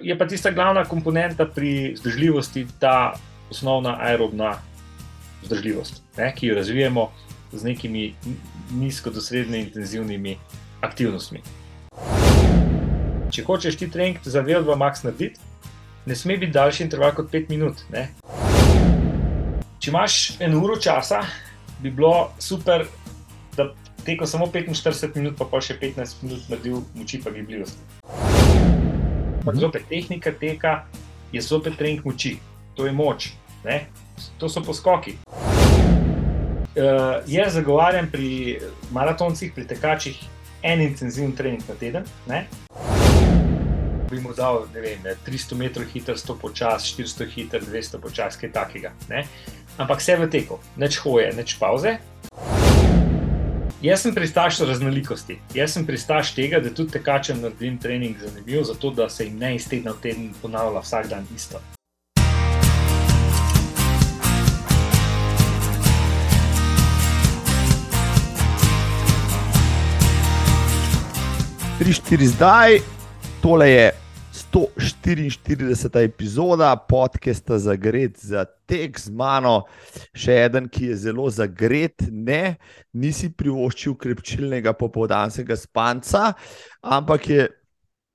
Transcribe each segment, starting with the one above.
Je pa tista glavna komponenta pri vzdržljivosti ta osnovna aerobna vzdržljivost, ne, ki jo razvijamo z nekimi nizko do srednje intenzivnimi aktivnostmi. Če hočeš ti trening za VO2 max narediti, ne sme biti daljši interval kot 5 minut. Ne. Če imaš eno uro časa, bi bilo super, da teko samo 45 minut, pa pa še 15 minut naredil moči pa gibljivosti. Mhm. Zopet tehnika teka je zopet trening moči, to je moč, ne? to so poskoki. Uh, jaz zagovarjam pri maratoncih, pri tekačih, en intenziven trening na teden. Ne? Bi mu dal vem, 300 metrov hiter, 100 počas, 400 hiter, 200 počas, kaj takega. Ne? Ampak vse v teku, neč hoje, neč pauze. Jaz sem pristaš raznolikosti. Jaz sem pristaš tega, da tudi tekačem naredim trening zanimiv, zato da se jim ne iz tedna v teden ponavlja vsak dan isto. Tri, štiri zdaj, tole je 144. epizoda podcasta Zagret za tek z mano, še en, ki je zelo zagret, ne, nisi privoščil krepčilnega popoldanskega spanca, ampak je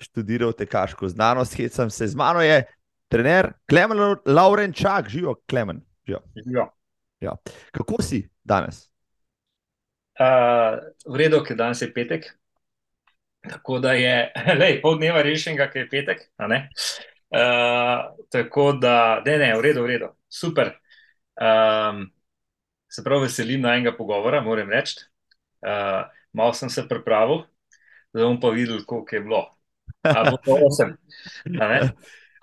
študiral tekaško znanost, hecam se z mano, je trener Klemen Laurenčak, živo Klemen. Živo. Ja. Kako si danes? Uh, v redu, ker danes je petek. Tako da je, lej, pol dneva rešenega, ki je petek. Uh, tako da, ne, ne, v redu, v redu, super. Um, se prav veselim na enega pogovora, moram reči. Uh, malo sem se pripravil, da bom pa videl, koliko je bilo. Ampak, to sem.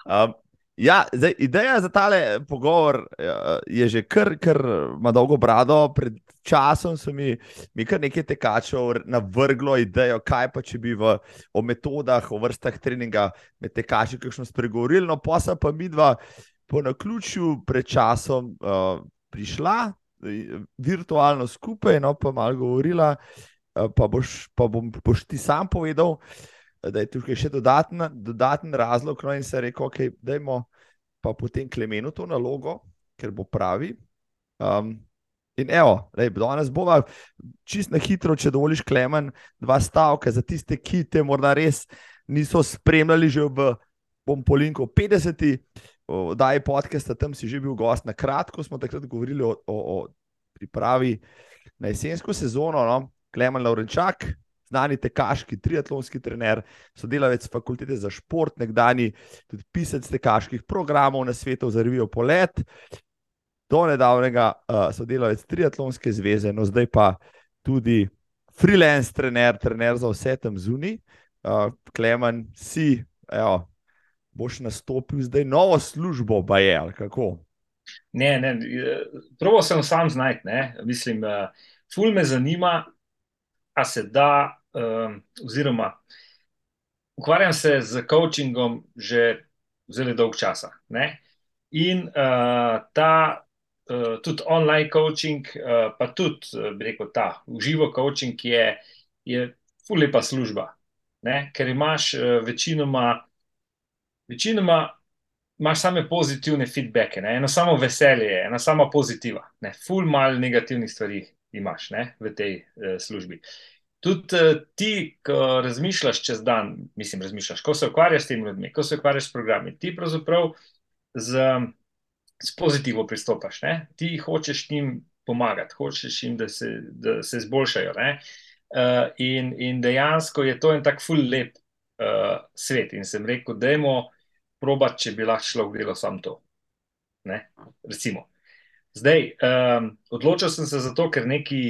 Um, Ja, zdaj, ideja za tale pogovor eh, je že kar, kar ima dolgo brado. Pred časom so mi, mi kar nekaj tekačev navrglo idejo, kaj pa če bi v, o metodah, o vrstah treninga med tekači kakšno spregovorili. No, pa sem pa mi dva po naključju pred časom uh, prišla, eh, virtualno skupaj, no pa malo govorila, uh, pa, boš, pa bom, boš ti sam povedal da je tukaj še dodaten, dodaten razlog. No, in se rekel, okay, da je pa potem Klemenu to nalogo, ker bo pravi. Um, in evo, danes bomo čist na hitro, če dovoliš, Klemen, dva stavka za tiste, ki te morda res niso spremljali že v Pompolinu 50. Da je podcast, tam si že bil gost. Na kratko smo takrat govorili o, o, o pripravi na jesensko sezono. No? Klemen Laurenčak, znani tekaški triatlonski trener, sodelavec fakultete za šport, nekdani tudi pisec tekaških programov na svetu za revijo Polet, do nedavnega uh, sodelavec triatlonske zveze, no zdaj pa tudi freelance trener, trener za vse tam zunaj. Uh, Klemen, si, evo, boš nastopil zdaj novo službo, pa je ali kako. Ne, ne, prvo sem sam znajti, mislim, uh, ful me zanima, a se da um, oziroma ukvarjam se z coachingom že zelo dolgo časa. Ne? In uh, ta, tudi online coaching, uh, pa tudi, uh, bi rekel, ta uživo coaching je, je fulepa služba. Ne? Ker imaš uh, večinoma, večinoma imaš same pozitivne feedbacke, ne? eno samo veselje, ena sama pozitiva, ne? ful mal negativnih stvari imaš ne? v tej uh, službi. Tudi uh, ti, ko razmišljaš čez dan, mislim, razmišljaš, ko se ukvarjaš s temi ljudmi, ko se ukvarjaš s programi, ti pravzaprav z, z pozitivno pristopaš. Ne? Ti hočeš jim pomagati, hočeš jim, da se, da se izboljšajo. Uh, in, in dejansko je to en tak full lep uh, svet. In sem rekel, da je mo probat, če bi lahko šlo v delo sam to. Ne? Recimo. Zdaj, um, odločil sem se za to, ker neki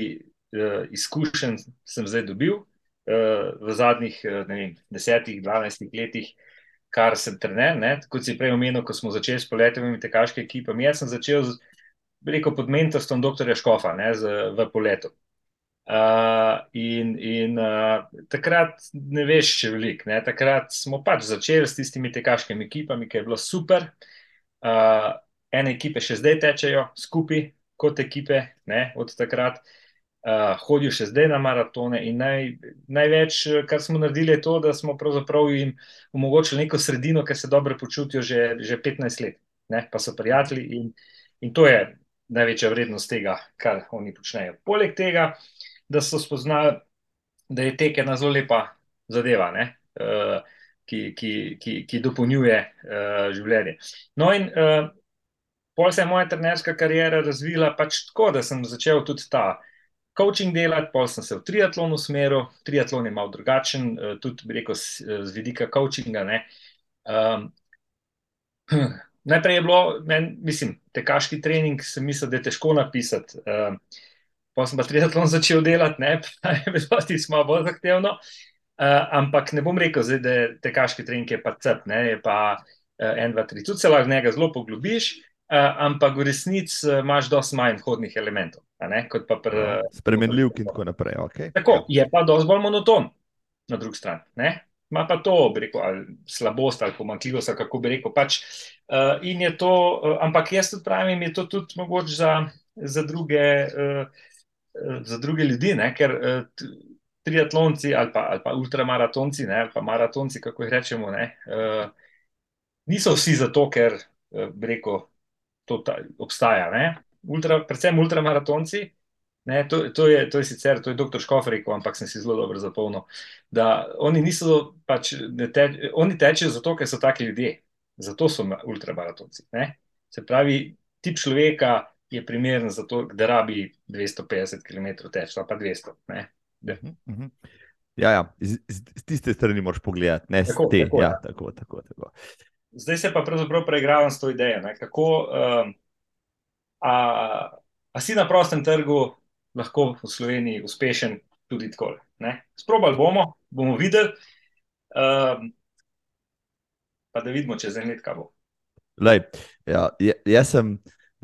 uh, izkušenj sem zdaj dobil uh, v zadnjih uh, vem, desetih, dvanajstih letih, kar sem trener. Ne? Kot si prej omenil, ko smo začeli s poletovimi tekaškimi ekipami, jaz sem začel z, rekel, pod mentorstvom dr. Škofa ne, z, v poletu. Uh, in in uh, takrat ne veš, če veliko. Takrat smo pač začeli s tistimi tekaškimi ekipami, ki je bilo super. Uh, ene ekipe še zdaj tečejo skupaj, kot ekipe, ne, od takrat. uh, hodijo še zdaj na maratone. In naj, največ, kar smo naredili, je to, da smo jim omogočili neko sredino, ker se dobro počutijo že, že 15 let, ne? pa so prijatelji. In, in to je največja vrednost tega, kar oni počnejo. Poleg tega, da so spoznali, da je tek ena zelo lepa zadeva. Uh, Ki, ki, ki, ki dopolnjuje uh, življenje. No, in uh, pol se je moja trenerska karijera razvila pač tako, da sem začel tudi ta coaching delati, pol sem se v triatlonu usmeril. Triatlon je malo drugačen, uh, tudi rekel, z, z vidika coachinga. Um, najprej je bilo, men, mislim, tekaški trening, sem mislil, da je težko napisati. Um, pa sem pa triatlon začel delati, ne, pa je bilo tisto malo bolj zahtevno. Uh, ampak ne bom rekel, zdaj, da je tekaški trening je pa cep, ne, je pa uh, en, dva, tri. Tudi se lahko njega zelo poglobiš, uh, ampak v resnici uh, imaš dosti manj hodnih elementov. Pr, ja, Spremenljiv in tako naprej. Okay. Tako, ja. Je pa dosti bolj monoton, na drugi strani. Ma pa to, rekel, ali slabost ali pomankljivost, ali kako bi rekel. Pač, uh, to, uh, ampak jaz tudi pravim, je to tudi mogoče za, za, druge, uh, za druge ljudi, ne? ker uh, triatlonci ali pa, ali pa ultramaratonci, ne? ali pa maratonci, kako jih rečemo, ne? Uh, niso vsi zato, ker uh, rekel, to ta, obstaja. Ne? ultra, predvsem ultramaratonci. Ne, to, to, je, to je sicer, to je doktor Škofer rekel, ampak sem si zelo dobro zapomnil, da oni niso pač, te, oni tečejo zato, ker so taki ljudje, zato so ultramaratonci. Ne. Se pravi, tip človeka je primeren za to, da rabi 250 km teč, pa 200. Ne. Mhm, mhm. Ja, ja. Z, z, z tiste strani moraš pogledati, ne tako, te. Tako, ja, ja. Tako, tako, tako. Zdaj se pa pravzaprav preigravam s to idejo, kako. Um, a, a si na prostem trgu lahko v Sloveniji uspešen tudi tako. Sprobali bomo, bomo videli, um, pa da vidimo, če za en let kaj bo. Lej, ja, jaz sem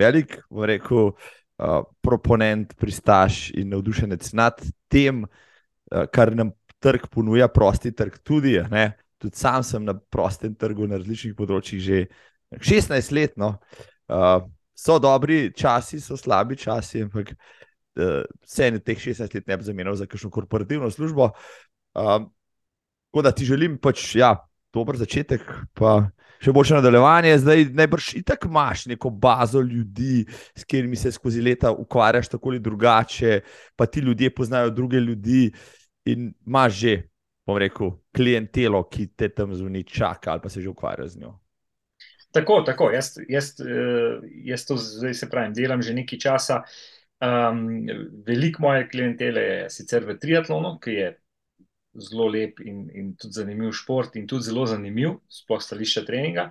velik, rekel, uh, proponent, pristaš in navdušenec nad tem, uh, kar nam trg ponuja, prosti trg tudi. Ne? Tudi sam sem na prostem trgu na različnih področjih že 16 let. No? Uh, so dobri časi, so slabi časi, ampak uh, vse en teh 16 let ne bi zamenjal za kakšno korporativno službo. Um, tako da ti želim pač, ja, dober začetek, pa še boljše nadaljevanje. Zdaj najbrž itak imaš neko bazo ljudi, s katerimi se skozi leta ukvarjaš tako ali drugače, pa ti ljudje poznajo druge ljudi in imaš že. Bom rekel, klientelo, ki te tam zunaj čaka, ali pa se že ukvarja z njo. Tako, tako. Jaz, jaz, eh, jaz to zdaj se pravim, delam že nekaj časa. Um, veliko moje klientele je sicer v triatlonu, ki je zelo lep in, in tudi zanimiv šport, in tudi zelo zanimiv, sploh stališče treninga.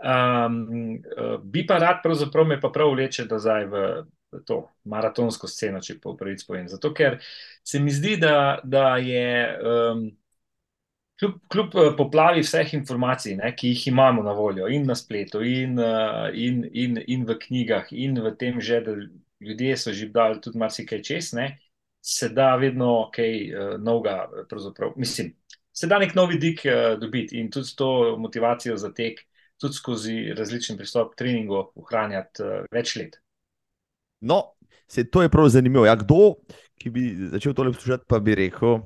Um, bi pa rad, pravzaprav me pa prav vleče, da zdaj v to maratonsko sceno, če pa pravic povem. Zato ker se mi zdi, da, da je. Um, kljub, kljub eh, poplavi vseh informacij, ne, ki jih imamo na voljo, in na spletu, in, uh, in, in, in v knjigah, in v tem, že, da ljudje so že dali tudi marsikaj čez, ne, se da vedno kaj uh, novega. Mislim, se da nek novi dik uh, dobiti in tudi to motivacijo za tek, tudi skozi različen pristop k treningu, ohranjati uh, več let. No, se, to je prav zanimivo. Ja, kdo, ki bi začel tole poslušati, pa bi rekel.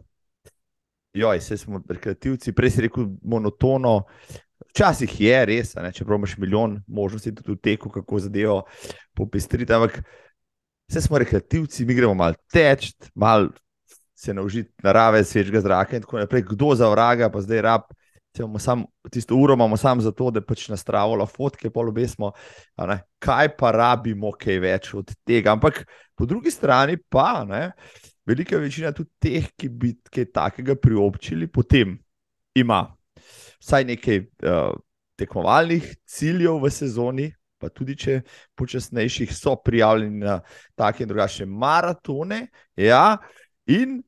Joj, vse smo rekreativci, prej si rekel monotono. Včasih je res, ne, čeprav imaš milijon možnosti tudi v teku, kako zadevo popestriti. Ampak vse smo rekreativci, mi gremo malo teč, malo se naučiti narave, svežega zraka in tako naprej. Kdo za vraga, pa zdaj rab. Sam, tisto uro imamo samo zato, da pač nas travo, fotke, polubesmo. Kaj pa rabimo, kaj več od tega. Ampak po drugi strani pa. Ne, velika večina tudi teh, ki bi kaj takega priobčili, potem ima vsaj nekaj uh, tekmovalnih ciljev v sezoni, pa tudi če počasnejših so prijavljeni na take in drugačne maratone, ja, in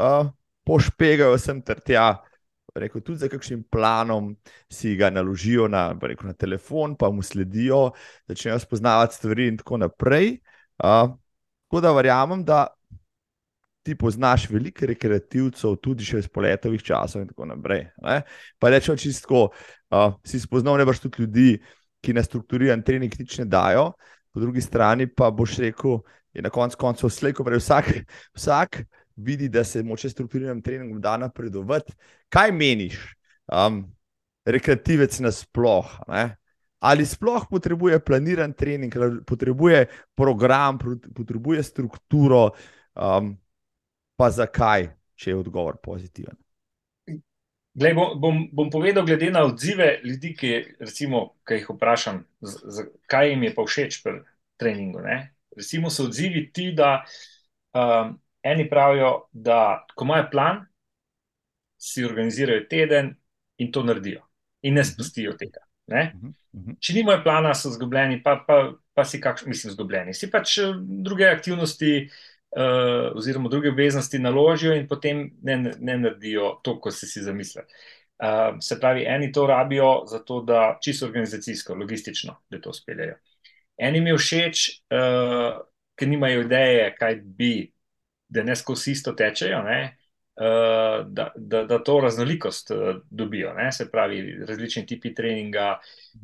uh, pošpegajo sem ter tja. Rekel, tudi za kakšnim planom si ga naložijo na, rekel, na telefon, pa mu sledijo, začnejo spoznavati stvari, in tako naprej. Uh, tako da verjamem, da ti poznaš veliko rekreativcev, tudi še iz poletovih časov in tako naprej. Ne? Pa rečemo čisto, uh, si spoznal nebrž tudi ljudi, ki na strukturiran trening nič ne dajo, po drugi strani pa boš rekel, je na koncu koncev slejko, prej vsak, vsak vidi, da se moče strukturiranim treningom da napredovati. Kaj meniš, um, rekreativec nasplošno? Ali sploh potrebuje planiran trening, ali potrebuje program, potrebuje strukturo, um, pa zakaj, če je odgovor pozitiven? Glej, bom, bom, bom povedal, glede na odzive ljudi, ki, recimo, ki jih vprašam, z, z, kaj jim je pa všeč pri treningu. Ne? Recimo, so odzivi ti, da um, eni pravijo, da ko imajo plan, si organizirajo teden in to naredijo, in ne spustijo tega. Ne? Mhm, mhm. Če nimajo plana, so zgubljeni, pa, pa, pa si kakšni, mislim, zgubljeni. Si pač eh, druge aktivnosti uh, oziroma druge obveznosti naložijo in potem ne, ne naredijo to, kot si si zamislili. Uh, se pravi, eni to rabijo zato, da čisto organizacijsko, logistično, da to speljejo. Eni mi všeč, uh, ker nimajo ideje, kaj bi, da ne skozi isto tečejo. Ne? Eh, da, da, da to raznolikost eh, dobijo, ne? se pravi, različni tipi treninga,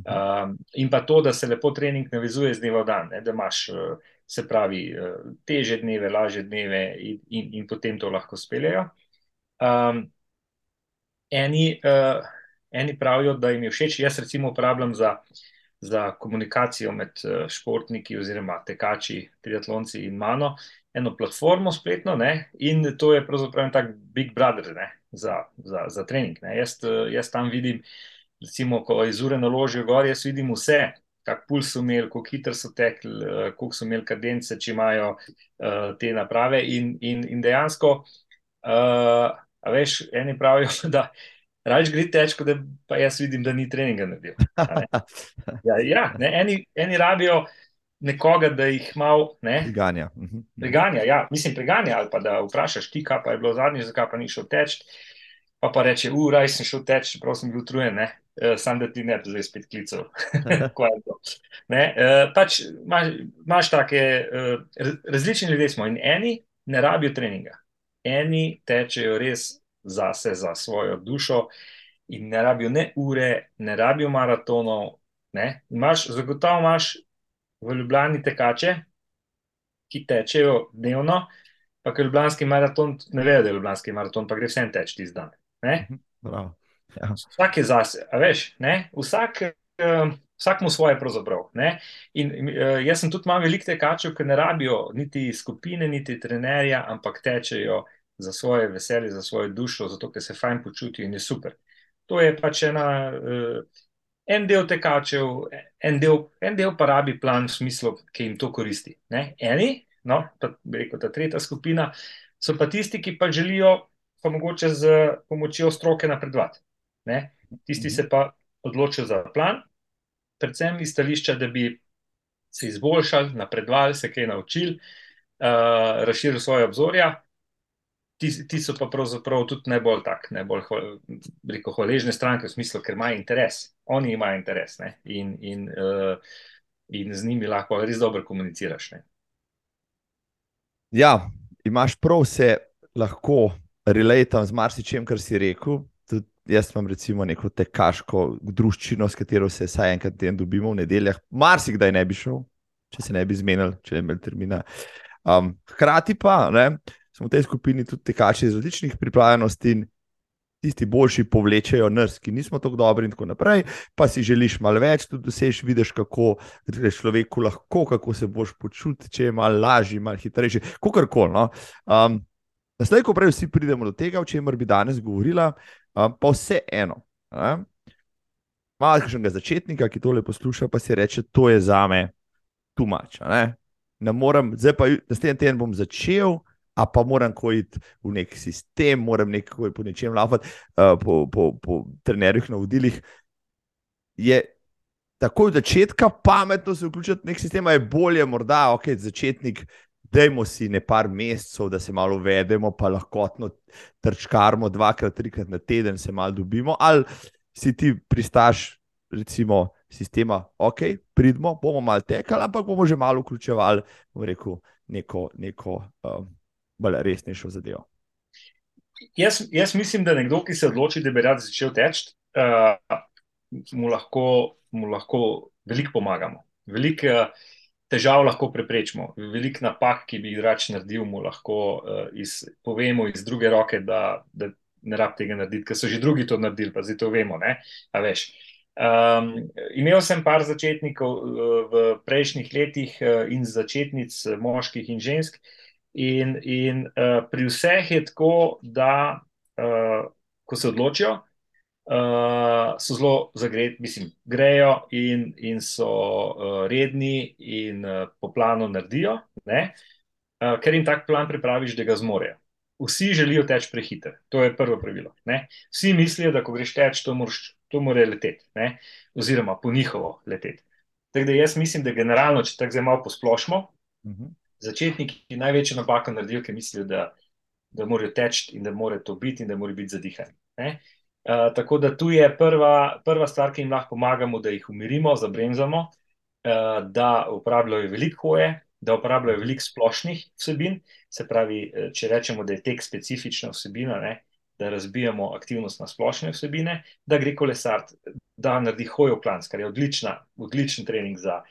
um, in pa to, da se lepo trening navezuje z dneva v dan, ne? da imaš, se pravi, teže dneve, lažje dneve, in, in, in potem to lahko speljejo. Um, eni, uh, eni pravijo, da jim je všeč, jaz recimo uporabljam za. Za komunikacijo med športniki, oziroma tekači, triatlonci in mano, eno platformo spletno, ne? in to je pravzaprav tak Big Brother ne? za, za, za trening. Jaz, jaz tam vidim, recimo, ko iz ure naložijo gor, jaz vidim vse. Kak puls so imeli, kako hitro so tekli, koliko so imeli kadence, če imajo uh, te naprave. In, in, in dejansko, uh, veš, eni pravijo, da raje gre teč, kot da pa jaz vidim, da ni treninga naredil. Ja, ja ne, eni, eni rabijo nekoga, da jih malo preganja. Mhm, mhm. Preganja, ja, mislim, preganja ali pa da vprašaš ti, kaj pa je bilo zadnjič, zakaj pa ni šel teč. Pa pa reče, uraj sem šel teč, čeprav sem bil utrujen, sam da ti ne bi zdaj spet klical. ne, uh, pač imaš, imaš take uh, različni ljudje smo in eni ne rabijo treninga. Eni tečejo res zase, za svojo dušo in ne rabijo ne ure, ne rabijo maratonov. Ne. Imaš, zagotovo imaš v Ljubljani tekače, ki tečejo dnevno, pa ker Ljubljanski maraton, ne vejo, da je Ljubljanski maraton, pa gre vsem teč ti zdaj. Mhm, ja. Vsak je zase, veš, ne? vsak. Uh, Vsak mu svoje, pravzaprav. In, uh, jaz sem tudi malo velik tekačev, ki ne rabijo niti skupine, niti trenerja, ampak tečejo za svoje veselje, za svojo dušo, zato ker se fajn počutijo in je super. To je pač ena uh, en del tekačev, en del, en del pa rabi plan v smislu, ki jim to koristi. Ne? Eni, no, pa rekel, ta tretja skupina, so pa tisti, ki pa želijo pa mogoče z pomočjo stroke napredovati. Ne? Tisti se pa odločijo za plan, predvsem iz stališča, da bi se izboljšali, napredovali, se kaj naučili, uh, razširili svoje obzorja ti, ti so pa pravzaprav tudi najbolj tak, najbolj rekel, hvaležne stranke, v smislu, ker imajo interes. Oni imajo interes in, in, uh, in z njimi lahko res dobro komuniciraš. Ne? Ja, imaš prav, se lahko relatam z marsičem, kar si rekel. Jaz imam recimo neko tekaško družščino, s katero se vsaj enkrat teden dobimo v nedeljah. Marsikdaj ne bi šel, če se ne bi zmenil, če ne bi imel termina. Um, hkrati pa, ne, smo v tej skupini tudi tekači iz različnih pripravljenosti in tisti boljši povlečejo nas, ki nismo tako dobri, in tako naprej. Pa si želiš malo več, tudi dosež, vidiš, kako je človeku lahko, kako se boš počutil, če je malo lažji, malo hitrejši, kako koli. No? Um, Zdaj, ko prej vsi pridemo do tega, o čemer bi danes govorila, pa vse eno. Malo kakšnega začetnika, ki tole posluša, pa si reče, to je za me tumač. Ne? ne morem, zdaj pa naslednji teden bom začel, a pa moram iti v nek sistem, moram nekako po nečem lavati, uh, po, po, po trenerjih na vodilih. Je tako od začetka pametno se vključiti v nek sistem, je bolje, morda, ok, začetnik. Dajmo si ne par mesecev, da se malo vedemo, pa lahko trčkarmo dvakrat, trikrat na teden, se malo dobimo. Ali si ti pristaš, recimo, sistema, ok, pridemo, bomo malo tekali, ampak bomo že malo vključevali, rekel, neko, neko um, bolj resnejšo zadevo. Jaz, jaz mislim, da nekdo, ki se odloči, da bi rad začel teči, uh, mu, lahko, mu lahko veliko pomagamo. Veliko uh, težav lahko preprečimo. Veliko napak, ki bi jih rač naredil, mu lahko uh, iz, povemo iz druge roke, da, da ne rab tega narediti, ker so že drugi to naredili, pa zdaj to vemo. Um, imel sem par začetnikov uh, v prejšnjih letih uh, in začetnic uh, moških in žensk, in, in uh, pri vseh je tako, da uh, ko se odločijo, uh, so zelo zagreti, mislim, grejo in, in so uh, redni in uh, po planu naredijo, uh, ker jim tak plan pripraviš, da ga zmorejo. Vsi želijo teči prehiter, to je prvo pravilo. Ne? Vsi mislijo, da ko greš teč, to, to mora leteti, ne? oziroma po njihovo leteti. Tako da jaz mislim, da generalno, če tako zdaj malo posplošimo, uh mhm. -huh. začetniki največjo napako naredijo, ker mislijo, da, da morajo teči in da mora to biti in da mora biti zadihani. Uh, tako da tu je prva, prva stvar, ki jim lahko pomagamo, da jih umirimo, zabremzamo, uh, da uporabljajo veliko hoje, da uporabljajo veliko splošnih vsebin. Se pravi, eh, če rečemo, da je tek specifična vsebina, ne, da razbijamo aktivnost na splošne vsebine, da gre kolesar, da naredi hojo klanc, kar je odlična, odličen trening za,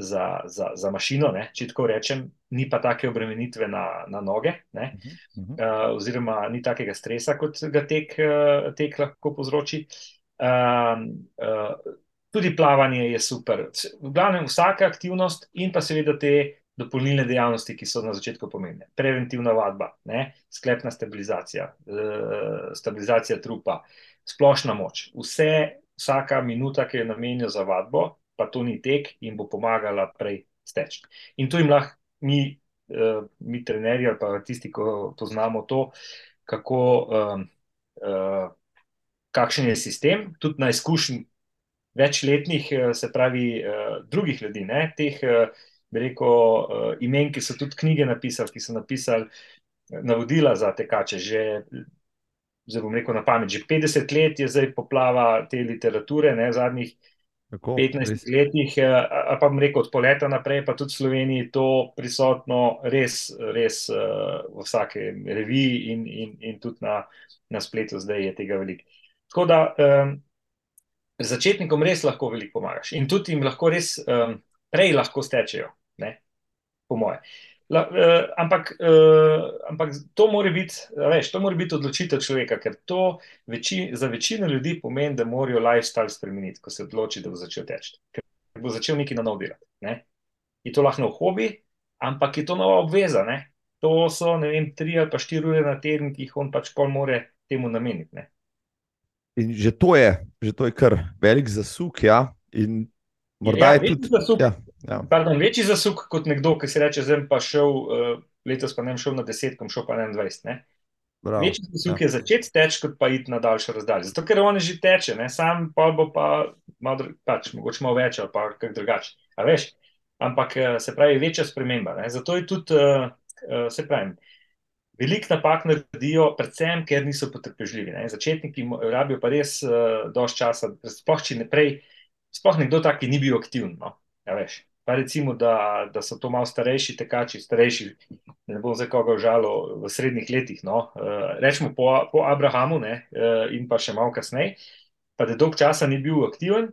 za, za, za mašino, ne, če tako rečem, ni pa take obremenitve na, na noge, -huh, uh -huh. Uh, oziroma ni takega stresa, kot ga tek, uh, tek lahko povzroči. Uh, uh, tudi plavanje je super. V glavnem, vsaka aktivnost in pa seveda te dopolnilne dejavnosti, ki so na začetku pomembne. Preventivna vadba, ne? sklepna stabilizacija, uh, stabilizacija trupa, splošna moč. Vse, vsaka minuta, ki je namenjena za vadbo, pa to ni tek in bo pomagala prej steči. In tu jim lahko mi, uh, mi trenerji ali pa tisti, ki poznamo to, kako, uh, uh, kakšen je sistem, tudi na izkušnji večletnih, se pravi, uh, drugih ljudi, ne, teh, uh, reko, uh, imen, ki so tudi knjige napisali, ki so napisali navodila za tekače. Že, Zdaj bom rekel na pamet, že 50 let je zdaj poplava te literature, ne, zadnjih Tako, 15 res. letih, eh, pa bom rekel, od poleta naprej, pa tudi v Sloveniji to prisotno res, res uh, v vsake reviji in, in, in tudi na, na spletu zdaj je tega veliko. Tako da um, začetnikom res lahko veliko pomagaš in tudi jim lahko res um, prej lahko stečejo, ne, po moje. La, uh, ampak, uh, ampak to mora biti, veš, to mora biti odločitev človeka, ker to veči, za večino ljudi pomeni, da morajo lifestyle spremeniti, ko se odloči, da bo začel teči. Ker bo začel nekaj na novo delati. Ne? Je to lahko hobi, ampak je to nova obveza. Ne? To so, ne vem, tri ali pa štiri ure na teden, ki jih on pač pol more temu nameniti. Ne? In že to je, že to je kar velik zasuk, ja. In morda ja, je tudi zasuk. Ja. Ja. Pardon, večji zasuk kot nekdo, ki si reče, zdaj pa šel, uh, letos pa ne šel na desetkom, šel pa na 21. Bravo, večji zasuk ja. je začeti teči, kot pa iti na daljšo razdaljo. Zato, ker on že teče, ne? sam pa bo pa malo, pač, mogoče malo več ali pa kaj drugače. Ampak uh, se pravi, večja sprememba. Ne? Zato je tudi, uh, uh, se pravi, velik napak naredijo, predvsem, ker niso potrpežljivi. Ne? Začetniki rabijo pa res uh, dosti časa, sploh če ne prej, sploh nekdo taki ni bil aktiven. No? Ja, veš, Pa recimo, da, da so to malo starejši tekači, starejši, ne bom zdaj koga užalil v srednjih letih. No. Uh, rečemo po, po Abrahamu ne, uh, in pa še malo kasneje, pa da dolg časa ni bil aktiven,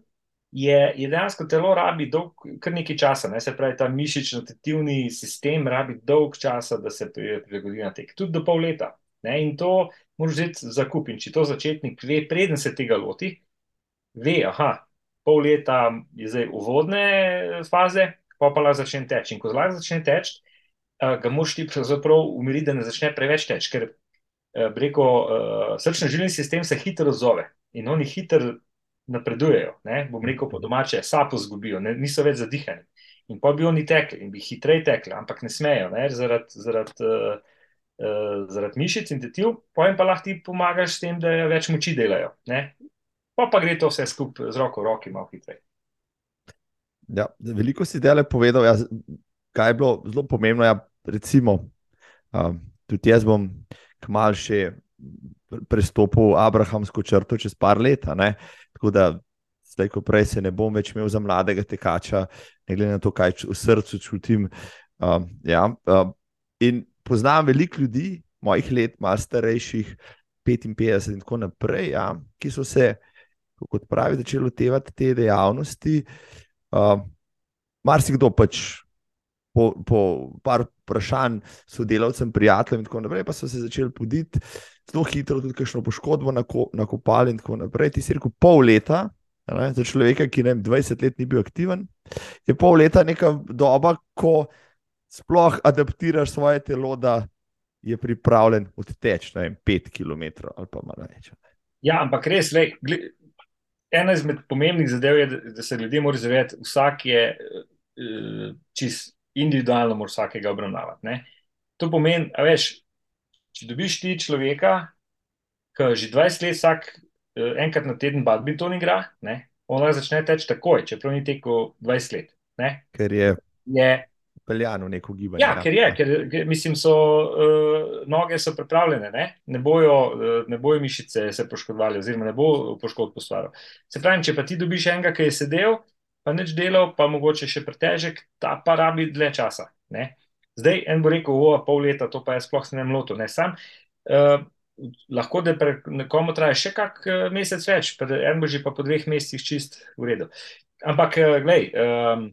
je, je dejansko telo rabi dolg, kar nekaj časa. Ne. Se pravi, ta mišično-tetivni sistem rabi dolg časa, da se prilagodi na tek, tudi do pol leta. Ne. In to moraš vzeti za kup. In če to začetnik ve, preden se tega loti, ve, aha pol leta je zdaj uvodne faze, pa pa lahko začne teči. In ko lahko začne teči, uh, ga moš ti pravzaprav umiriti, da ne začne preveč teči, ker breko uh, srčni žilni sistem se hitro odzove in oni hitro napredujejo. Ne? Bom rekel po domače, sapo zgubijo, ne? niso več zadihani. In pa bi oni tekli in bi hitreje tekli, ampak ne smejo, zaradi zarad, uh, uh, zarad mišic in tetiv, pojem pa lahko ti pomagaš s tem, da več moči delajo. Ne? Pa, pa gre to vse skupaj z roko v roki, malo hitreje. Ja, veliko si dele povedal, ja, kaj je bilo zelo pomembno. Ja, recimo, um, tudi jaz bom kmalu še prestopil Abrahamsko črto čez par let. Tako da, zdaj, ko prej se ne bom več imel za mladega tekača, ne glede na to, kaj v srcu čutim. Um, ja, um, in poznam veliko ljudi, mojih let, malo starejših, 55 in tako naprej, ja, ki so se kot pravi, začeli lotevati te dejavnosti. Uh, Mar si kdo pač po, po par vprašanj sodelavcem, prijateljem, in tako naprej, pa so se začeli poditi zelo hitro, tudi kakšno poškodbo nakopali, in tako naprej. Ti si rekel, pol leta, ne, za človeka, ki ne vem, 20 let ni bil aktiven, je pol leta neka doba, ko sploh adaptiraš svoje telo, da je pripravljen odteči, ne vem, 5 km ali pa malo več. Ja, ampak res, le, ena izmed pomembnih zadev je, da se ljudje morajo zavedati, vsak je uh, čist individualno, mora vsakega obravnavati. Ne? To pomeni, da veš, če dobiš ti človeka, ki že 20 let vsak uh, enkrat na teden badminton igra, ne? on lahko začne teči takoj, čeprav ni tekel 20 let. Ne? Ker je. je Peljan v neko gibanje. Ja, ker je, ker, ker mislim, so uh, noge so pripravljene, ne, ne, bojo, uh, ne bojo mišice se poškodovali, oziroma ne bo poškodb postvaril. Se pravi, če pa ti dobiš enega, ki je sedel, pa neč delal, pa mogoče še pretežek, ta pa rabi dlje časa. Ne. Zdaj en bo rekel, o, pol leta, to pa je sploh se ne mloto, ne sam. Uh, lahko da pre nekomu traja še kak mesec več, en bo že pa po dveh mesecih čist v redu. Ampak, glej, um,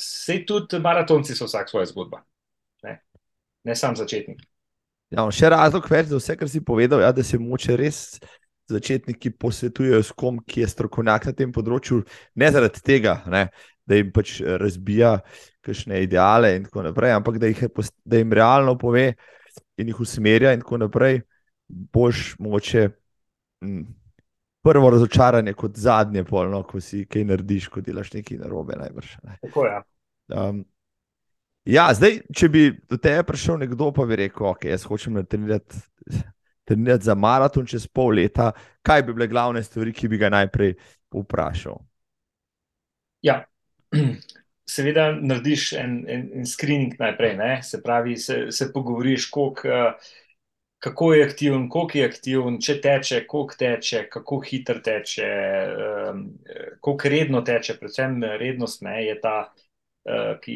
Sej tudi maratonci so vsak svoja zgodba, ne, ne sam začetnik. Ja, še razlog več za vse, kar si povedal, ja, da se moče res začetniki posvetujejo s kom, ki je strokovnjak na tem področju, ne zaradi tega, ne, da jim pač razbija kakšne ideale in tako naprej, ampak da, da jim realno pove in jih usmerja in tako naprej, boš moče. Hm, prvo razočaranje, kot zadnje, polno, ko si kaj narediš, ko delaš nekaj narobe. Najbrž, ne. Tako je. Ja. Um, ja, zdaj, če bi do tebe prišel nekdo, pa bi rekel, ok, jaz hočem trenirati, trenirati za maraton čez pol leta, kaj bi bile glavne stvari, ki bi ga najprej vprašal? Ja. Seveda, narediš en, en, en screening najprej, ne? se pravi, se, se pogovoriš, koliko uh, kako je aktiven, koliko je aktiven, če teče, koliko teče, kako hitro teče, um, koliko redno teče, predvsem rednost ne, je ta, uh, ki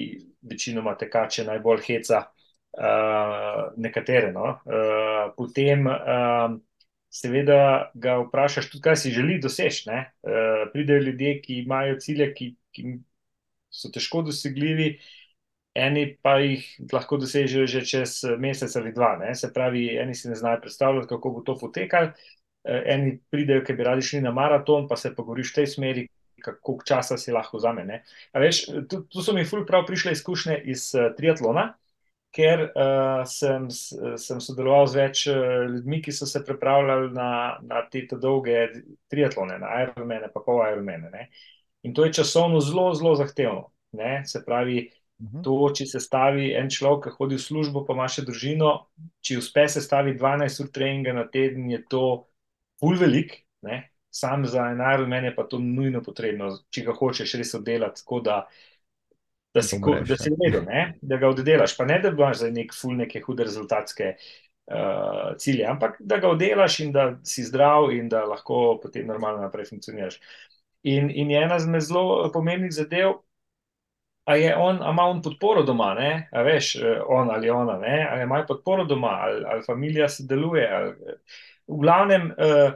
večinoma tekače najbolj heca uh, nekatere. No? Uh, potem uh, seveda ga vprašaš tudi, kaj si želi doseči. Uh, pridejo ljudje, ki imajo cilje, ki, ki so težko dosegljivi eni pa jih lahko dosežejo že čez mesec ali dva. Ne? Se pravi, eni si ne znajo predstavljati, kako bo to potekalo. Eh, eni pridejo, ki bi radi šli na maraton, pa se pogovoriš v tej smeri, kako časa si lahko vzame. Veš, tu, tu so mi ful prav prišle izkušnje iz uh, triatlona, ker uh, sem, sem sodeloval z več uh, ljudmi, ki so se pripravljali na, na te dolge triatlone, na Ironmane, pa pol Ironmane. In to je časovno zelo, zelo zahtevno. Ne? Se pravi. To, če se stavi en človek, ki hodi v službo, pa ima še družino, če uspe se stavi 12 ur treninga na teden, je to pul velik, ne? sam za enajro meni je pa to nujno potrebno, če ga hočeš res oddelati, tako da, da si vedel, da ga oddelaš. Pa ne, da imaš za nek ful neke hude rezultatske uh, cilje, ampak da ga oddelaš in da si zdrav in da lahko potem normalno naprej funkcioniraš. In, in je ena zmed zelo pomembnih zadev, a je on, a ima on podporo doma, ne? a veš, eh, on ali ona, ne? ali ima podporo doma, ali, ali familija sodeluje. Ali... V glavnem, uh,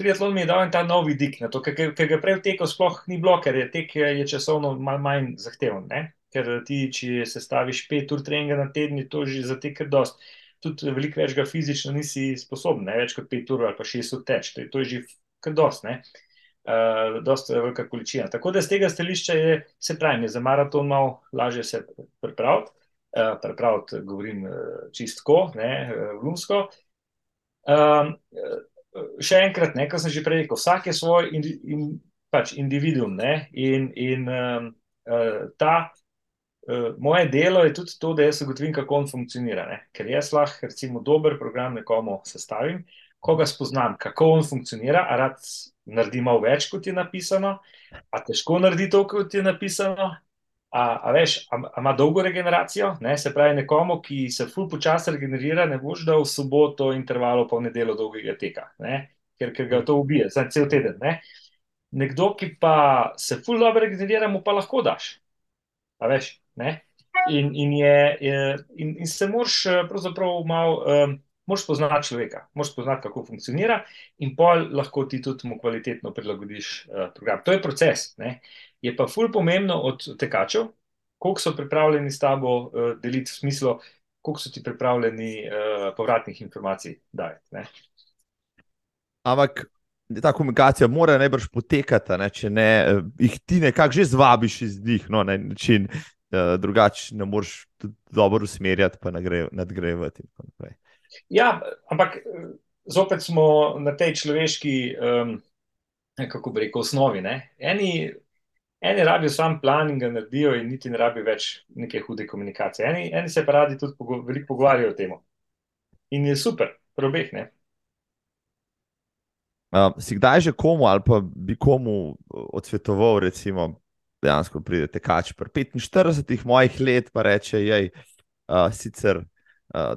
triatlon mi je dal ta nov vidik, ker ga prej tekel, sploh ni bilo, ker je tek je časovno malo manj zahteven. Ne? Ker ti, če se staviš pet ur treninga na teden, to že za te kar dost. Tudi veliko več ga fizično nisi sposoben, ne? več kot pet ur ali pa šest ur teč, to je, to je že kar dost. Ne? Uh, dosta velika količina. Tako da z tega stališča je, se pravi, za maraton malo lažje se pripraviti, uh, pripraviti, govorim uh, čistko, ne, uh, lumsko. Um, še enkrat, ne, kar sem že prej rekel, vsak je svoj in, in, pač individuum ne, in, in um, uh, ta. Moje delo je tudi to, da jaz ugotovim, kako on funkcionira. Ne? Ker jaz lahko, recimo, dober program nekomu sestavim, ko ga spoznam, kako on funkcionira, a rad naredi malo več, kot je napisano, a težko naredi to, kot je napisano. A, a veš, a, a ima dolgo regeneracijo, ne? se pravi, nekomu, ki se ful počasi regenerira, ne boš dal v soboto intervalo pa v nedelo dolgega teka, ne? ker, ker ga to ubije, za cel teden. Ne? Nekdo, ki pa se ful dobro regenerira, mu pa lahko daš. A veš, ne? In, in, je, je, in, in se moraš eh, pravzaprav malo. Um, moraš poznati človeka, moraš poznati, kako funkcionira, in pol lahko ti tudi mu kvalitetno prilagodiš uh, program. To je proces. Ne? Je pa ful pomembno od tekačev, koliko so pripravljeni s tabo uh, deliti v smislu, koliko so ti pripravljeni uh, povratnih informacij dajati. Ampak ta komunikacija mora najbrž potekati, ne? če ne, jih ti nekako že zvabiš iz njih, no, na način, uh, drugače ne moreš dobro usmerjati, pa nadgrajevati. Ja, ampak zopet smo na tej človeški, um, kako bi rekel, osnovi. Ne? Eni, eni rabijo sam plan in ga naredijo, in niti ne rabijo več neke hude komunikacije. Eni, eni se pa radi tudi pogo veliko pogovarjajo o tem. In je super, probeh. Uh, si kdaj že komu ali pa bi komu odsvetoval, recimo, dejansko pridete kač pri 45 mojih let, pa reče, jej, uh, sicer uh,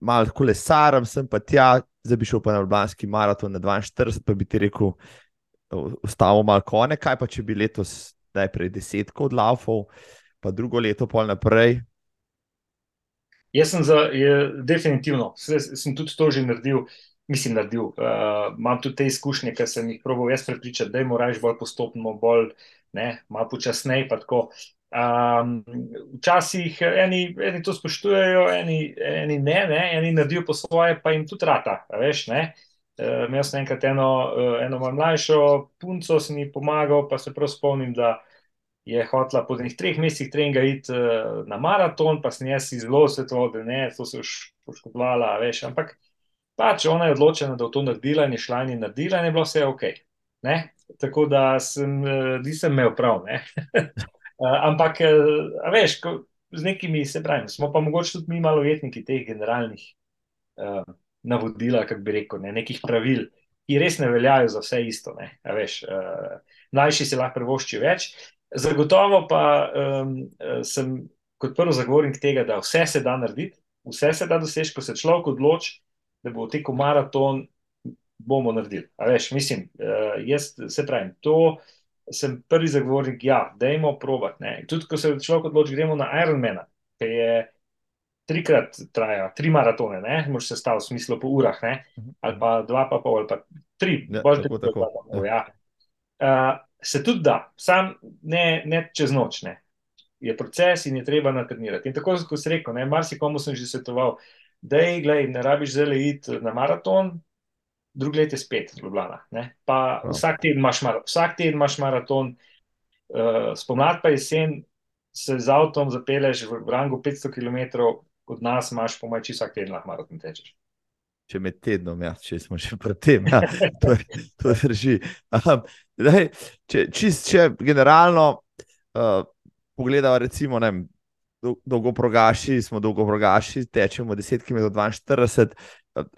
malo kolesaram, sem pa tja, zdaj bi šel pa na Ljubljanski maraton na 42, pa bi ti rekel, ustavil malo kone, kaj pa če bi letos najprej desetko odlaufal, pa drugo leto pol naprej. Jaz sem za, je, definitivno, sem, sem tudi to že naredil, mislim, naredil. Uh, imam tudi te izkušnje, ker sem jih proval jaz prepričati, da je moraš bolj postopno, bolj, ne, malo počasneje, pa tako. Um, včasih eni, eni to spoštujejo, eni, eni ne, ne, eni naredijo po svoje, pa jim tudi rata. Veš, uh, imel sem enkrat eno, uh, eno mlajšo punco, sem ji pomagal, pa se prav spomnim, da je hotela po nekaj treh mesecih treninga iti uh, na maraton, pa sem jaz zelo svetoval, da ne, to se je poškodovala, veš. Ampak pač ona je odločena, da bo to naredila in je šla in je naredila, in je bilo vse ok. Ne? Tako da sem, uh, nisem imel prav. Uh, ampak, uh, veš, ko, z nekimi se pravi, smo pa mogoče tudi mi malo vetniki teh generalnih uh, navodil, kako bi rekel, ne, nekih pravil, ki res ne veljajo za vse isto. Veš, uh, mlajši si lahko privošči več. Zagotovo pa um, sem kot prvi zagovornik tega, da vse se da narediti, vse se da doseči, ko se človek odloči, da bo tekel maraton, bomo naredili. Veš, mislim, uh, jaz se pravim, to sem prvi zagovornik, ja, moramo provat. Tudi, ko se človek odloči, gremo na Ironmana, ki je trikrat trajal, tri maratone, ne moreš se staviti v smislu po urah, ne? ali pa dva, pa pol, ali pa tri, ja, bolj tako, tako. tako. Tako, ja. uh, se tudi da, sam ne, ne čez noč. Ne? Je proces in je treba natrenirati. In tako kot si rekel, marsikomu sem že svetoval, da je, gledaj, ne rabiš zdaj iti na maraton, drug let je spet Ljubljana. Pa no. vsak, teden maraton, vsak teden imaš maraton, uh, spomladi pa jesen se z avtom zapeleš v rangu 500 km, od nas imaš po majči vsak teden lahko maraton tečeš. Če med tednom, ja, če smo še pred tem, ja, to, to drži. Um, daj, če, čist, če generalno uh, pogledamo, recimo, ne, dolgo progaši, smo dolgo progaši, tečemo 10 km do 42,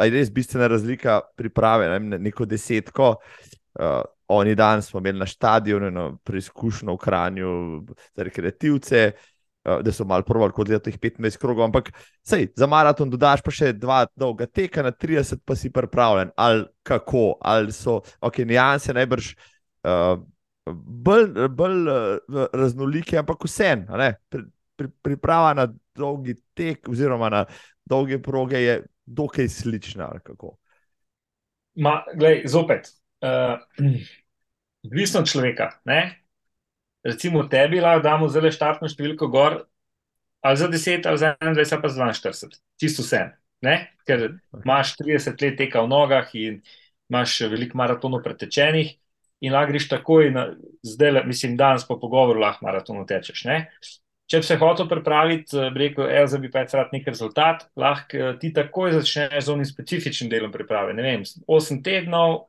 je res bistvena razlika priprave ne, neko desetko. Uh, oni dan smo imeli na stadionu preizkušnjo v Kranju za rekreativce, uh, da so malo prvali kot leto 15 krogov, ampak sej, za maraton dodaš pa še dva dolga teka, na 30 pa si pripravljen. Ali kako, ali so, ok, nijanse najbrž. Uh, Bolj, bolj uh, raznolike, ampak vseeno, pri, pri, priprava na dolgi tek, oziroma na dolge proge, je dokaj slična. Ma, glej, zopet, uh, odvisno od človeka. Ne? Recimo, tebi lahko damo zelo štartno številko gor, ali za 10, ali za 21, ali pa za 42, čisto vse. Ne? Ker imaš 30 let teka v nogah in imaš veliko maratonov pretečenih, in lahko greš takoj, na, zdaj, mislim, danes po pogovoru lahko maratono tečeš. Ne? Če bi se hotel pripraviti, eh, bi rekel, da bi pač rad nek rezultat, lahko eh, ti takoj začneš z onim specifičnim delom priprave. Ne vem, 8 tednov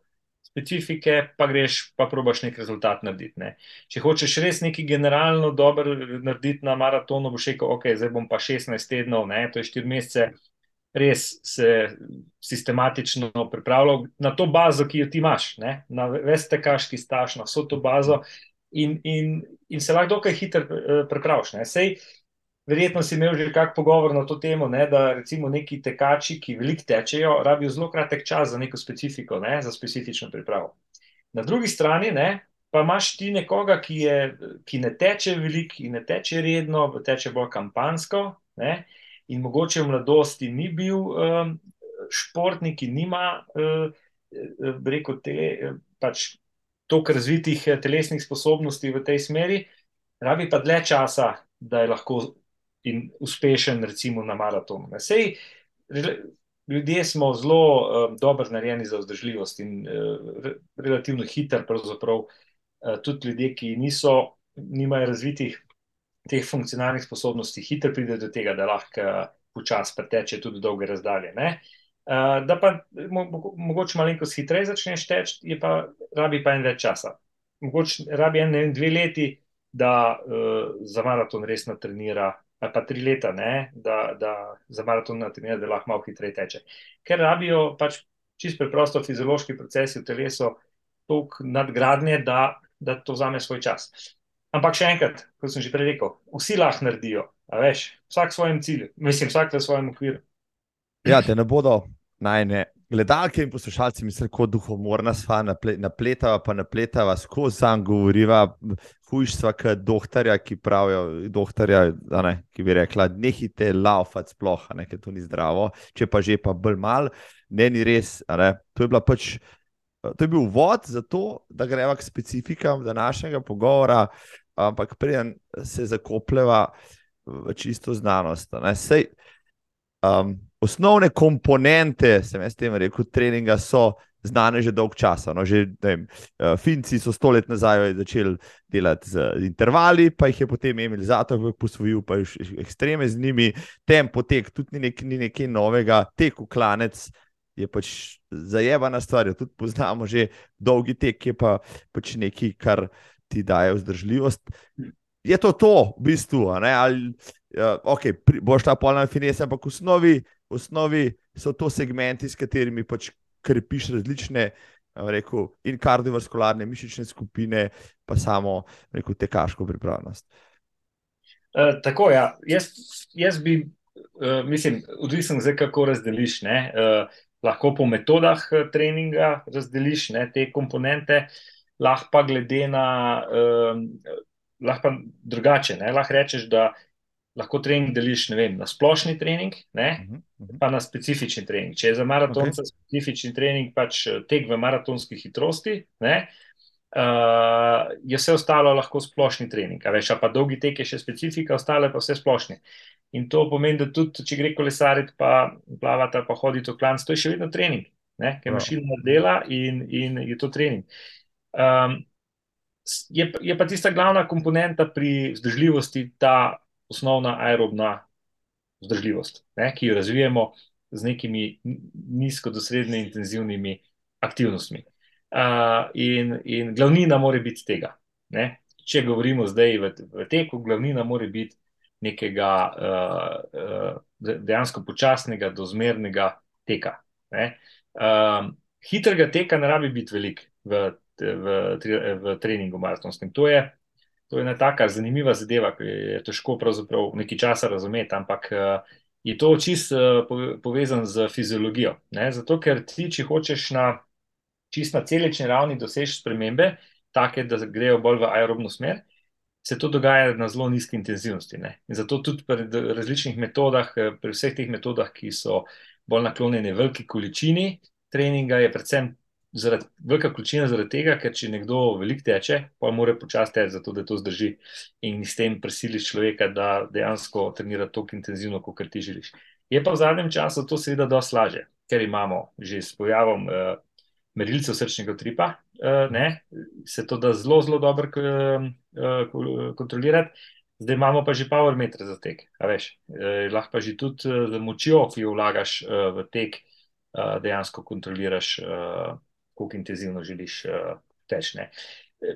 specifike, pa greš, pa probaš nek rezultat narediti. Ne. Če hočeš res nekaj generalno dobro narediti na maratonu, boš rekel, ok, zdaj bom pa 16 tednov, ne, to je 4 mesece. Res se sistematično pripravljal na to bazo, ki jo ti imaš, ne? na veste, kaški staš, na vso to bazo, in, in, in se lahko dokaj hitro uh, prepraviš. Sej, verjetno si imel že kak pogovor na to temo, ne, da recimo neki tekači, ki veliko tečejo, rabijo zelo kratek čas za neko specifiko, ne, za specifično pripravo. Na drugi strani ne, pa imaš ti nekoga, ki, je, ki ne teče veliko, ki ne teče redno, teče bolj kampansko. Ne, in mogoče v mladosti ni bil um, športnik, ki nima, uh, rekel, te pač toliko razvitih eh, telesnih sposobnosti v tej smeri, rabi pa dlje časa, da je lahko in uspešen, recimo na maratonu. Sej, ljudje smo zelo uh, dobro narejeni za vzdržljivost in uh, re, relativno hiter, pravzaprav uh, tudi ljudje, ki niso, nimajo razvitih teh funkcionalnih sposobnosti, hitro pride do tega, da lahko počasi preteče tudi dolge razdalje. Uh, da pa mo mogoče malo hitreje začneš teči, je pa rabi pa en več časa. Mogoče rabi en, en dve leti, da uh, za maraton res natrenira ali pa tri leta, ne, da, da za maraton tem, da lahko malo hitreje teče. Ker rabijo pač čisto preprosto fiziološki procesi v telesu, toliko nadgradnje, da, da to vzame svoj čas. Ampak še enkrat, kot sem že prej rekel, vsi lahko naredijo, veš, vsak v svojem cilju, mislim, vsak v svojem okviru. Ja, te ne bodo najne gledalke in poslušalci mislijo, da je duhomorna sva, napletava pa napletava, skozi sam govoriva, hujstva, kot doktorja, ki pravijo, doktorja, ne, ki bi rekla, nehite laufati sploh, ne, ker to ni zdravo, če pa že pa bolj mal, ne, ni res. Ne, to je bila pač. To je bil uvod za to, da greva k specifikam današnjega pogovora, ampak preden se zakopljeva v čisto znanost. Sej, um, osnovne komponente, sem jaz tem rekel, treninga so znane že dolgo časa. No, že, vem, uh, Finci so sto let nazaj začeli delati z intervali, pa jih je potem imel zato, da je posvojil, pa je ekstreme z njimi, tempo tek, tudi ni, nek, ni nekaj novega, tek v klanec. Je pač zajemana stvar, jo tudi poznamo, že dolgi tek je pa pač nekaj, kar ti daje vzdržljivost. Je to to, v bistvu, ali uh, okay, boš ta polna finesa, ampak v osnovi osnovi so to segmenti, s katerimi pač krepiš različne. Rekel, in kardiovaskularne mišične skupine, pa samo rekel, tekaško pripravljenost. E, tako je. Ja. Jaz, jaz bi, uh, mislim, odvisen zdaj, kako razdeliš. E, lahko po metodah treninga razdeliš ne, te komponente, lahko pa glede na, uh, lahko pa drugače. Ne, lahko rečeš, da lahko trening deliš vem, na splošni trening, ne, uh -huh, uh -huh. pa na specifični trening. Če je za maratonce okay. specifični trening, pač eh, tek v maratonski hitrosti, ne, uh, je vse ostalo lahko splošni trening. Veš, pa dolgi tek je še specifika, ostale pa vse splošne. In to pomeni, da tudi če gre kolesariti, pa plavati, pa hoditi v klanc, to je še vedno trening, ne, ker imaš šilna dela in, in je to trening. Um, je, je pa tista glavna komponenta pri vzdržljivosti ta osnovna aerobna vzdržljivost, ne, ki jo razvijamo z nekimi nizko do srednje intenzivnimi aktivnostmi. Uh, in, in glavnina more biti tega. Ne. Če govorimo zdaj v, v teku, glavnina more biti nekega uh, dejansko počasnega, dozmernega teka. Uh, hitrega teka ne rabi biti velik v, v, v treningu maratonskem. To je To je ena taka zanimiva zadeva, ki je težko pravzaprav nekaj časa razumeti, ampak eh, je to čist eh, povezan z fiziologijo. Ne? Zato, ker ti, če hočeš na čist na celični ravni doseči spremembe, take, da grejo bolj v aerobno smer, se to dogaja na zelo nizki intenzivnosti. Ne? In zato tudi pri različnih metodah, eh, pri vseh teh metodah, ki so bolj naklonjene veliki količini treninga, je predvsem zaradi velike količine, zaradi tega, ker če nekdo veliko teče, pa mora počasi teči, zato da to zdrži in s tem prisiliš človeka, da dejansko trenira tako intenzivno, kot ti želiš. Je pa v zadnjem času to seveda dosti lažje, ker imamo že s pojavom uh, merilcev srčnega tripa, uh, ne, se to da zelo, zelo dobro uh, kontrolirati. Zdaj imamo pa že power meter za tek, veš, eh, lahko pa že tudi z močjo, ki jo vlagaš eh, v tek, eh, dejansko kontroliraš eh, kako intenzivno želiš uh, teči.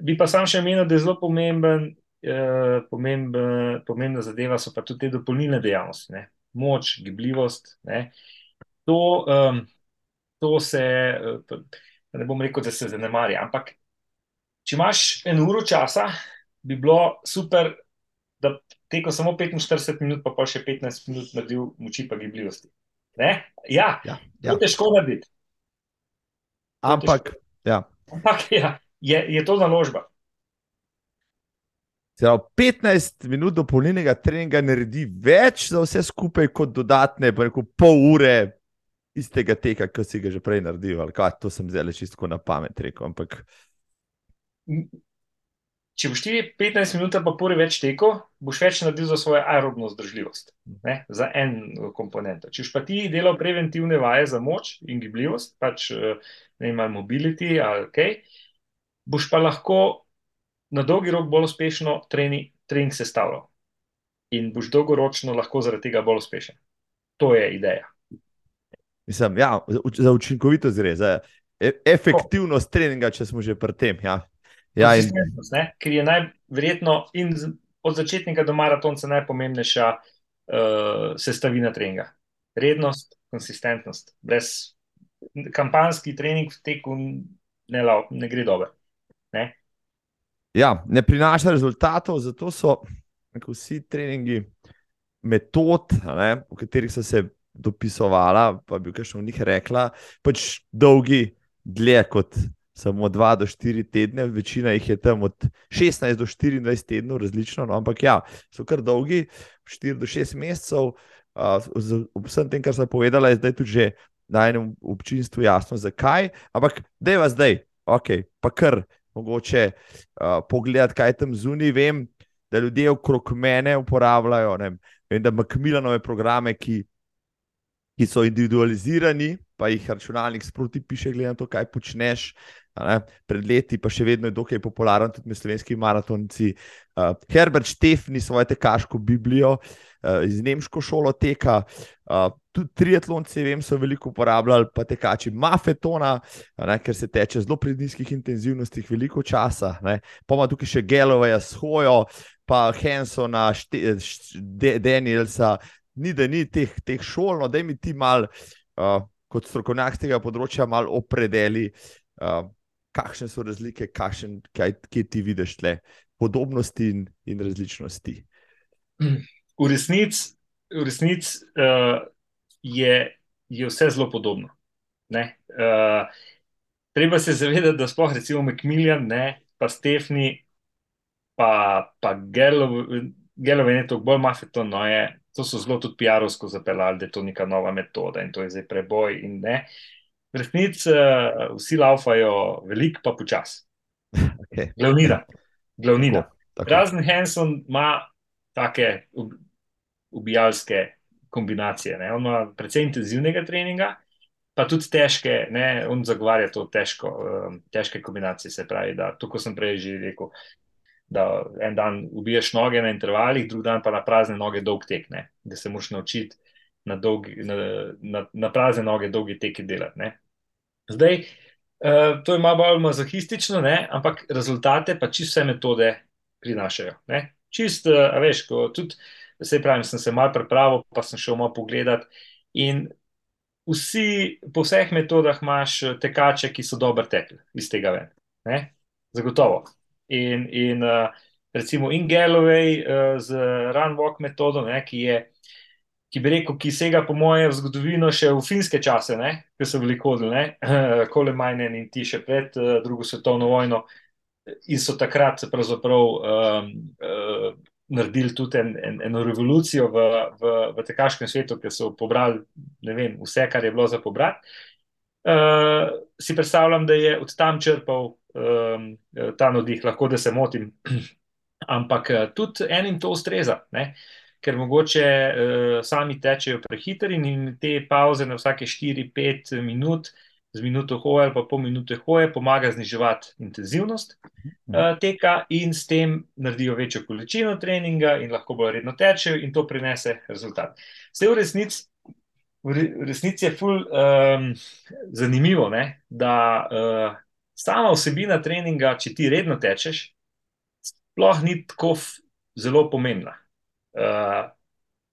Bi pa sam še menil, da je zelo pomemben, uh, pomemben, pomembna zadeva, so pa tudi te dopolnilne dejavnosti, ne? moč, gibljivost. Ne? To, um, to se, uh, ne bom rekel, da se zanemarja, ampak če imaš eno uro časa, bi bilo super, da teko samo 45 minut, pa pa še 15 minut naredil moči pa gibljivosti. Ne? Ja, ja, ja. to je težko narediti. Ampak, ja. Ampak ja, je, je to naložba. Zelo 15 minut dopolnilnega treninga naredi več za vse skupaj, kot dodatne, rekel, pol ure istega teka, ki si ga že prej naredil. Kaj, to sem zdaj čisto na pamet rekel. Ampak... če boš ti 15 minut pa pol več tekel, boš več naredil za svojo aerobno zdržljivost, ne, za en komponent. Če boš pa ti delal preventivne vaje za moč in gibljivost, pač ne imaš mobility ali kaj, boš pa lahko na dolgi rok bolj uspešno trening, trening sestavljal. In boš dolgoročno lahko zaradi tega bolj uspešen. To je ideja. Mislim, ja, za učinkovitost gre, za e, efektivnost treninga, če smo že pri tem. Ja. Ja, in... Ker je najverjetno in od začetnika do maratonca najpomembnejša uh, sestavina treninga. Rednost, konsistentnost. Brez kampanjski trening v teku ne, ne gre dobro. Ne? Ja, ne prinaša rezultatov, zato so vsi treningi metod, ne, v katerih so se dopisovala, pa bi kaj še v njih rekla, pač dolgi, dlje kot samo 2 do 4 tedne, večina jih je tam od 16 do 24 tednov, različno, no, ampak ja, so kar dolgi, 4 do 6 mesecev. Uh, vsem tem, kar sem povedala, je zdaj tudi že na enem občinstvu jasno, zakaj. Ampak, vas zdaj, ok, pa kar mogoče uh, pogledati, kaj tam zunaj. Vem, da ljudje okrog mene uporabljajo, ne vem, da imajo Milanove programe, ki ki so individualizirani, pa jih računalnik sproti piše, glede na to, kaj počneš. Pred leti pa še vedno je dokaj popularen tudi med slovenskimi maratonci. Uh, Herbert Štefni svojo tekaško Biblijo uh, iz Nemško šolo teka. Uh, tudi triatlonci, vem, so veliko uporabljali, pa tekači Mafetona, ne, ker se teče zelo pri nizkih intenzivnostih, veliko časa. Pa ima tukaj še Geloveja s hojo, pa Hensona, Danielsa, ni da ni teh, teh šol, no, da mi ti mal, uh, kot strokovnjak z tega področja, malo opredeli, uh, kakšne so razlike, kakšen, kaj, kje ti vidiš tle podobnosti in, in različnosti. V resnici resnic, uh, je, je vse zelo podobno. Uh, treba se zavedati, da sploh recimo Macmillan, pa Stefani, pa, pa Gelov, je nekaj bolj mafeton, no je to so zelo tudi PR-ovsko zapeljali, da je to neka nova metoda in to je zdaj preboj. V resnici uh, vsi laufajo veliko, pa počasi. Okay. Glavnina. Glavnina. Razen Hanson ima take ubijalske kombinacije. Ne? On ima precej intenzivnega treninga, pa tudi težke, ne? on zagovarja to težko, um, težke kombinacije. Se pravi, da to, ko sem prej že rekel, da en dan ubiješ noge na intervalih, drug dan pa na prazne noge dolg tek, ne? da se moraš naučiti na, dolgi, na, na, na prazne noge dolgi teki delati. Ne? Zdaj, uh, to je malo bolj mazohistično, ne? ampak rezultate pa čisto vse metode prinašajo. Ne? Čist, uh, a veš, ko tudi, se pravi, sem se mal prepravil, pa sem šel malo pogledat in vsi, po vseh metodah imaš tekače, ki so dobro tekli iz tega ven. Ne? Zagotovo in, in uh, recimo in Galloway uh, z Runwalk metodo, ne, ki je. Ki bi rekel, ki sega po moje v zgodovino še v finske čase, ki so bili hodili, kole majnen in ti še pred uh, drugo svetovno vojno, in so takrat pravzaprav um, uh, naredili tudi en, en, eno revolucijo v, v, v tekaškem svetu, ker so pobrali vem, vse, kar je bilo za pobrati. Uh, si predstavljam, da je od tam črpal um, ta navdih, lahko da se motim. Ampak tudi enim to ustreza, ne? Ker mogoče uh, sami tečejo prehiter in te pauze na vsake 4-5 minut, z minuto hoje ali pa pol minute hoje, pomaga zniževati intenzivnost uh, teka in s tem naredijo večjo količino treninga in lahko bolj redno tečejo in to prinese rezultat. Vse v resnici. V resnici je ful um, zanimivo, ne, da uh, sama vsebina treninga, če ti redno tečeš, sploh ni tako zelo pomembna. Uh,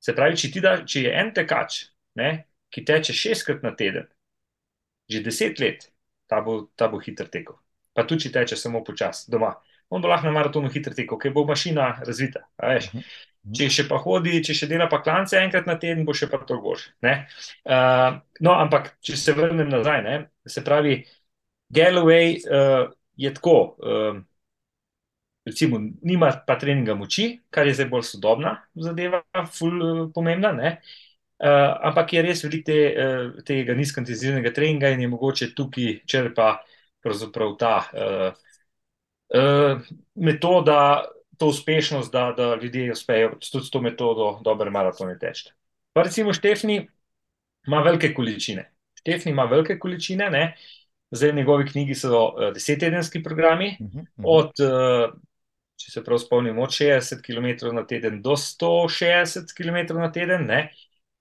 se pravi, če, da, če je en tekač, ne, ki teče šestkrat na teden, že deset let, ta bo, ta bo hiter tekel. Pa tudi, če teče samo počasi doma. On bo lahko na maratonu hiter tekel, ker bo mašina razvita. Mhm. Če še pa hodi, če še dela pa klance enkrat na teden, bo še pa to boš. Uh, no, ampak če se vrnem nazaj, ne, se pravi, Galloway uh, je tako, uh, recimo, nima pa treninga moči, kar je zdaj bolj sodobna zadeva, ful uh, pomembna. Uh, ampak je res veliko te, uh, tega nizkointenzivnega treninga in je mogoče tukaj črpa ta uh, uh, metoda, to uspešnost, da, da ljudje uspejo tudi s to metodo dobre maratone teči. Pa recimo Štefni ima velike količine. Štefni ima velike količine, ne? zdaj v njegovi knjigi so uh, desettedenski programi, uh -huh, uh -huh. od, uh, če se prav spomnim, od 60 km na teden do 160 km na teden. Ne?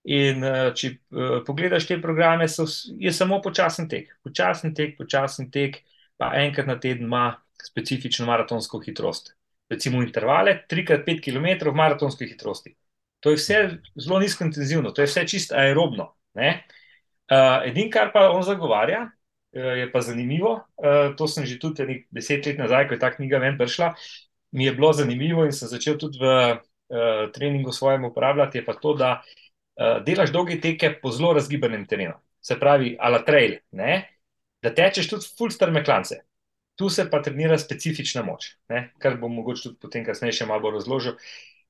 In uh, če uh, pogledaš te programe, so, je samo počasen tek, počasen tek, počasen tek, pa enkrat na teden ima specifično maratonsko hitrost. Recimo intervale, 3x5 km v maratonski hitrosti. To je vse zelo nizko intenzivno, to je vse čisto aerobno. Uh, Edino, kar pa on zagovarja, uh, je pa zanimivo. Uh, to sem že tudi deset let nazaj, ko je ta knjiga ven prišla, mi je bilo zanimivo in sem začel tudi v uh, treningu svojem uporabljati. Je pa to, da uh, delaš dolge teke po zelo razgibanem terenu, se pravi, ala trail, ne? da tečeš tudi full strme klance. Tu se pa trenira specifična moč, ne? kar bom mogoče tudi potem kasneje še malo razložil.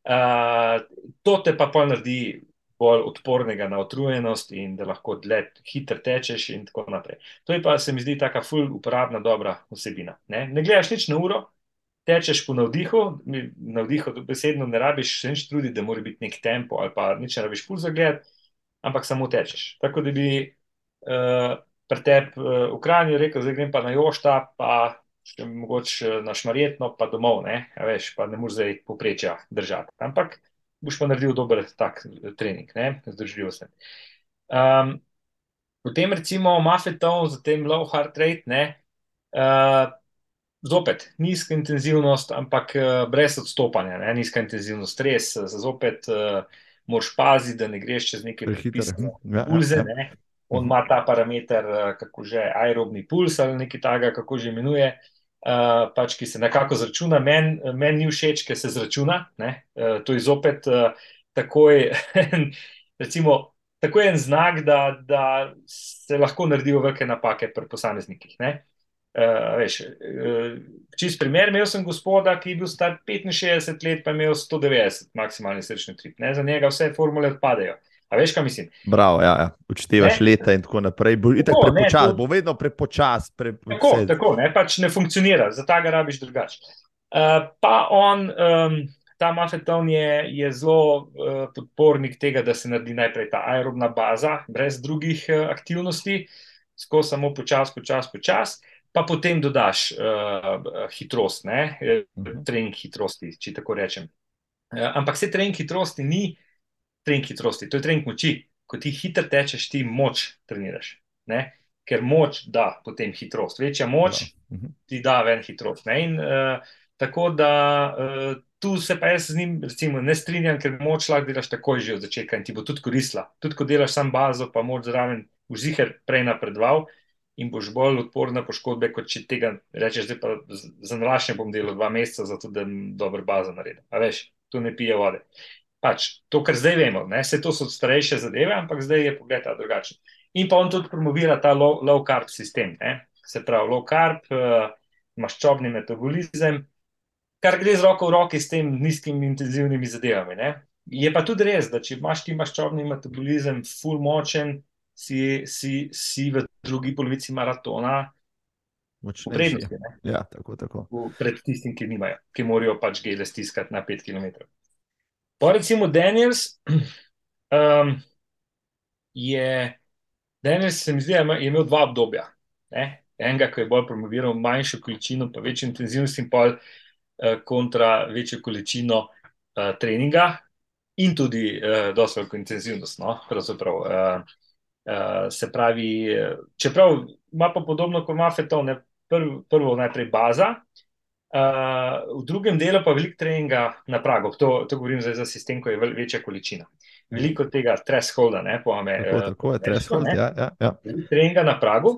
Uh, to te pa naredi bolj odpornega na utrujenost in da lahko dlje hitro tečeš in tako naprej. To je pa se mi zdi taka full uporabna, dobra vsebina. Ne, ne gledaš nič na uro, tečeš po navdihu, navdihu besedno ne rabiš se nič truditi, da mora biti nek tempo ali pa nič ne rabiš pul zagled, ampak samo tečeš. Tako da bi uh, pri tebi uh, v Kranju rekel, zdaj grem pa na Jošta, pa še mogoče na Šmarjetno, pa domov, ne, veš, pa ne moreš zdaj poprečja držati. Ampak boš pa naredil dober tak trening, ne, zdržljivost. Um, potem recimo Mafeton za tem low heart rate, ne, uh, zopet nizka intenzivnost, ampak uh, brez odstopanja, ne, nizka intenzivnost, stres, zopet uh, moraš paziti, da ne greš čez neke prehitre ja, pulze, ja, ja. ne. On ima ta parameter, kako že aerobni puls ali nekaj takega, kako že imenuje. Uh, pač, ki se nekako zračuna, meni men ni všeč, ker se zračuna. Uh, to je zopet uh, takoj, recimo, tako en znak, da, da se lahko naredijo velike napake pri posameznikih. Uh, veš, uh, čist primer, imel sem gospoda, ki je bil star 65 let, pa je imel 190 maksimalni srčni trip. Ne? Za njega vse formule odpadejo. A veš, kaj mislim? Bravo, ja, ja. učtevaš ne? leta in tako naprej. Bo, tako, prepočas, ne, to... bo vedno prepočas. Pre... Tako, tako ne, pač ne funkcionira, zato ga rabiš drugače. Uh, pa on, um, ta mafeton je, je zelo uh, podpornik tega, da se naredi najprej ta aerobna baza, brez drugih uh, aktivnosti, skozi samo počas, počas, počas. Pa potem dodaš uh, hitrost, ne, uh mhm. trening hitrosti, če tako rečem. Uh, ampak vse trening hitrosti ni uh, trening hitrosti, to je trening moči. Ko ti hitro tečeš, ti moč treniraš. Ne? Ker moč da potem hitrost. Večja moč da. Mhm. ti da ven hitrost. Ne? In uh, tako da uh, tu se pa jaz z njim recimo, ne strinjam, ker moč lahko delaš takoj že od začetka in ti bo tudi koristila. Tudi ko delaš sam bazo, pa moč zraven, ziger prej napredoval. In boš bolj odporen na poškodbe, kot če tega rečeš, zdaj pa za naraščanje bom delal dva meseca, zato da dobro bazo naredil. A veš, tu ne pije vode pač to, kar zdaj vemo, ne? vse to so starejše zadeve, ampak zdaj je pogled drugačen. In pa on tudi promovira ta low, low carb sistem, ne? se pravi low carb, uh, maščobni metabolizem, kar gre z roko v roki s tem nizkimi intenzivnimi zadevami. Ne? Je pa tudi res, da če imaš ti maščobni metabolizem, full močen, si, si, si v drugi polovici maratona. Prednosti, ja, tako, tako. Pred tistim, ki nimajo, ki morajo pač gele stiskati na 5 km. Pa recimo Daniels, um, je, Daniels se mi zdi, je imel dva obdobja. Ne? Enega, ki je bolj promoviral manjšo količino, pa večjo intenzivnost in pol uh, kontra večjo količino uh, treninga in tudi uh, dosto veliko intenzivnost. No? Pravzaprav, uh, uh, se pravi, čeprav ima pa podobno kot Mafetov, prv, prvo najprej baza, Uh, v drugem delu pa veliko treninga na pragu, to, to govorim zdaj za sistem, ko je večja količina. Veliko tega thresholda, ne pojme. Tako, uh, tako je, threshold, ja, ja, ja. Treninga na pragu.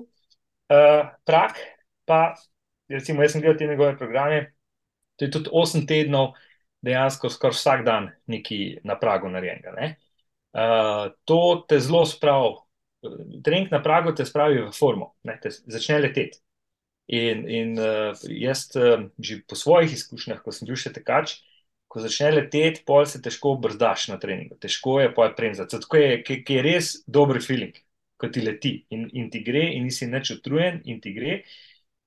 Uh, prak pa, recimo, jaz sem gledal te njegove programe, to je tudi 8 tednov, dejansko skoraj vsak dan neki na pragu narejenega. Uh, to te zelo spravi, trening na pragu te spravi v formo, ne, te začne leteti. In, in uh, jaz, uh, že po svojih izkušnjah, ko sem bil še tekač, ko začne leteti, pol se težko brzdaš na treningu, težko je pol premzati. Tako je, ki, ki je res dober feeling, ko ti leti in, in ti gre, in nisi neč utrujen, in ti gre.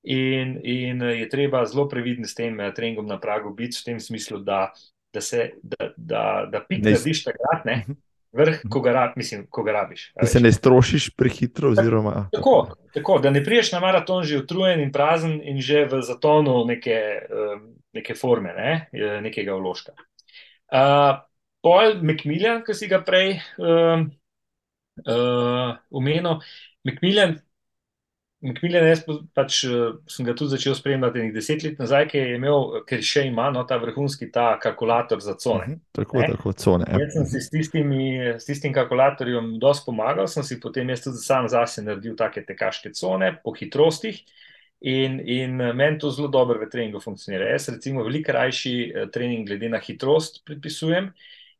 In, in je treba zelo previden s tem treningom na pragu biti, v tem smislu, da, da, se, da, da, da pik Ne- narediš takrat, ne, Mhm. Vrh, ko ga, rab, mislim, ko ga rabiš. Da se ne strošiš prehitro, oziroma Tako, tako, da ne priješ na maraton že utrujen in prazen in že v zatonu neke, neke forme, ne, nekega vložka. Uh, Pol Macmillan, ki si ga prej um, uh, omenil, Macmillan, Macmillan jaz pa- pač uh, sem ga tudi začel spremljati nekaj deset let nazaj, ker je imel, ker še ima no, ta vrhunski ta kalkulator za cone. Mhm, tako, Ne? tako, cone. Ja. Jaz sem si s, tistimi, s tistim kalkulatorjem dosti pomagal, sem si potem jaz tudi sam zase naredil take tekaške cone po hitrostih. In, in meni to zelo dobro v treningu funkcionira. Jaz, recimo, veliko rajši eh, trening glede na hitrost predpisujem,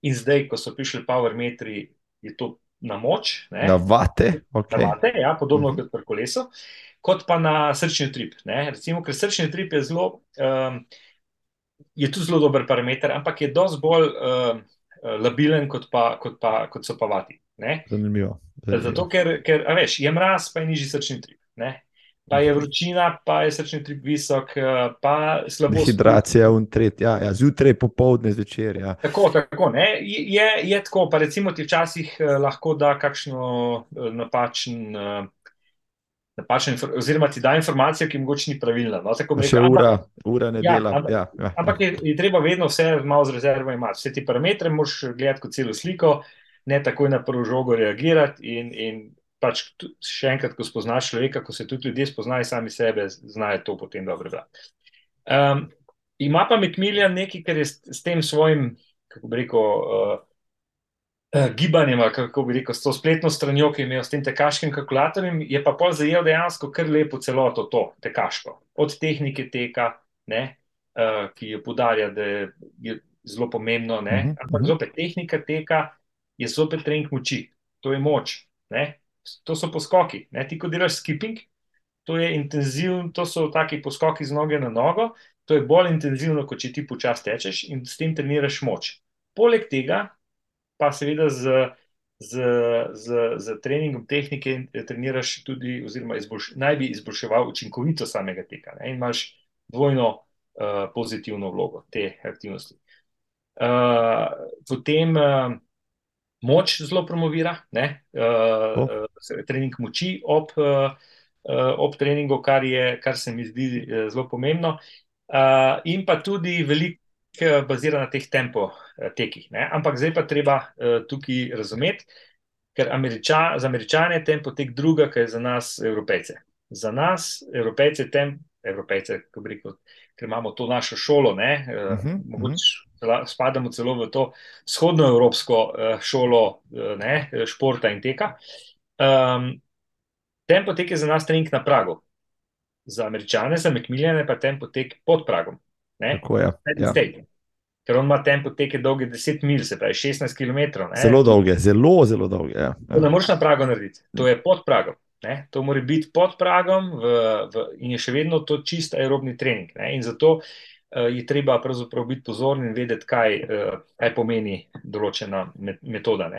in zdaj, ko so prišli powermetri, je to na moč, ne, Na vate, na okay. vate, ja, podobno Mhm. kot pri kolesu, kot pa na srčni utrip. Ne. Recimo, ker srčni utrip je zelo, um, je tu zelo dober parameter, ampak je dosti bolj um, labilen, kot, pa, kot, pa, kot so pa vati. Ne. Zanimivo. zanimivo. Zato, ker, ker veš, je mraz, pa je nižji srčni utrip. Ne. Pa je vročina, pa je srčni utrip visok, eh, pa slabo spimo. Dehidracija, untret, ja, ja, zjutraj, popoldne, zvečer. Ja. Tako, tako. Ne? Je, je tako, pa recimo ti včasih eh, lahko da kakšno eh, napačen. Napačen, oziroma ti da informacijo, ki mogoče ni pravilna. No? Tako Še rekel, ura, ampak, ura ne Ja, dela. ampak- Ja, ja, ampak je, je treba vedno vse malo z rezervo imeti. Vse te parametre moraš gledati kot celo sliko, ne takoj na prvo žogo reagirati. In, in pač še enkrat, ko spoznaš človeka, ko se tudi ljudje spoznajo sami sebe, znajo to potem dobro brati. Um, ima pa Macmillan nekaj, kar je s, s tem svojim, kako bi rekel, uh, uh, gibanjem, kako bi rekel, s to spletno stranjo, ki je imel s tem tekaškim kalkulatorjem, je pa pol zajel dejansko kar lepo celoto to tekaško. Od tehnike teka, ne, uh, ki jo podarja, da je, je zelo pomembno, ne, Mhm, ampak mhm. zopet tehnika teka je zopet trening moči, to je moč, ne, to so poskoki, ne, ti ko delaš skipping, to je intenzivno, to so taki poskoki z noge na nogo, to je bolj intenzivno, kot če ti počasi tečeš in s tem treniraš moč. Poleg tega pa seveda z, z, z, z treningom tehnike treniraš tudi, oziroma izboljš, naj bi izboljševal učinkovitost samega teka ne, in imaš dvojno uh, pozitivno vlogo te aktivnosti. Uh, potem uh, moč zelo promovira, ne, uh, Oh. uh, trening moči ob, uh, ob treningu, kar, je, kar se mi zdi zelo pomembno. Uh, in pa tudi veliko bazira na teh tempo tekih. Ne? Ampak zdaj pa treba uh, tukaj razumeti, ker Američa, za Američane je tempo tek druga, kaj je za nas, Evropejce. Za nas, Evropejce, tem, Evropejce, ko bi rekel, ker imamo to našo šolo, ne, uh, Mhm, mhm. mogoče cela- spadamo celo v to vzhodnoevropsko uh, šolo uh, ne, športa in teka. Um, tempo tek je za nas trening na pragu. Za američane, za Macmillane pa tempo tek pod pragom. Ne? Tako je. Ja. state. Ker on ima tempo teke dolge 10 mil, se pravi 16 km. Zelo dolge, zelo, zelo dolge. Ja. To ne moreš na pragu narediti, to je pod pragom. Ne? To mora biti pod pragom v, v, in je še vedno to čist aerobni trening. Ne? In zato uh, je treba pravzaprav biti pozoren in vedeti, kaj, uh, kaj pomeni določena met, metoda.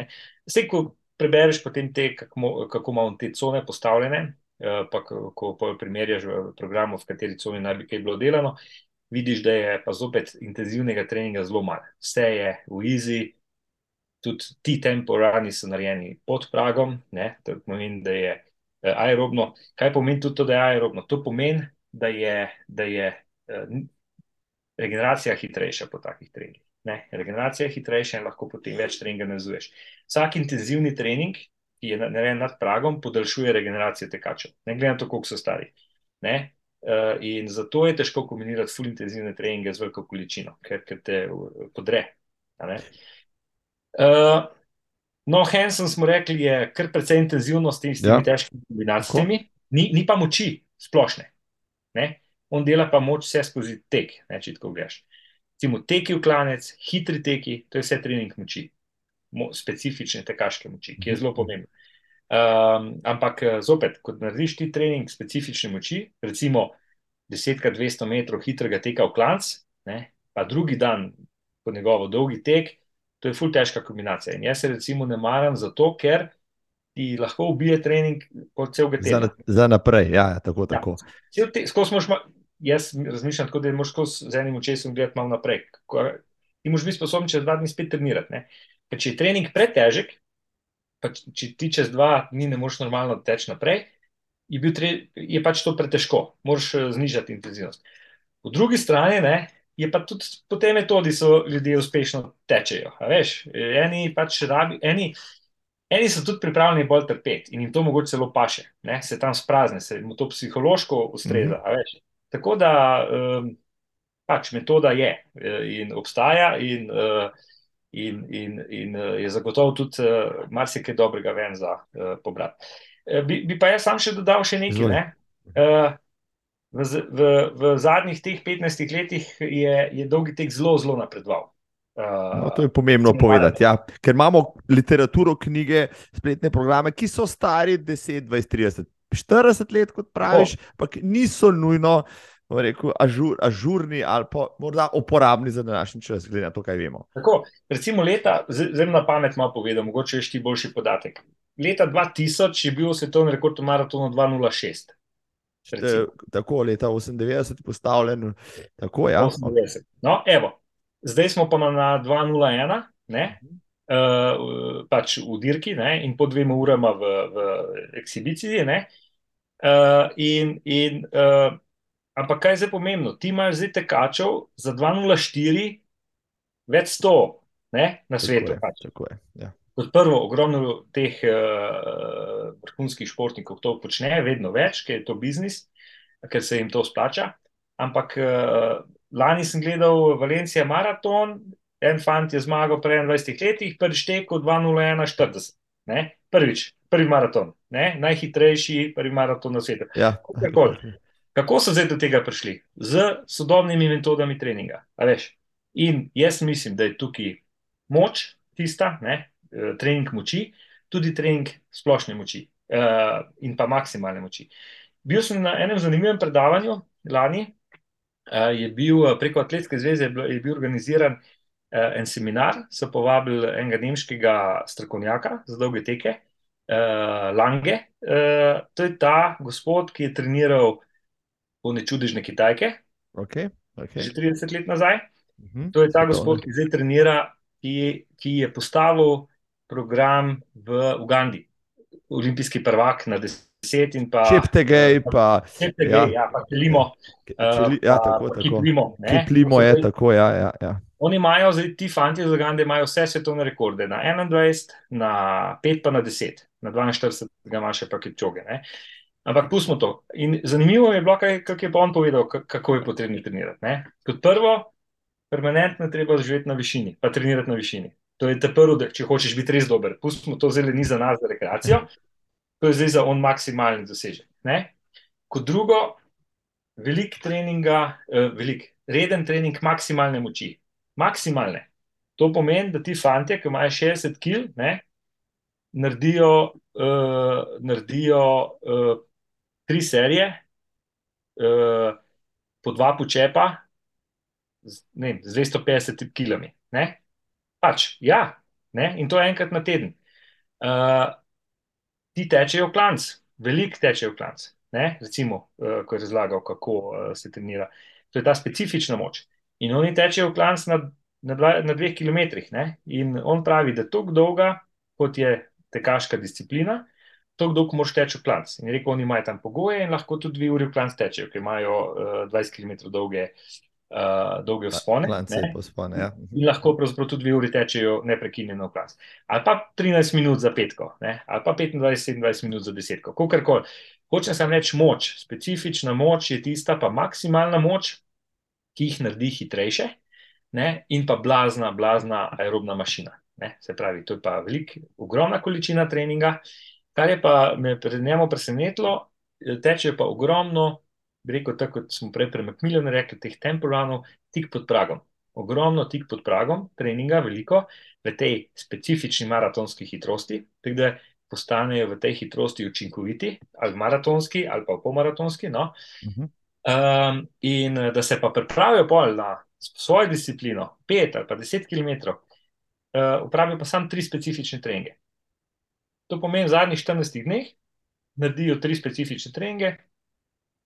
Vse, ko prebereš potem te, kako, mo- kako ima on te cone postavljene, uh, pa ko, primerjaš v programu, v kateri coni naj bi kaj bilo delano, vidiš, da je pa zopet intenzivnega treninga zelo malo. Vse je v easy, tudi ti temporani so narejeni pod pragom, ne, to pomeni, da je eh, aerobno. Kaj pomeni tudi to, da je aerobno? To pomeni, da je, da je eh, regeneracija hitrejša po takih treningih. Ne, regeneracija je hitrejša in lahko potem več treninga navezuješ. Vsak intenzivni trening, ki je na- narejen nad pragom, podaljšuje regeneracijo tekačev, ne glede na to, koliko so stari. Ne? Uh, in zato je težko kombinirati full intenzivne treninge z veliko količino, ker, ker te podre. Uh, no, Hansen smo rekli, je kar precej intenzivno s temi, Ja. težkimi kombinacijami, ni, ni pa moči splošne. Ne? On dela pa moč vse skozi tek, ne, če tako gledaš. Recimo teki v klanec, hitri teki, to je vse trening moči, mo, specifične tekaške moči, ki je zelo pomembno. Um, ampak eh, zopet, ko narediš ti trening specifične moči, recimo 10x200 metrov hitrega teka v klanc, ne, pa drugi dan po njegovo dolgi tek, to je ful težka kombinacija. In jaz se recimo ne maram zato, ker ti lahko ubije trening kot celega Za, tedna. na- za naprej, ja, ja, tako. Ja. tako. Cel te- ma- Jaz razmišljam tako, da moraš skozi z enim očesom gledati malo naprej. Ti moraš biti sposoben čez dva dni spet trenirati. Ne? Ker če je trening pretežek, pa če ti čez dva dni ne moreš normalno teči naprej, je, tre, je pač to pretežko, moraš eh, znižati intenzivnost. Po drugi strani ne, je pa tudi po tej metodi so ljudje uspešno tečejo. Veš, eni pač rabi, eni, eni so tudi pripravljeni bolj trpeti in jim to mogoče celo paše, ne? se tam sprazne, se jim to psihološko ustreza. A veš. Tako da um, pač metoda je eh, in obstaja in, uh, in, in, in uh, je zagotovo tudi uh, marsikaj dobrega ven za uh, pobrati. Eh, Bi, bi pa jaz sam še dodal še nekaj. Ne? Uh, v, v, v zadnjih teh 15 letih je, je dolgi tek zelo, zelo napredoval. Uh, No, to je pomembno povedati, ja. ker imamo literaturo, knjige, spletne programe, ki so stari 10, 20, 30, 40 let, kot praviš, ampak niso nujno rekel, ažur, ažurni ali pa morda uporabni za današnji čas, glede na to, kaj vemo. Tako, recimo leta, z- zdaj na pamet malo povedal, mogoče je ti boljši podatek. Leta 2000 je bil svetovni rekord v maratonu 206. Recimo. tako leta 98 postavljen, tako ja. 98. No, evo, zdaj smo pa na, na 201, ne? Uh, pač v dirki ne? in po dvema urama v, v ekshibiciji. ne. Uh, in, in, uh, ampak kaj je zdaj pomembno? Ti imaš zdaj tekačev za 204 več 100 ne? na svetu. Tako je, Pač. tako je, ja. Kot prvo, ogromno teh uh, vrhunskih športnikov to počne, vedno več, ker je to biznis, ker se jim to splača. Ampak uh, lani sem gledal Valencija maraton, en fant je zmagal pri 21 letih, prvič tekel 2:01:40. ne. Prvič, prvi maraton, ne? najhitrejši prvi maraton na svetu. Ja. Kakorkoli. Kako so zdaj do tega prišli? Z sodobnimi metodami treninga. In jaz mislim, da je tukaj moč tista, ne, trening moči, tudi trening splošne moči uh, in pa maksimalne moči. Bil sem na enem zanimivem predavanju lani, uh, je bil eh, preko Atletske zveze je bil, je bil organiziran uh, en seminar, so povabili enega nemškega strokovnjaka za dolge teke, uh, Lange. Uh, to je ta gospod, ki je treniral one čudežne Kitajke, Okay, okay. že 30 let nazaj. Mhm. To je ta gospod, ki zdaj trenira, ki, ki je postavil program v Ugandi, olimpijski prvak na 10 in pa Čeptegej, pa Čeptegej, ja. ja, pa Kelimo. Čeli, ja, tako, tako. Kiplimo. Kiplimo je tako, ja, ja, ja. Oni imajo, zdaj ti fanti iz Ugande imajo vse svetovne rekorde, na 21, na 5, pa na 10, na 42, ga ima še pa Kipčoge. Ne? Ampak pustimo to. In zanimivo je bilo, kako je pa on povedal, ka- kako je potrebno trenirati. Ne? Kot prvo, permanentno treba živeti na višini, pa trenirati na višini. To je te prvo, da, če hočeš biti res dober. Pustimo to zdaj, ni za nas, za rekreacijo, to je zdaj za on maksimalni dosežek. Ne? Kot drugo, velik treninga, eh, velik, reden trening maksimalne moči. Maksimalne. To pomeni, da ti fanti, ki imajo 60 kg, naredijo, uh, naredijo uh, tri serije, uh, po dva počepa, z, ne, z 250 kg. Pač, ja, ne, in to enkrat na teden. Uh, ti tečejo v klanc, veliko tečejo v klanc. Ne? Recimo, uh, ko je razlagal, kako uh, se trenira. To je ta specifična moč. In oni tečejo v klanc na, na, dva, na dveh kilometrih. Ne? In on pravi, da tako dolga, kot je tekaška disciplina, tako dolgo moraš teči v klanc. In je rekel, oni imajo tam pogoje in lahko tudi dve uri v klanc tečejo, ker imajo uh, 20 km dolge, uh, dolge vzpone. Klance ne. pospone, ja. In lahko pravzaprav tudi dve uri tečejo neprekinjeno v klas. Ali pa 13 minut za petko, ne? ali pa 25-27 minut za desetko, kakorkoli. Hočem samo reči moč, specifična moč je tista, pa maksimalna moč, ki jih naredi hitrejše, ne? in pa blazna, blazna aerobna mašina. Ne? Se pravi, to je pa velika, ogromna količina treninga. Kar je pa me pred njemu presenetilo, teče pa ogromno, bi rekel, tako kot smo prej pri Macmillanu rekli, teh temporanov, tik pod pragom. Ogromno tik pod pragom treninga, veliko v tej specifični maratonski hitrosti, tako da postanejo v tej hitrosti učinkoviti, ali maratonski, ali pa polmaratonski. No? Mhm. Um, in eh, da se pa pripravijo pol na svojo disciplino, 5 ali pa 10 km, uh, upravijo pa samo tri specifične treninge. To pomeni, v zadnjih 14 dneh naredijo tri specifične treninge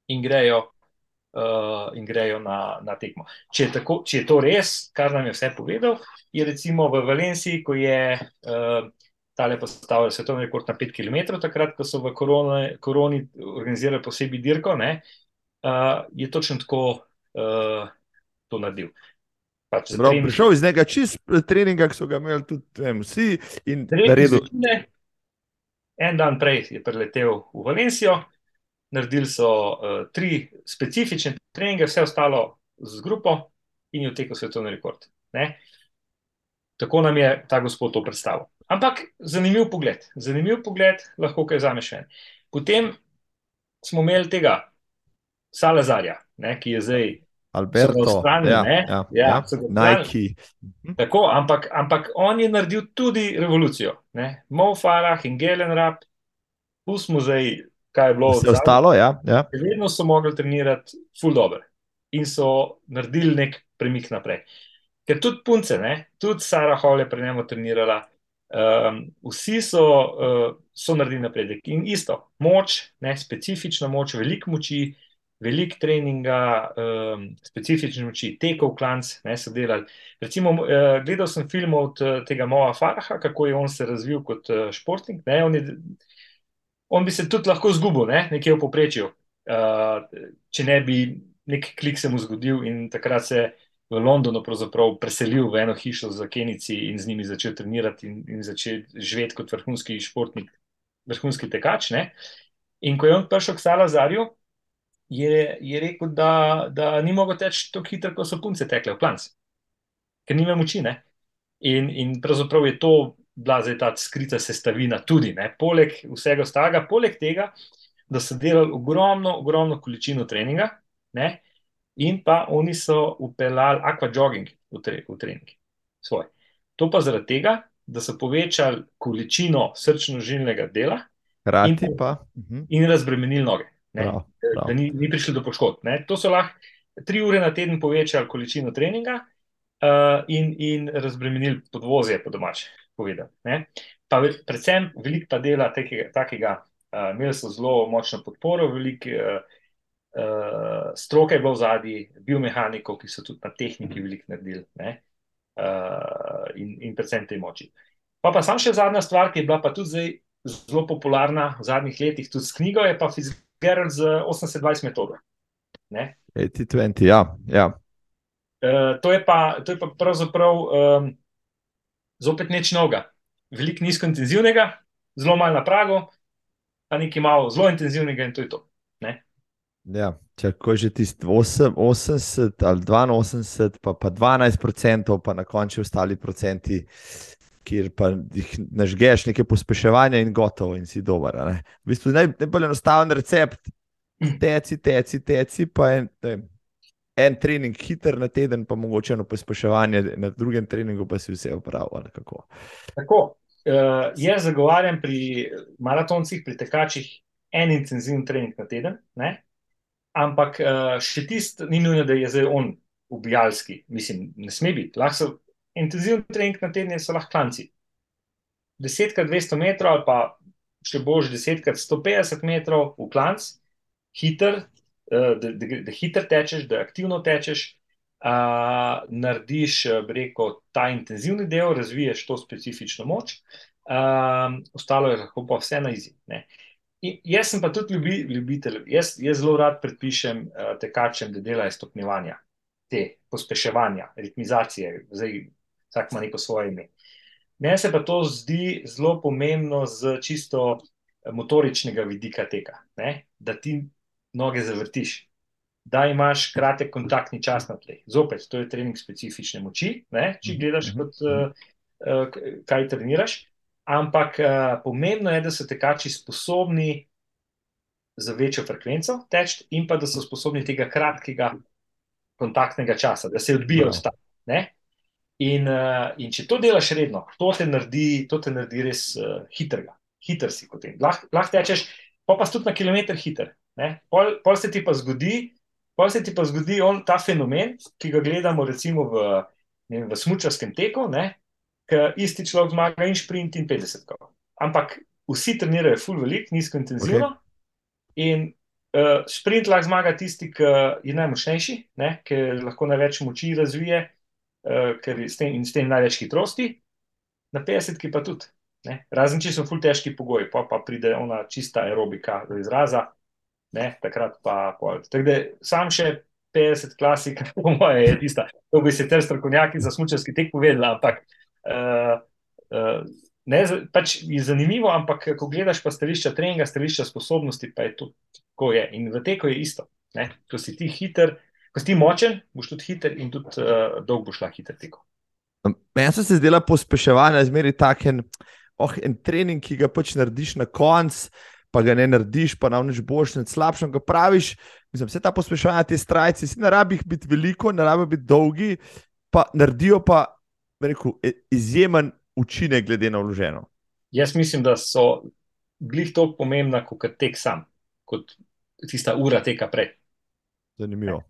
in grejo, uh, in grejo na, na tekmo. Če je, tako, če je to res, kar nam je vse povedal, je recimo v Valenciji, ko je uh, tale postavil svetovni rekord na 5 km, takrat, ko so v korona, koroni organizirali posebej dirko, ne, uh, je točno tako uh, to naredil. Pač Prav, trening... Prišel iz nekega čist treninga, ki so ga imeli tudi vem, vsi naredil. En dan prej je preletel v Valencijo, naredili so uh, tri specifične treninge, vse ostalo z grupo in je vtekel svetovni rekord. Ne? Tako nam je ta gospod to predstavil. Ampak zanimiv pogled, zanimiv pogled, lahko kaj zameš. Potem smo imeli tega Salazarja, ne, ki je zdaj. Alberto, strani, ja, ja, ja, ja, Nike. Mhm. Tako, ampak, ampak on je naredil tudi revolucijo. Mo Farah in Gelen Rap, pustimo zdaj, kaj je bilo. Vse ostalo, ja. ja. Vedno so mogli trenirati full dobro in so naredili nek premik naprej. Ker tudi punce, ne? tudi Sara Hall je pri njemu trenirala, Um, vsi so, uh, so naredili napredek in isto, moč, ne, specifična moč, veliko moči, veliko treninga, um, specifične moči, tekov, klanc, ne so delali. Recimo, uh, gledal sem film od uh, tega Moa Faraha, kako je on se razvil kot uh, športnik. Ne, on, je, on bi se tudi lahko zgubil, ne, nekje v poprečju, uh, če ne bi nek klik se mu zgodil in takrat se v Londonu preselil v eno hišo za Kenici in z njimi začel trenirati in, in začel živeti kot vrhunski športnik, vrhunski tekač. Ne? In ko je on prišel k Salazarju, je, je rekel, da, da ni mogel teči tako hitro, kot so punce tekle v klanc, ker nima moči. Ne? In, in pravzaprav je to bila zdaj ta skrita sestavina tudi, ne? poleg vsega ostalega, poleg tega, da so delali ogromno, ogromno količino treninga. Ne? in pa oni so upeljali aquajogging v, tre, v trening. Svoj. To pa zaradi tega, da so povečali količino srčno-žilnega dela in, pa, mhm. in razbremenili noge, prav, prav. da ni, ni prišli do poškodb. To so lahko tri ure na teden povečali količino treninga uh, in, in razbremenili podvozje, po domač povedal. Pa predvsem veliko pa dela takega, takega uh, imeli so zelo močno podporo, veliko uh, uh, stroke je bilo v zadnji, biomehanikov, ki so tudi na tehniki mhm. veliko naredili uh, in, in predvsem te moči. Pa pa sam še zadnja stvar, ki je bila pa tudi zdaj zelo popularna v zadnjih letih, tudi s knjigo, je pa Fitzgerald z 80-20 metodo. 80-20, ja. ja. Uh, to, je pa, to je pa pravzaprav um, zopet neč noga. Veliko nizko intenzivnega, zelo malo na pragu, pa nekaj malo zelo intenzivnega, in to je to. Ne? Ja, če je že tisti 80 ali 82, pa, pa 12 procentov, pa na koncu ostali procenti, kjer pa jih nažgeš, nekaj pospeševanja in gotovo, in si dober. V bistvu naj, najbolj enostaven recept, teci, teci, teci, pa en, en trening hiter na teden, pa mogoče eno pospeševanje, na drugem treningu pa si vse upravlja. Tako. tako uh, jaz zagovarjam pri maratoncih, pri tekačih, en intenziven trening na teden. Ne? ampak uh, še tisti ni nujno, da je zdaj on ubijalski. Mislim, ne sme biti. So intenzivni trening na teden, so lahko klanci. 10krat 200 metrov ali pa še bož 10krat 150 metrov v klanc, hiter, da, da, da hiter tečeš, da aktivno tečeš. Uh, narediš, reko, ta intenzivni del, razviješ to specifično moč, uh, ostalo je lahko pa vse na izid. In jaz sem pa tudi ljubi, ljubitelj. Jaz, jaz zelo rad predpišem uh, tekačem, da delajo stopnjevanja, te pospeševanja, ritmizacije, zdaj vsak ima neko svoje ime. Meni se pa to zdi zelo pomembno z čisto eh, motoričnega vidika teka, ne? da ti noge zavrtiš, da imaš kratek kontaktni čas na tleh. Zopet, to je trening specifične moči, ne? če gledaš, kot, uh, kaj treniraš. Ampak uh, pomembno je, da so tekači sposobni za večjo frekvenco teči, in pa da so sposobni tega kratkega kontaktnega časa, da se odbijajo od tega. In, uh, in če to delaš redno, to te naredi, to te naredi res uh, hitrega, hiter si kot en. Lahko lah tečeš, pa pa tudi na kilometr hiter. Pol, pol se ti pa zgodi, pol se ti pa zgodi on, ta fenomen, ki ga gledamo recimo v, v smučarskem teku. Ne? ker isti človek zmaga in sprint in 50. Ampak vsi trenirajo full velik, nizko intenzivno. Okay. In uh, sprint lahko zmaga tisti, ki je najmočnejši, ne, ki lahko največ moči razvije, uh, ker s tem, in s tem največ hitrosti, na 50, ki pa tudi. Ne. Razen če so full težki pogoji, pa, pa pride ona čista aerobika do izraza, ne, takrat pa pol. Tako da sam še 50 klasik, po moje, je tista. To bi se ter strokovnjaki za smučarski tek povedali, ampak. Uh, uh, Ne, pač je zanimivo, ampak ko gledaš pa stališča treninga, stališča sposobnosti, pa je to tako. Je. In v teku je isto. Ne? Ko si ti hiter, ko si ti močen, boš tudi hiter in tudi uh, dolgo boš lahko hiter teko. Meni se zdela pospeševanje, zmeri tak en, oh, en trening, ki ga pač narediš na koncu, pa ga ne narediš, pa nam neč boš, ne slabšem, ga praviš. Mislim, vse ta pospeševanje, te strajci, si ne rabi biti veliko, ne rabi biti dolgi, pa naredijo pa rekel, e, izjemen učinek, glede na vloženo. Jaz mislim, da so glih toliko pomembna, kot tek sam, kot tista ura teka prej. Zanimivo.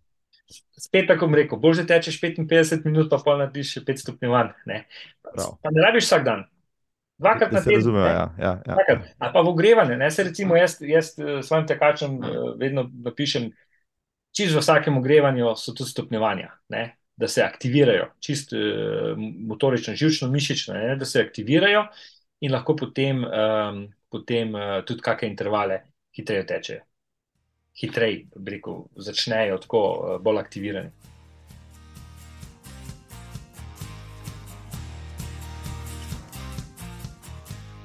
Spet tako rekel, bolj že tečeš 55 minut, pa pol narediš še 5 stopnjevanj. Ne? ne rabiš vsak dan. Dvakrat na teden. Razumem, ja. ja, ja. Ali pa v ogrevanje. Ne? Se recimo jaz, jaz eh, svojim tekačem eh, vedno napišem, čisto v vsakem ogrevanju so tudi stopnjevanja. Ne? da se aktivirajo, čist uh, motorično, živčno, mišično, ne, da se aktivirajo in lahko potem, um, potem uh, tudi kakšne intervale hitreje tečejo. Hitreje, rekel, začnejo tako uh, bolj aktivirani.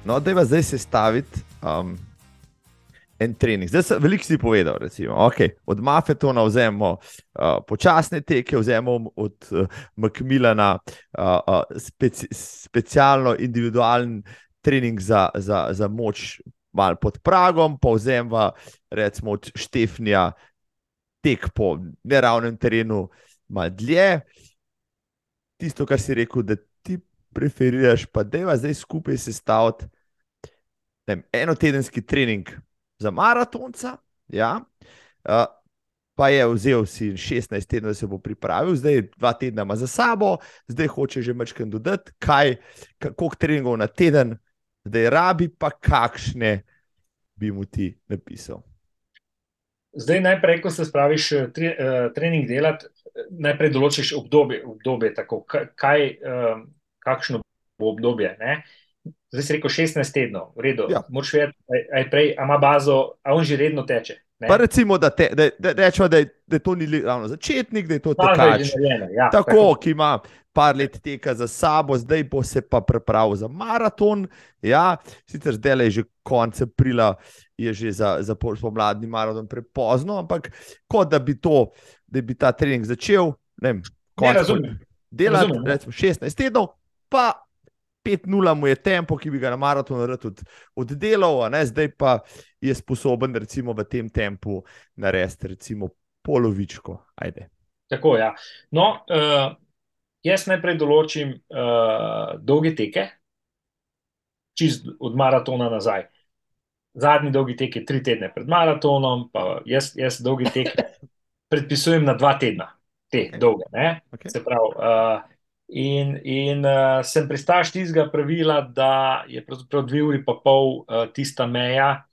No, da je zdaj sestaviti um, en trening. Zdaj veliko si povedal, recimo, okay, od Mafetona vzemo uh, počasne teke, vzemo od uh, Macmillana uh, uh, speci specialno individualen trening za, za, za moč mal pod pragom, pa vzemo recimo od Štefnija tek po neravnem terenu mal dlje. Tisto, kar si rekel, da ti preferiraš, pa da je zdaj skupaj sestaviti enotedenski trening za maratonca. Ja. Uh, pa je vzel si 16 tednov, da se bo pripravil, zdaj dva tedna ima za sabo, zdaj hoče že nekaj dodati, kaj, koliko treningov na teden, zdaj rabi, pa kakšne bi mu ti napisal. Zdaj, najprej, ko se spraviš tre, uh, trening delati, najprej določiš obdobje, obdobje tako, kaj, uh, kakšno bo obdobje. Ne? Zdaj si rekel 16 tednov, v redu. Ja. Moč vedeti, aj prej, a ima bazo, a on že redno teče. Pa recimo, da, te, da, da, rečemo, da, je, da to ni ravno začetnik, da je to tekač. Ja, tako, tako, ki ima par let teka za sabo, zdaj bo se pa pripravil za maraton. Ja, sicer zdaj je že konec aprila, je že za, za pomladni maraton prepozno, ampak kot da bi, to, da bi ta trening začel, ne vem, konec delati, recimo 16 tednov, pa 5-0 mu je tempo, ki bi ga na maratonu rad oddelal, zdaj pa je sposoben recimo, v tem tempu narediti recimo, polovičko. Ajde. Tako je. Ja. No, uh, jaz najprej določim uh, dolge teke, čist od maratona nazaj. Zadnji dolgi tek je tri tedne pred maratonom, pa jaz, jaz dolgi tek predpisujem na dva tedna, te okay. dolge. Okay. Se pravi. Uh, In, in uh, sem pristaš tistega pravila, da je pravzaprav dve uri pa pol uh, tista meja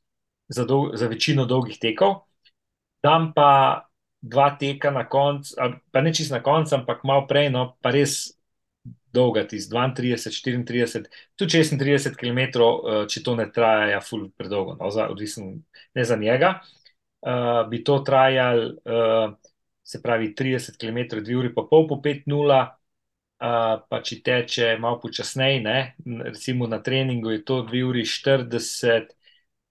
za, dol, za večino dolgih tekov. Dam pa dva teka na koncu, pa ne čist na koncu, ampak malo prej, no pa res dolga, tisti 32, 34, tudi 36 km, uh, če to ne traja, ja, ful predolgo, no, za, odvisen ne za njega. Uh, bi to trajal, uh, se pravi, 30 km, 2 uri pa pol po 5-0 pa če teče malo počasneje, recimo na treningu je to 2 uri 40,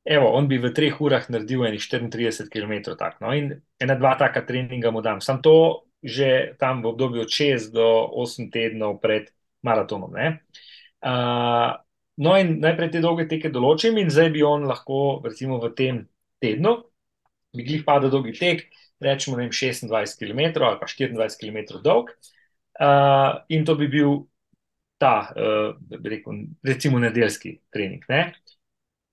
evo, on bi v 3 urah naredil 34 km. Tak, no, in ena, dva taka treninga mu dam. Sam to že tam v obdobju od 6 do 8 tednov pred maratonom. Uh, no, in najprej te dolge teke določim, in zdaj bi on lahko, recimo v tem tednu, bi glih padel dolgi tek, rečemo, vem, 26 km ali pa 24 km dolg. Uh, in to bi bil ta, uh, rekel, recimo, nedeljski trening. Ne?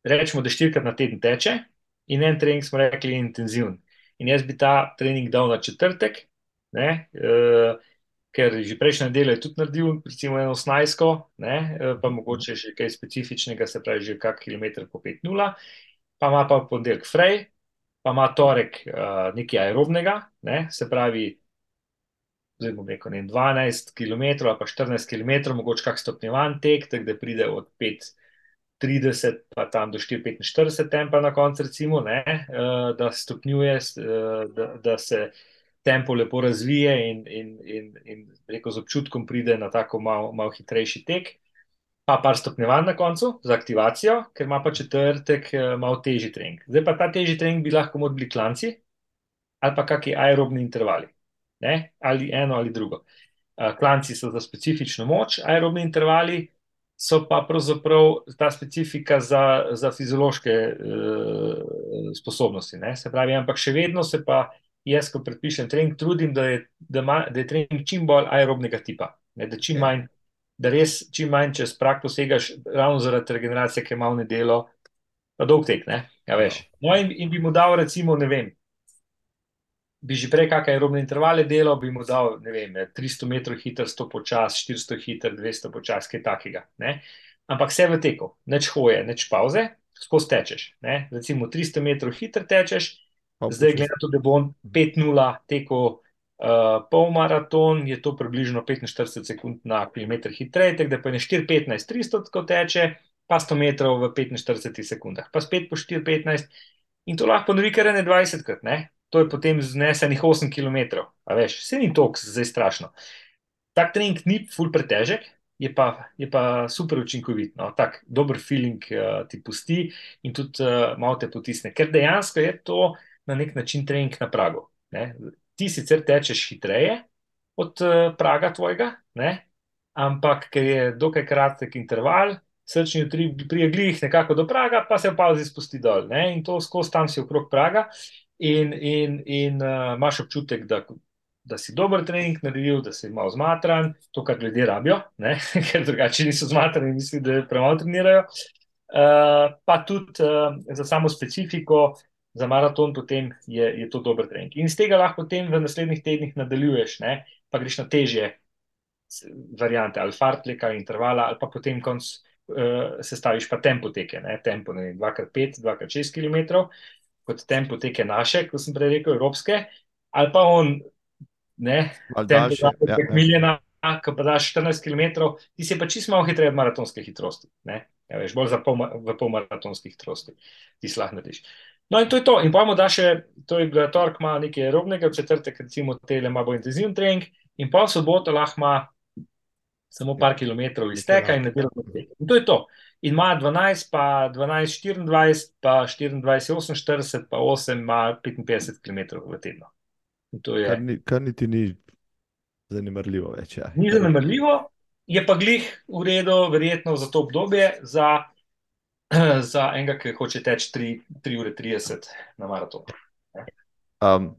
Rečemo, da štirikrat na teden teče, in en trening smo rekli intenziven. In jaz bi ta trening dal na četrtek, uh, ker že prejšnjo nedeljo je tudi naredil, recimo eno snajsko, ne, eh, pa mogoče še kaj specifičnega, se pravi že kak kilometr po 5.0, pa ima pa ponedeljek frej, pa ima torek uh, nekaj aerobnega, ne, se pravi, zdaj bom rekel, ne, 12 km ali pa 14 km, mogoče kak stopnjevan tek, tako da pride od 5.30 pa tam do 4.45 tempa na koncu, recimo, ne, uh, da stopnjuje, uh, da, da se tempo lepo razvije in, in, in, in reko z občutkom pride na tako malo mal hitrejši tek. Pa par stopnjevanj na koncu za aktivacijo, ker ima pa četrtek eh, malo težji trening. Zdaj pa ta težji trening bi lahko bili klanci ali pa kakšni aerobni intervali, ne? ali eno ali drugo. Klanci so za specifično moč, aerobni intervali so pa pravzaprav ta specifika za, za fiziološke uh, sposobnosti. Ne? Se pravi, ampak še vedno se pa jaz, ko predpišem trening, trudim, da je, da ma, da je trening čim bolj aerobnega tipa. Ne, da, čim ja. manj, da res čim manj čez prak posegaš, ravno zaradi regeneracije, ki je malo nedelo, pa dolg tek. Ja, ja. no, in, in bi mu dal, recimo, ne vem. Bi že prej kakšne aerobne intervale delal, bi mu dal vem, 300 metrov hiter, 100 počas, 400 hiter, 200 počas, kaj takega. Ne? Ampak vse v teku, neč hoje, neč pauze, skozi tečeš. Ne? Recimo 300 metrov hiter tečeš, Zdaj, glede na to, da bo 5-0 tekel uh, pol maraton, je to približno 45 sekund na kilometr hitreje, tako da pa je 4-15, 300 tako teče, pa 100 metrov v 45 sekundah, pa spet po 4-15 in to lahko ponovi kar ne 20 krat, ne? To je potem znesenih 8 km, a veš, vse ni toks, zdaj strašno. Tak trening ni full pretežek, je pa, je pa super učinkovit, no? tak dober feeling uh, ti pusti in tudi uh, malo te potisne, ker dejansko je to na nek način trening na pragu. Ne? Ti sicer tečeš hitreje od uh, praga tvojega, ne? ampak ker je dokaj kratek interval, srčni utri prije glih nekako do praga, pa se v pauzi spusti dol. Ne? In to skozi tam si okrog praga in, in, in uh, imaš občutek, da, da si dober trening naredil, da si malo zmatran, to, kar ljudje rabijo, ker drugače niso zmatrani in mislijo, da premalo trenirajo. Uh, pa tudi uh, za samo specifiko, za maraton, potem je, je to dober trening. In iz tega lahko potem v naslednjih tednih nadaljuješ, ne? pa greš na težje variante, ali fartleka, intervala, ali pa potem konc uh, sestaviš pa tempo teke, ne? tempo 2x5, 2x6 km, kot tempo teke naše, kot sem prej rekel, evropske, ali pa on, ne, tempo 2x5 ja, milijona. Ko pa daš 14 km, ti si pa čisto malo hitreje od maratonske hitrosti. Ja, veš, bolj pol, v pol maratonske hitrosti ti lahko narediš. No, in to je to. In pojmo, da še to je bila torek, ima nekaj robnega, v četrtek, recimo, tele ima bolj intenziven trening, in pa v soboto lahko ima samo par kilometrov iz teka in nedeljo tek. In to je to. In ima 12, pa 12, 24, pa 24, 48, pa 8, ima 55 km v tednu. Je, kar, ni, kar niti ni zanimljivo več. Ja. Ni zanimljivo, je pa glih v redu, verjetno za to obdobje, za za enega, ki hoče teči 3 ure 30 na maraton. Um,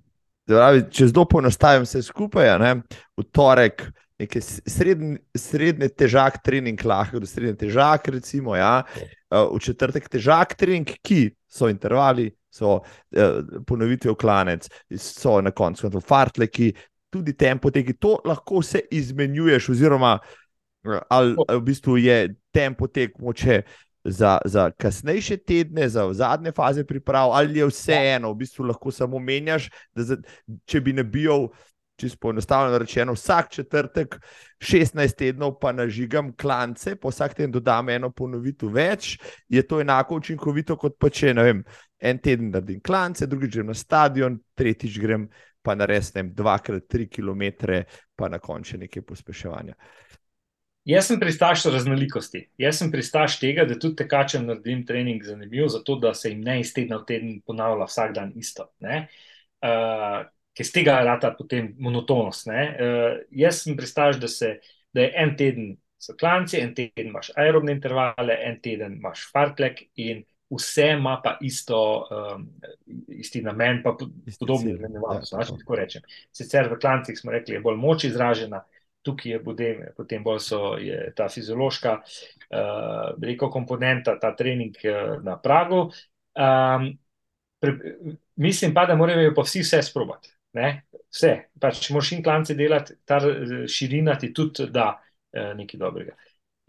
pravi, če zelo poenostavim vse skupaj, ne, v torek je srednji, srednji težak trening, lahko do srednji težak, recimo, ja, uh, v četrtek težak trening, ki so intervali, so uh, ponovitve v klanec, so na koncu koncev fartleki, tudi tempo teki, to lahko vse izmenjuješ, oziroma uh, ali v bistvu je tempo tek moče za, za kasnejše tedne, za zadnje faze priprav, ali je vseeno, v bistvu lahko samo menjaš, da za, če bi ne bil. Čisto poenostavljeno rečeno, vsak četrtek, 16 tednov, pa nažigam klance, pa vsak teden dodam eno ponovitev več, je to enako učinkovito, kot pa če vem, en teden naredim klance, drugič grem na stadion, tretjič grem pa na resnem 2x3 km, pa na koncu nekaj pospeševanja. Jaz sem pristaš raznolikosti. Jaz sem pristaš tega, da tudi tekačem naredim trening zanimiv, zato da se jim ne iz tedna v teden ponavlja vsak dan isto. Uh, Ker z tega rata potem monotonost. Uh, jaz sem pristaš, da, se, da je en teden so klanci, en teden imaš aerobne intervale, en teden imaš fartlek in vse ima pa isto, um, isti namen, pa podobno, ne vem, kako rečem. Sicer v klancih smo rekli, je bolj moč izražena, tukaj je potem, potem bolj so, je ta fiziološka uh, rekel, komponenta, ta trening uh, na pragu. Um, pre, mislim pa, da morajo pa vsi vse sprobati. Ne? vse. Pač, moraš in klance delati, ta širina ti tudi da uh, nekaj dobrega.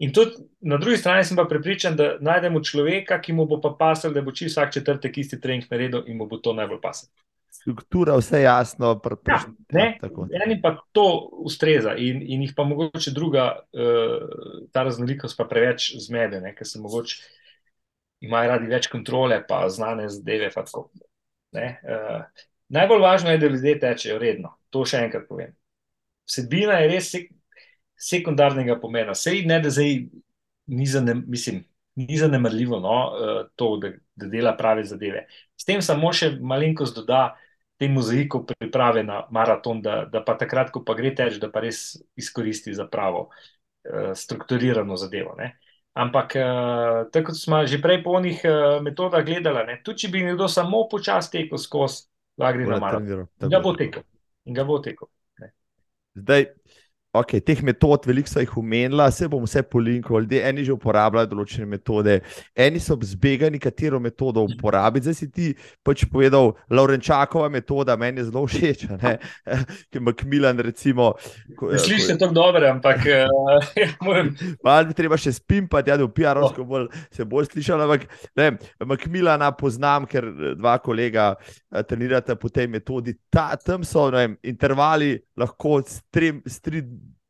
In tudi na drugi strani sem pa prepričan, da najdemo človeka, ki mu bo pa pasal, da bo čisto vsak četrtek isti trening naredil in mu bo to najbolj pasal. Struktura, vse jasno. Ja, ne, eni pa to ustreza in, in jih pa mogoče druga, uh, ta raznolikost pa preveč zmede, ne, ker se mogoče imajo radi več kontrole, pa znane zadeve. Pa tako, uh, najbolj važno je, da ljudje tečejo redno. To še enkrat povem. Vsebina je res sekundarnega pomena. Sej ne, da zdaj ni, zanem, mislim, ni zanemrljivo no, eh, to, da, da dela prave zadeve. S tem samo še malenkost doda temu mozaiku priprave na maraton, da, da pa takrat, ko pa gre teč, da pa res izkoristi za pravo uh, strukturirano zadevo. Ne. Ampak, uh, tako kot smo že prej po onih metodah gledali, tudi če bi nekdo samo počasi tekel skozi, lahko gre na maraton. In ga bo tekel. In ga bo tekel. Zdaj, Okay, teh metod, veliko so jih umenila, se bom vse polinkal, ljudje eni že uporabljajo določene metode, eni so zbegani, katero metodo uporabiti. Zdaj si ti pač povedal, Laurenčakova metoda, meni je zelo všeč, ki ima Kmilan. Slišiš se tako dobro, ampak uh, moram. Malo bi treba še spimpati, ja, da bi PR-ovsko bolj, se bolj slišal. Ampak Kmilana poznam, ker dva kolega trenirata po tej metodi. Ta, tam so vem, intervali lahko s tri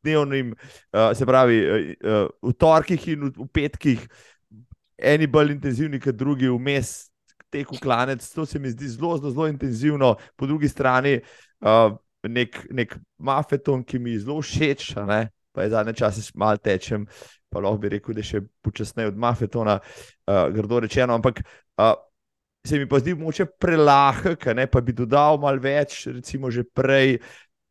dnevnim, uh, se pravi, uh, v torkih in v, v petkih, eni bolj intenzivni, kot drugi, vmes tek v klanec. To se mi zdi zelo, zelo, zelo intenzivno. Po drugi strani, uh, nek, nek mafeton, ki mi zelo všeč, pa je zadnje čase malo tečem, pa lahko bi rekel, da je še počasneje od mafetona, uh, grdo rečeno. Ampak. Uh, Se mi pa zdi, moče prelahek, pa bi dodal malo več, recimo, že prej,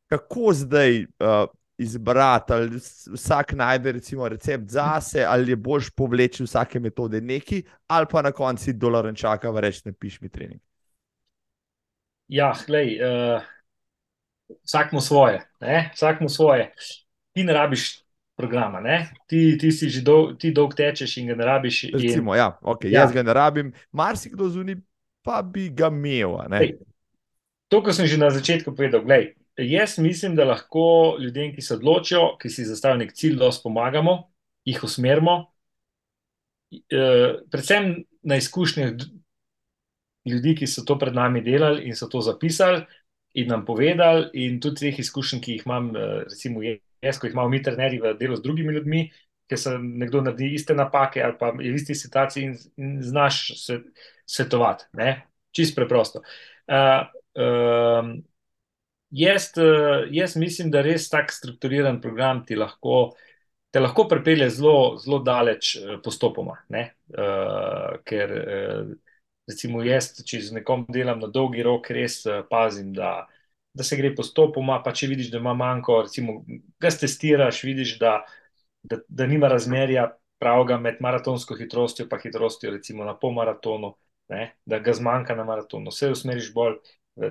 kako zdaj uh, izbrati, ali vsak najde recimo, recept za sebe, ali je boš povleči vsake metode neki, ali pa na koncu dolar čaka, da rečeš, ne piš mi trening. Ja, glej, uh, vsak mu svoje, ne? vsak mu svoje. Ti ne rabiš programa, ne? ti, ti si že dol, ti dolg tečeš in ga ne rabiš. Recimo, in... ja, okay, ja. Jaz ga ne rabim, marsikdo zunaj pa bi ga imel. To, kar sem že na začetku povedal, gledaj, jaz mislim, da lahko ljudem, ki se odločijo, ki si zastavijo nek cilj, da pomagamo, jih usmerimo. E, predvsem na izkušnjah ljudi, ki so to pred nami delali in so to zapisali in nam povedali, in tudi teh izkušenj, ki jih imam, e, recimo jaz, ko jih imamo mi, trenerji, v delu z drugimi ljudmi, ker se nekdo naredi iste napake ali pa je v isti situaciji in, in znaš svetovati. Čist preprosto. Uh, uh, jaz, eh, jaz mislim, da res tak strukturiran program ti lahko, te lahko pripelje zelo, zelo daleč eh, postopoma. Uh, ker, recimo, jaz, če z nekom delam na dolgi rok, res pazim, da, da se gre postopoma. Pa če vidiš, da ima manjko, recimo, ga testiraš, vidiš, da, da, da nima razmerja pravega med maratonsko hitrostjo in hitrostjo, recimo na pol maratonu. Ne, da ga zmanjka na maratonu, vse usmeriš bolj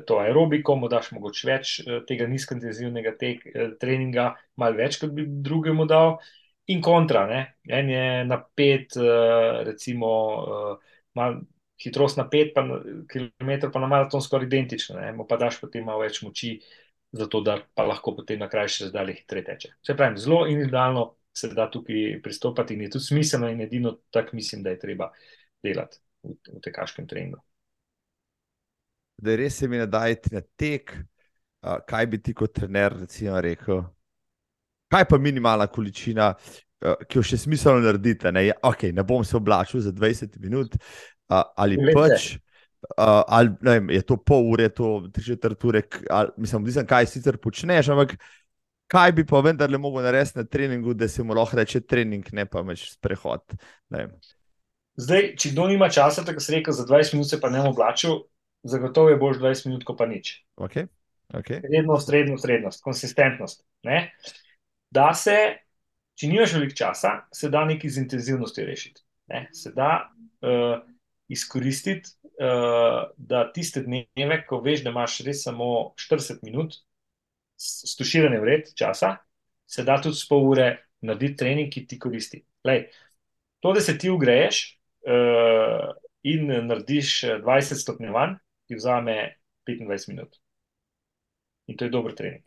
to aerobiko, mu daš mogoče več eh, tega nizkointenzivnega tek, eh, treninga, malo več, kot bi drugemu dal. In kontra, ne? en je na pet, eh, recimo, mal, hitrost na pet km, pa na maraton skoraj identična, mu pa daš potem malo več moči, zato da pa lahko potem na krajši razdalji hitreje teče. Se pravi, zelo individualno se da tukaj pristopati in je tudi smiselno in edino tak mislim, da je treba delati v, v tekaškem treningu da res se mi ne dajete na tek. Uh, kaj bi ti kot trener recimo, rekel? Kaj pa minimalna količina, uh, ki jo še smiselno naredite? Ne? Ja, okay, ne bom se oblačil za 20 minut uh, ali Lete. pač. Uh, ali, vem, je to pol ure, to tri četrt ure, ali, mislim, da kaj sicer počneš, ampak kaj bi pa vendarle mogel narediti na treningu, da se mu lahko reče trening, ne pa več sprehod. Zdaj, če kdo nima časa, tako se reče, za 20 minut se pa ne oblačil, zagotovo je boš 20 minut, ko pa nič. Okay. Okay. Rednost, rednost, rednost, konsistentnost. Ne? Da se, če nimaš veliko časa, se da nekaj z intenzivnostjo rešiti. Ne? Se da uh, izkoristiti, uh, da tiste dneve, ko veš, da imaš res samo 40 minut, stuširane vred časa, se da tudi s pol ure narediti trening, ki ti koristi. Lej, to, da se ti ugreješ uh, in narediš 20 stopnjevanj, ki vzame 25 minut. In to je dober trening.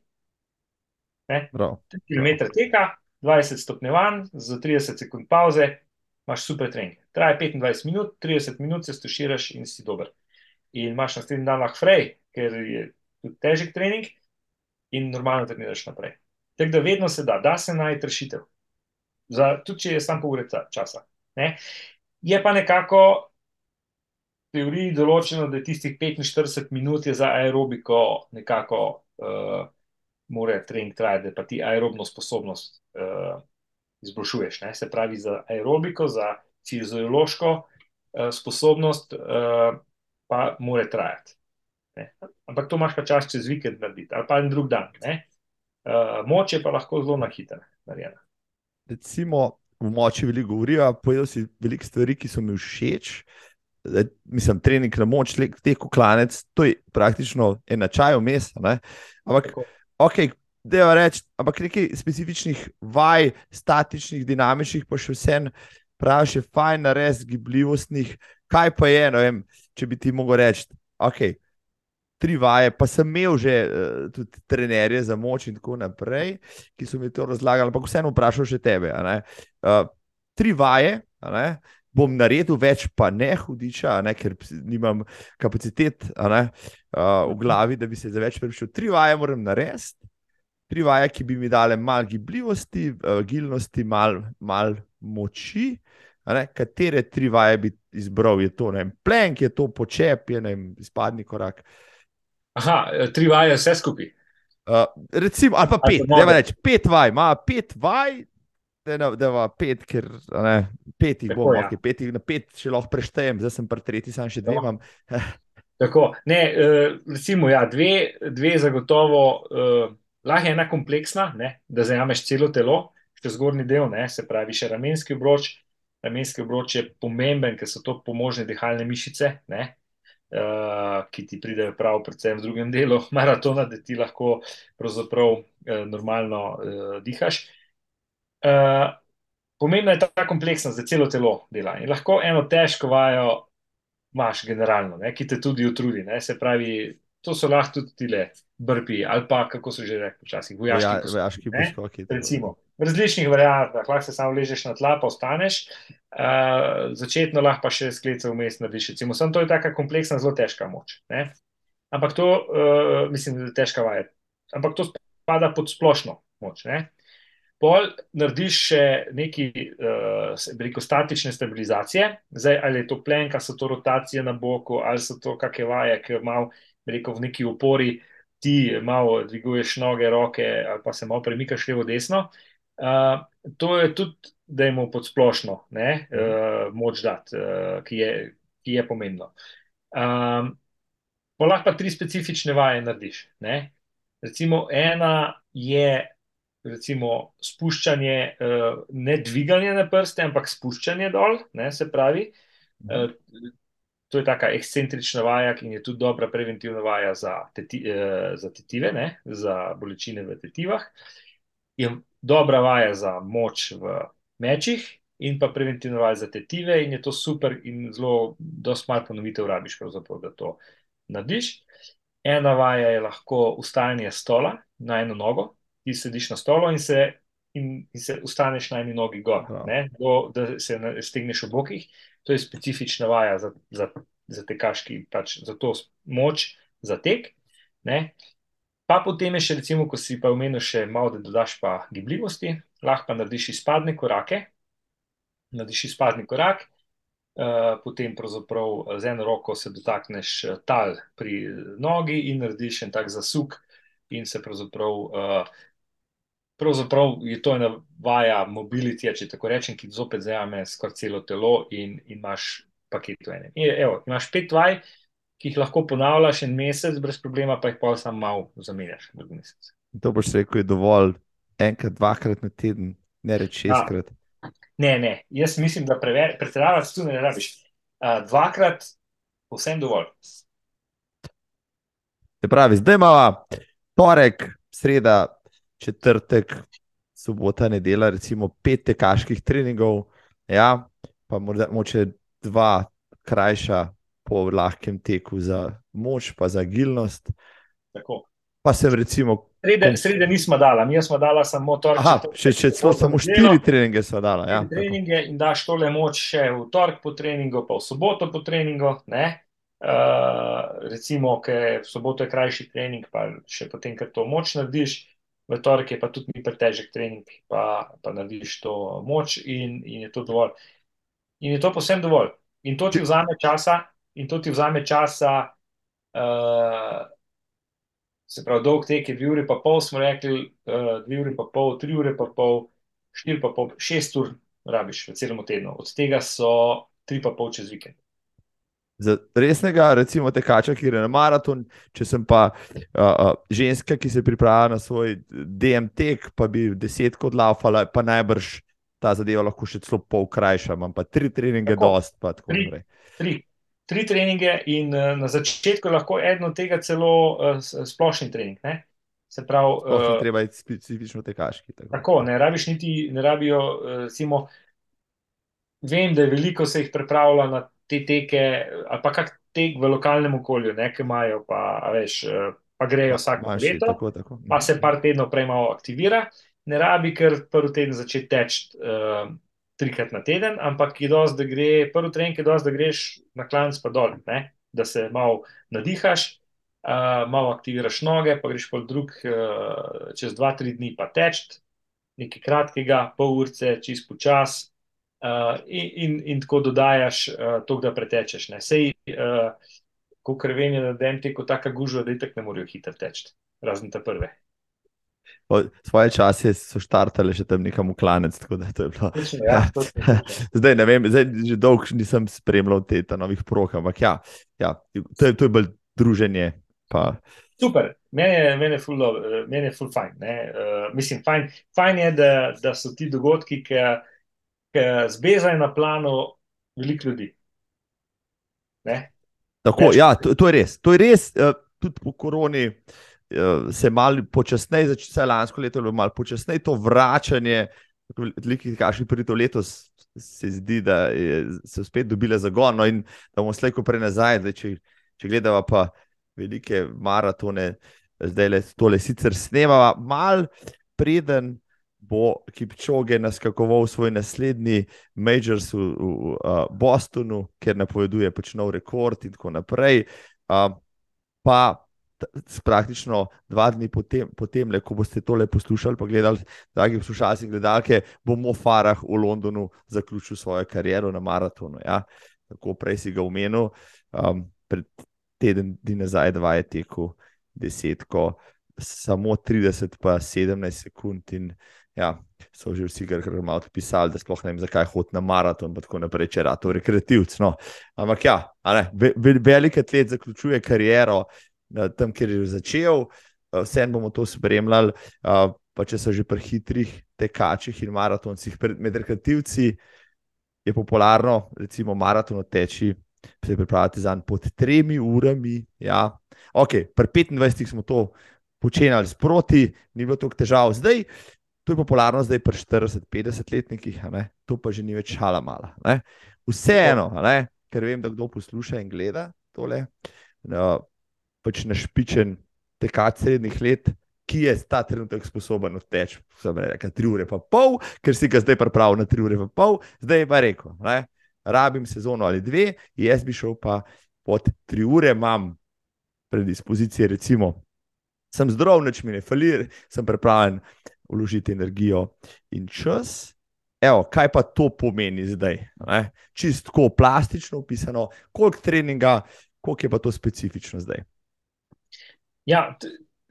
3 Prav. km teka, 20 stopnjevanj, za 30 sekund pauze, imaš super trening. Traja 25 minut, 30 minut se stuširaš in si dober. In imaš naslednji dan lahko frej, ker je tudi težek trening, in normalno treniraš naprej. Tako da vedno se da, da se najti rešitev. Za, tudi če je samo pol ure časa. Ne? Je pa nekako teoriji določeno, da je tistih 45 minut za aerobiko nekako uh, mora trening trajati, da pa ti aerobno sposobnost uh, izboljšuješ. Ne? Se pravi, za aerobiko, za fiziološko uh, sposobnost uh, pa mora trajati. Ne? Ampak to imaš pa čas čez vikend narediti, ali pa en drug dan. Ne? Uh, moč je pa lahko zelo na hitro narejena. Recimo, v moči veliko govorijo, povedal si veliko stvari, ki so mi všeč. Zdaj, Mislim, trening na moč, teko klanec, to je praktično ena čaj vmes. Ampak, Tako. ok, da reči, ampak nekaj specifičnih vaj, statičnih, dinamičnih, pa še vsem praviš, je fajn, res gibljivostnih. Kaj pa je, ne vem, če bi ti mogel reči, ok. Tri vaje, pa sem imel že uh, tudi trenerje za moč, in tako naprej, ki so mi to razlagali, ampak vseeno vprašal še tebe. Uh, tri vaje, bom naredil več, pa ne hudiča, ne, ker nimam kapacitet ne, uh, v glavi, da bi se za več pripričal. Tri vaje moram narediti, tri vaje, ki bi mi dale malo gibljivosti, uh, gilnosti, malo mal moči. Ne, katere tri vaje bi izbral? Je to ne vem, plenk, je to počep, je ne vem, izpadni korak. Aha, tri vaje, vse skupaj. Uh, recimo, ali pa Ali pet, noge. reč, pet vaj, ima pet vaj, da da va pet, ker ne, pet jih Tako, bom, ja. okay, pet jih na pet še lahko preštejem, zdaj sem pri tretji, sam še dve imam. Tako, ne, eh, recimo, ja, dve, dve zagotovo, eh, lahko je ena kompleksna, ne, da zajameš celo telo, še zgornji del, ne, se pravi, še ramenski obroč. Ramenski obroč je pomemben, ker so to pomožne dihalne mišice, ne, eh, ki ti pridejo prav, predvsem v drugem delu maratona, da ti lahko pravzaprav eh, normalno eh, dihaš. Eh, pomembna je ta kompleksnost, da celo telo dela. In lahko eno težko vajo imaš generalno, ne, ki te tudi utrudi. Ne, se pravi, to so lahko tudi tile brpi ali pa kako so že rekli včasih, vojaški Voja- poskoki, Vojaški poskoki. Recimo, v različnih variantah, lahko se samo ležeš na tla, pa ostaneš, uh, začetno lahko pa še sklice vmes narediš. Recimo, samo to je taka kompleksna, zelo težka moč. Ne? Ampak to, uh, mislim, da je težka vaja. Ampak to spada pod splošno moč. Ne? Pol narediš še neki, uh, rekel, statične stabilizacije, zdaj ali je to plenka, so to rotacije na boku, ali so to kakšne vaje, ki bi rekel, v neki opori ti malo dviguješ noge, roke ali pa se malo premikaš levo-desno. Uh, to je tudi, da jim pod splošno ne, uh, moč dati, uh, ki, je, ki je pomembno. Um, pa lahko pa tri specifične vaje narediš. Ne. Recimo, ena je recimo, spuščanje, uh, ne dviganje na prste, ampak spuščanje dol, ne, se pravi. Uh, to je taka ekscentrična vaja, in je tudi dobra preventivna vaja za, teti, uh, za tetive, ne, za bolečine v tetivah. Je dobra vaja za moč v mečih, in pa preventivna vaja za tetive, in je to super, in zelo, dosti malo ponovitev rabiš, da to narediš. Ena vaja je lahko ustajanje stola na eno nogo, ti sediš na stolu in se, in, in se ustaneš na eni nogi gor, ne, do, da se stegneš v bokih. To je specifična vaja za, za, za tekaški, pač za to moč, za tek. Ne. Pa potem je še, recimo, ko si pa omenil še malo, da dodaš pa gibljivosti, lahko pa narediš izpadne korake. Narediš izpadni korak, uh, potem pravzaprav z eno roko se dotakneš tal pri nogi in narediš en tak zasuk, in se pravzaprav. Uh, Pravzaprav je to ena vaja mobilitija, če tako rečem, ki zopet zajame skoraj celo telo in, in imaš paket v enem. In, evo, imaš pet vaj, ki jih lahko ponavljaš en mesec, brez problema, pa jih pa samo malo zamenjaš. To boš rekel, je dovolj enkrat, dvakrat na teden, ne reči šestkrat. Ne, ne, jaz mislim, da pretiravati tu ne rabiš. Uh, dvakrat, povsem dovolj. Se pravi, zdaj imamo torek, sreda, četrtek, sobota, nedela, recimo pet tekaških treningov, ja, pa morda moče dva krajša po lahkem teku za moč, pa za agilnost. Tako. Pa sem recimo. Srede, srede nismo dala, mi smo dala samo torek. Aha, še, še celo samo štiri treninge smo dala. Ja, treninge in daš tole moč še v torek po treningu, pa v soboto po treningu. Uh, recimo, ker v soboto je krajši trening, pa še potem, ker to moč narediš, v torek je pa tudi mi pretežek trening, pa, pa narediš to moč in, in je to dovolj. In je to posebno dovolj. In to ti vzame časa, in to ti vzame časa. Uh, se pravi, dolg tek je dve uri, pa pol, smo rekli, uh, dve uri, pa pol, tri ure, pa pol, štiri, pa pol, šest ur rabiš v celem tednu. Od tega so tri, pa pol čez vikend. Za resnega, recimo, tekača, ki gre na maraton, če sem pa uh, uh, ženska, ki se pripravlja na svoj DMT, pa bi desetko odlaufala, pa najbrž ta zadeva lahko še celo pol krajša, imam pa tri treninge, dost, pa tako naprej. Tri, tri treninge, in uh, na začetku lahko eno od tega celo uh, splošni trening. Ne? Se pravi, uh, treba je specifično tekaški. Tako, tako ne rabiš niti, ne rabijo. Uh, vem, da je veliko se jih pripravlja na te teke, ali pa kak tek v lokalnem okolju, nekaj imajo, pa, veš, pa grejo vsako leto, tako, tako. pa se par tednov prej malo aktivira. Ne rabi, ker prvi teden začeti teči. Uh, trikrat na teden, ampak je dosti, da gre, prvi trening je dosti, da greš na klanc pa dol, ne? da se malo nadihaš, uh, malo aktiviraš noge, pa greš pol drug, uh, čez dva, tri dni pa teč, nekaj kratkega, pol urce, čist počas. Uh, in, in, in tako dodajaš uh, to, da pretečeš. Sej, uh, ko krvenje, da dem teko tako gužo, da itak ne morejo hitro teči, razen te prve svoje čase so štartali še tam nekam v klanec. Ja, zdaj ne vem, zdaj že dolgo nisem spremljal te novih prog, ampak ja, ja to, je, to je bolj druženje. Pa. Super, meni je, meni je ful, meni je ful fajn. Uh, mislim, fajn, fajn je, da, da so ti dogodki, ki zbezajo na planu veliko ljudi. Tako, ja, to, to je res. To je res, uh, tudi po koroni. Uh, se malo počasneje, začne lansko leto, ali malo počasneje to vračanje, velikih kašnih pridov letos, se zdi, da je, se spet dobile zagon. No in da bomo slejko prej nazaj, da če, če gledamo pa velike maratone, zdaj le tole sicer snemava, mal preden. Bo Kipčoge naskakoval svoj naslednji Majors v, v, v uh, Bostonu, ker napoveduje pač nov rekord, in tako naprej. Uh, pa praktično dva dni potem, potem le, ko boste tole poslušali, pa gledali, dragi poslušalci in gledalke, bo Mo Farah v Londonu zaključil svojo kariero na maratonu. Ja? Tako prej si ga omenil, um, pred teden dni nazaj, dva je tekel desetko, samo 30, pa 17 sekund. In, ja, so že vsi kar malo pisali, da sploh ne vem, zakaj hodi na maraton, tako naprej, če rado rekreativc. No. Ampak ja, ne, velik atlet zaključuje kariero tam, kjer je začel, vseeno bomo to spremljali. Pa če so že pri hitrih tekačih in maratoncih, med rekreativci je popularno, recimo, maraton teči, se pripravljati za en pod tremi urami. Ja. Ok, pri 25 smo to počenjali sproti, ni bilo toliko težav. Zdaj, to je popularno, zdaj pri 40-50 letnikih, to pa že ni več šala mala. Ne? Vseeno, ne? ker vem, da kdo posluša in gleda tole. No, pač našpičen tekač srednjih let, ki je ta trenutek sposoben odteči, samo reka, tri ure pa pol, ker si ga zdaj pripravil na tri ure pa pol, zdaj je pa rekel, ne, rabim sezono ali dve, jaz bi šel pa pod tri ure, imam predispozicije, recimo, sem zdrav, neč mi ne falir, sem pripravljen vložiti energijo in čas. Evo, kaj pa to pomeni zdaj? Čisto plastično opisano, koliko treninga, koliko je pa to specifično zdaj. Ja,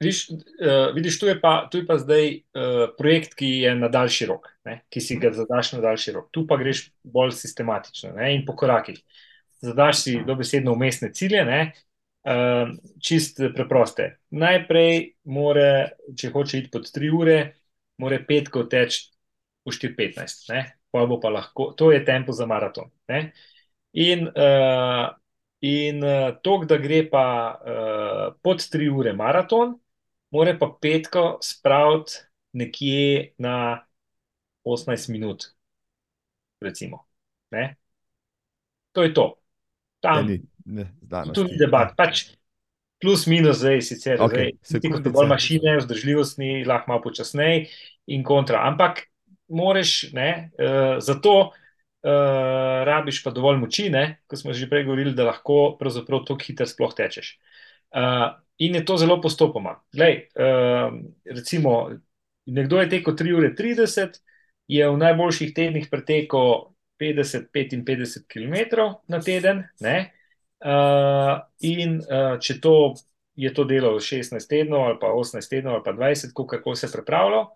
viš, uh, vidiš, tu je, pa, tu je pa zdaj uh, projekt, ki je na daljši rok, ne, ki si ga zadaš na daljši rok. Tu pa greš bolj sistematično ne, in po korakih. Zadaš si dobesedno umestne cilje, ne, uh, čist preproste. Najprej, more, če hoče iti pod 3 ure, mora petko teči v 4-15, pa bo pa lahko, to je tempo za maraton. Ne. In uh, In uh, to, da gre pa uh, pod 3 ure maraton, mora pa petko spraviti nekje na 18 minut. Recimo. Ne? To je to. Tam, ne, ni, ne, tu ni debat. Pač, plus minus zdaj, sicer Okay, zdaj, ti, kot bolj mašine, vzdržljivostni, lahko malo počasneje in kontra. Ampak moraš, ne, uh, zato uh, rabiš pa dovolj moči, ne, kot smo že prej govorili, da lahko pravzaprav tako hitro sploh tečeš. Uh, in je to zelo postopoma. Glej, uh, recimo, nekdo je tekel 3 ure 30, je v najboljših tednih pretekel 50-55 km na teden. Ne? Uh, in uh, če to je to delo 16 tednov, ali pa 18 tednov, ali pa 20, kako se je pripravljalo,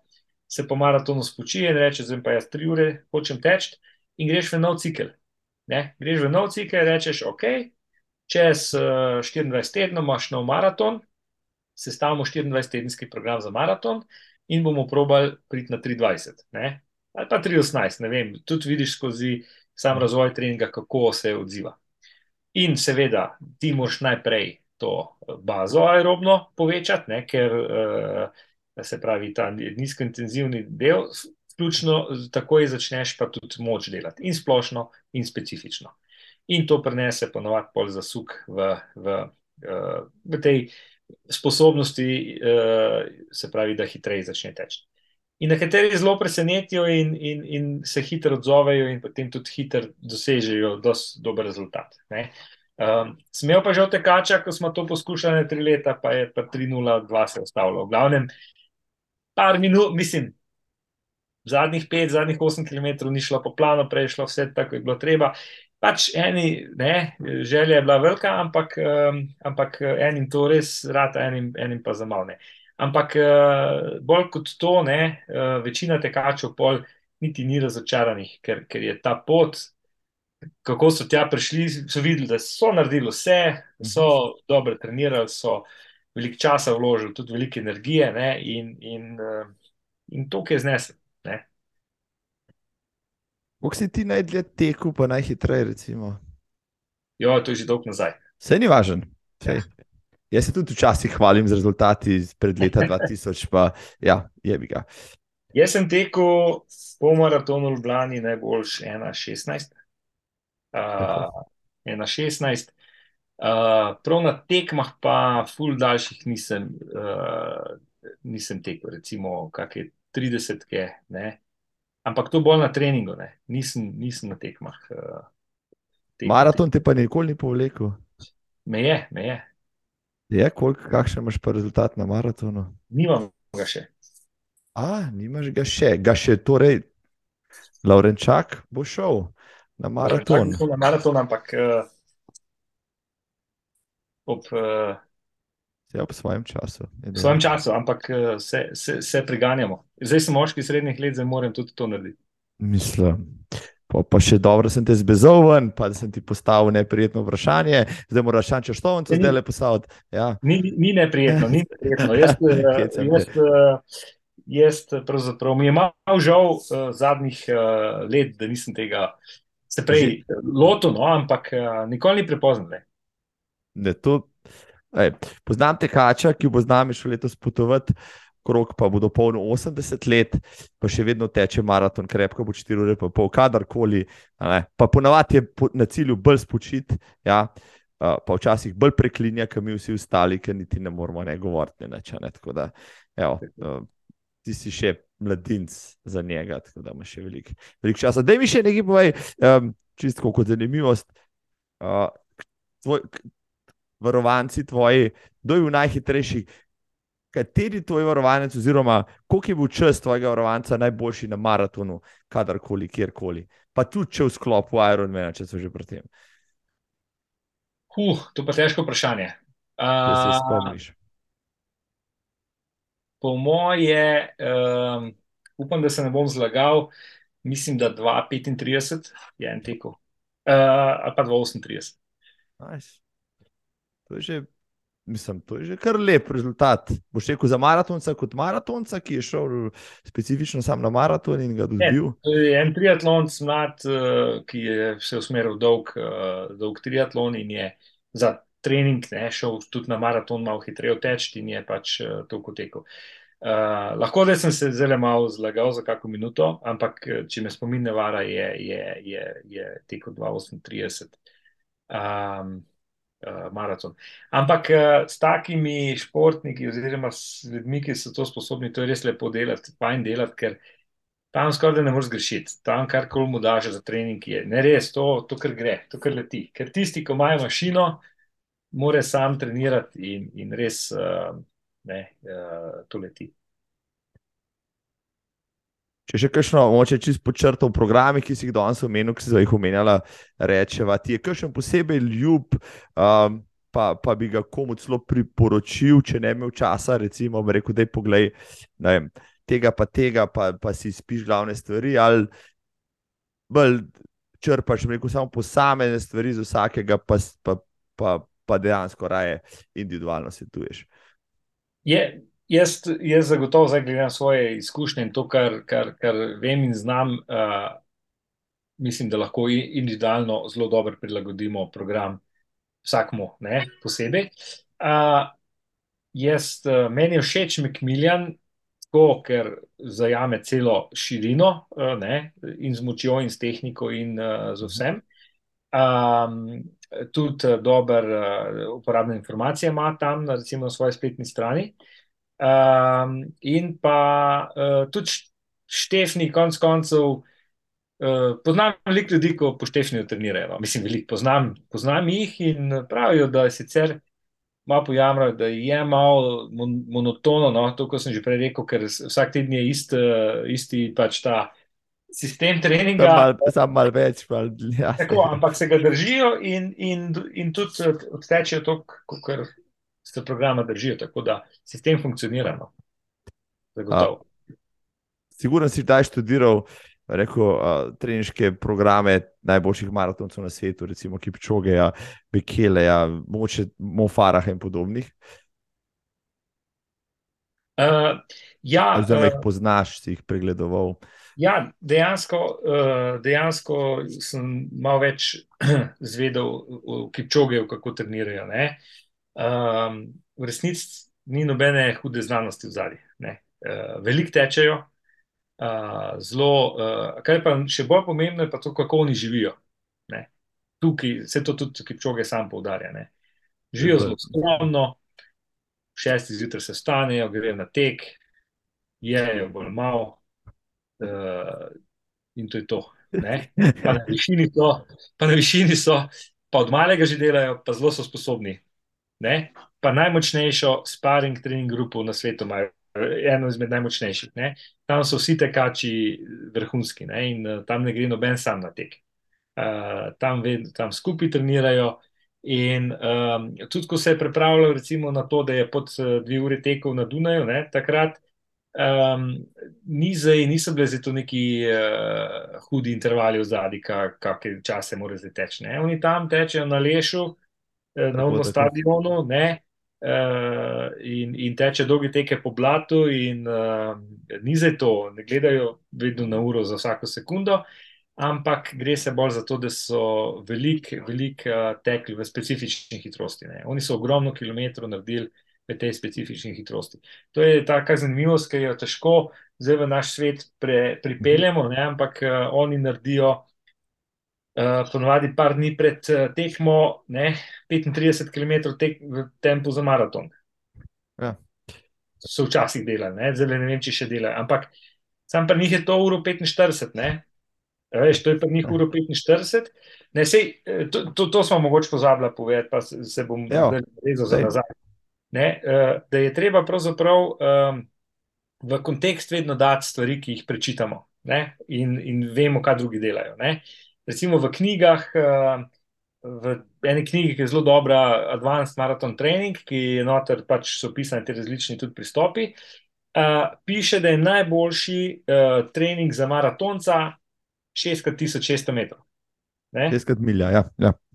se po maratonu spoči in reče: Zdaj pa jaz 3 ure hočem teči, in greš v nov cikel. Ne? Greš v nov cikel in rečeš: OK, čez uh, 24 tednov imaš nov maraton, sestavimo 24-tedenski program za maraton in bomo probali priti na 320. Ne? Ali pa 318, ne vem, tudi vidiš skozi sam razvoj treninga, kako se odziva. In seveda, ti moraš najprej to bazo aerobno povečati, ne, ker uh, se pravi ta nizkointenzivni del, vključno takoj začneš pa tudi moč delati in splošno in specifično. In to prenese ponovadi pol zasuk v, v, uh, v tej sposobnosti, se pravi, da hitreje začne teči. In nekateri zelo presenetijo in, in, in se hitro odzovejo, in potem tudi hitro dosežejo dober rezultat. Um, Smejo pa že od tekača, ko smo to poskušali tri leta, pa je pa 3-0-2 se ustavilo. V glavnem, par minut, mislim, zadnjih 5, zadnjih 8 km ni šlo po planu, prej je šlo vse tako, kot je bilo treba. Pač eni, ne, želja je bila velika, ampak, um, ampak enim to res rad, enim, enim pa za malo ne. Ampak uh, bolj kot to, ne, uh, večina tekačev pol niti ni razočaranih, ker, ker je ta pot, kako so tja prišli, so videli, da so naredili vse, so dobro trenirali, so veliko časa vložili, tudi veliko energije ne, in, in, uh, in to, ki je znesel. Kako si ti najdlje tekel, pa najhitreje, recimo? Jo, to je že dolgo nazaj. Vse ni važen. Sej. Jaz se tudi včasih hvalim z rezultati pred leta 2000, pa ja, je bi ga. Jaz sem tekel po maratonu v Ljubljani najboljš 1,16. Uh, 1,16. Uh, prav na tekmah pa ful daljših nisem, uh, nisem tekel, recimo kakšne 30, ne. Ampak to bolj na treningu, ne. Nisem, nisem na tekmah. Uh, tekel. Maraton te pa nikoli ni povlekel. Me je, me je. Je, koliko, kakšen imaš pa rezultat na maratonu? Nimam ga še. A, nimaš ga še, ga še torej, Laurenčak bo šel na maraton. Na maraton, ampak uh, ob uh, Ja, v svojem času. v svojem času, ampak uh, se, se, se priganjamo. Zdaj sem moški srednjih let, zdaj moram tudi to narediti. Mislim. Pa, pa še dobro sem te zbezal ven, pa da sem ti postavil neprijetno vprašanje, zdaj moraš šanče štovnico Ni- zdaj le postaviti. Ja. Ni, ni neprijetno, ni neprijetno. Jaz, eh, te. jaz, eh, jaz pravzaprav mi je malo žal uh, zadnjih let, da nisem tega se prej lotil, no, ampak nikoli ni prepozno. ne. Ne, to, ej, poznam tekača, ki bo z nami šel letos potovati, krok pa bo dopolnil 80 let, pa še vedno teče maraton, krepko bo 4 ure, pa pol, kadarkoli. Pa ponavadi je po, na cilju bolj spočit, ja, a, pa včasih bolj preklinja, kot mi vsi ostali, ker niti ne moramo ne govoriti. Ne, a ne, tako da, evo, a, ti si še mladinc za njega, tako da imaš še veliko velik časa. Da mi še nekaj povej, um, čisto kot zanimivost. Uh, tvoj, varovanci tvoji, kdo je bil najhitrejši? Kateri tvoj varovanec, oziroma koliko je bil čas tvojega varovanca najboljši na maratonu, kadarkoli, kjerkoli? Pa tudi če v sklopu Ironmana, če so že pri tem. Huh, to pa težko vprašanje. Da se Uh, spomniš. po moje, um, upam, da se ne bom zlagal, mislim, da 2,35 je en tekel, uh, ali pa 2,38. Nice. To je že, mislim, to je že kar lep rezultat. Boš rekel za maratonca kot maratonca, ki je šel specifično sam na maraton in ga dobil. Je En triatlon, mlad, uh, ki je se usmeril dolg, uh, dolg triatlon in je za trening ne, šel tudi na maraton, malo hitreje teči in je pač uh, toliko tekel. Uh, lahko da sem se zelo malo zlagal za kako minuto, ampak eh, če me spomin ne vara, je, je, je, je tekel 2,38. Um, uh, maraton. Ampak uh, s takimi športniki, oziroma s ljudmi, ki so to sposobni, to je res lepo delati, fajn delati, ker tam skoraj ne moreš zgrešiti. Tam, kar koli mu daš za trening, je ne res to, to kar gre, to kar leti. Ker tisti, ki imajo mašino, more sam trenirati in, in res uh, ne, uh, to leti. Če še kakšno, moče čisto počrto v programih, ki si jih danes omenil, ki si jih omenjala, rečeva, ti je kakšen posebej ljub, um, pa, pa bi ga komu celo priporočil, če ne imel časa, recimo, rekel, da je poglej, vem, tega pa tega, pa, pa si spiš glavne stvari, ali bolj črpaš, rekel, samo posamezne stvari z vsakega, pa, pa, pa, pa dejansko raje individualno svetuješ. Je, Jaz, jaz zagotovo zdaj gledam svoje izkušnje in to, kar, kar, kar vem in znam, uh, mislim, da lahko individualno zelo dobro prilagodimo program vsakmu ne, posebej. Uh, jaz, uh, meni je všeč Mekmiljan, tako, ker zajame celo širino uh, ne, in z močjo in s tehniko in uh, z vsem. Um, tudi dober uh, uporabne informacije ima tam, recimo na svoji spletni strani. Um, in pa uh, tudi Štefni, konc koncev, uh, poznam veliko ljudi, ko po Štefni trenirajo. Mislim, veliko poznam, poznam jih in pravijo, da je sicer malo pojamrajo, da je malo mon monotono, no, to, kot sem že prej rekel, ker vsak teden je ist, uh, isti pač ta. Sistem treninga. Sam malo mal več. Mal, ja. Tako, ampak se ga držijo in, in, in tudi odtečejo to, kar se programa držijo, tako da sistem funkcionira. No. Sigurno si zdaj študiral rekel, uh, treniške programe najboljših maratoncev na svetu, recimo Kipčogeja, Bekeleja, moče Mofaraha in podobnih. Uh, ja, Zdaj jih poznaš, si jih pregledoval. Ja, dejansko, dejansko sem malo več zvedel v Kipčogeju, kako trenirajo. Uh, um, v resnici ni nobene hude znanosti v zadnji. Uh, Veliko tečejo, uh, zelo, uh, kar pa še bolj pomembno, je pa to, kako oni živijo. Ne? Tukaj, vse to tudi, ki čoge sam poudarja. Ne? Živijo zelo skromno, šesti zjutraj se stanejo, grejo na tek, jejo bolj malo, uh, in to je to. Pa na, so, pa na višini so, pa od malega že delajo, pa zelo so sposobni ne? pa najmočnejšo sparing trening grupo na svetu imajo. Eno izmed najmočnejših. Ne? Tam so vsi tekači vrhunski ne? in uh, tam ne gre noben sam na tek. Uh, tam, tam skupaj trenirajo. In um, tudi, ko se je pripravljal na to, da je pod uh, dve uri tekel na Dunaju, ne, takrat um, nizaj, niso bile zato neki uh, hudi intervali v zadnji, kakšne čase morajo zdaj teči. Oni tam tečejo na lešu, na novem stadionu ne, uh, in, in teče dolge teke po blatu, in uh, ni za to, ne gledajo vedno na uro za vsako sekundo, ampak gre se bolj za to, da so veliko velik, uh, tekli v specifični hitrosti. Ne. Oni so ogromno kilometrov naredili. V tej specifični hitrosti. To je ta zanimivost, ki jo težko zdaj v naš svet pre, pripeljemo, ne, ampak uh, oni naredijo uh, Uh, ponovadi par dni pred uh, tekmo, ne, 35 km tek, v tempu za maraton. Ja. So včasih delali, zdaj ne vem, če še delajo. Ampak sam pa njih je to uro 45, ne. Veš, to je pa njih uro 45. Ne, sej, eh, to, to, to smo mogoče pozabili povedati, pa se, se bom rezal za nazaj. Ne, uh, da je treba pravzaprav um, v kontekst vedno dati stvari, ki jih prečitamo ne, in, in vemo, kaj drugi delajo. Ne recimo v knjigah, eh, v eni knjigi, ki je zelo dobra, Advanced Marathon Training, ki je noter, pač so opisani ti različni tudi pristopi. Uh, piše, da je najboljši uh, trening za maratonca 6600 metrov. 6 milja, ja.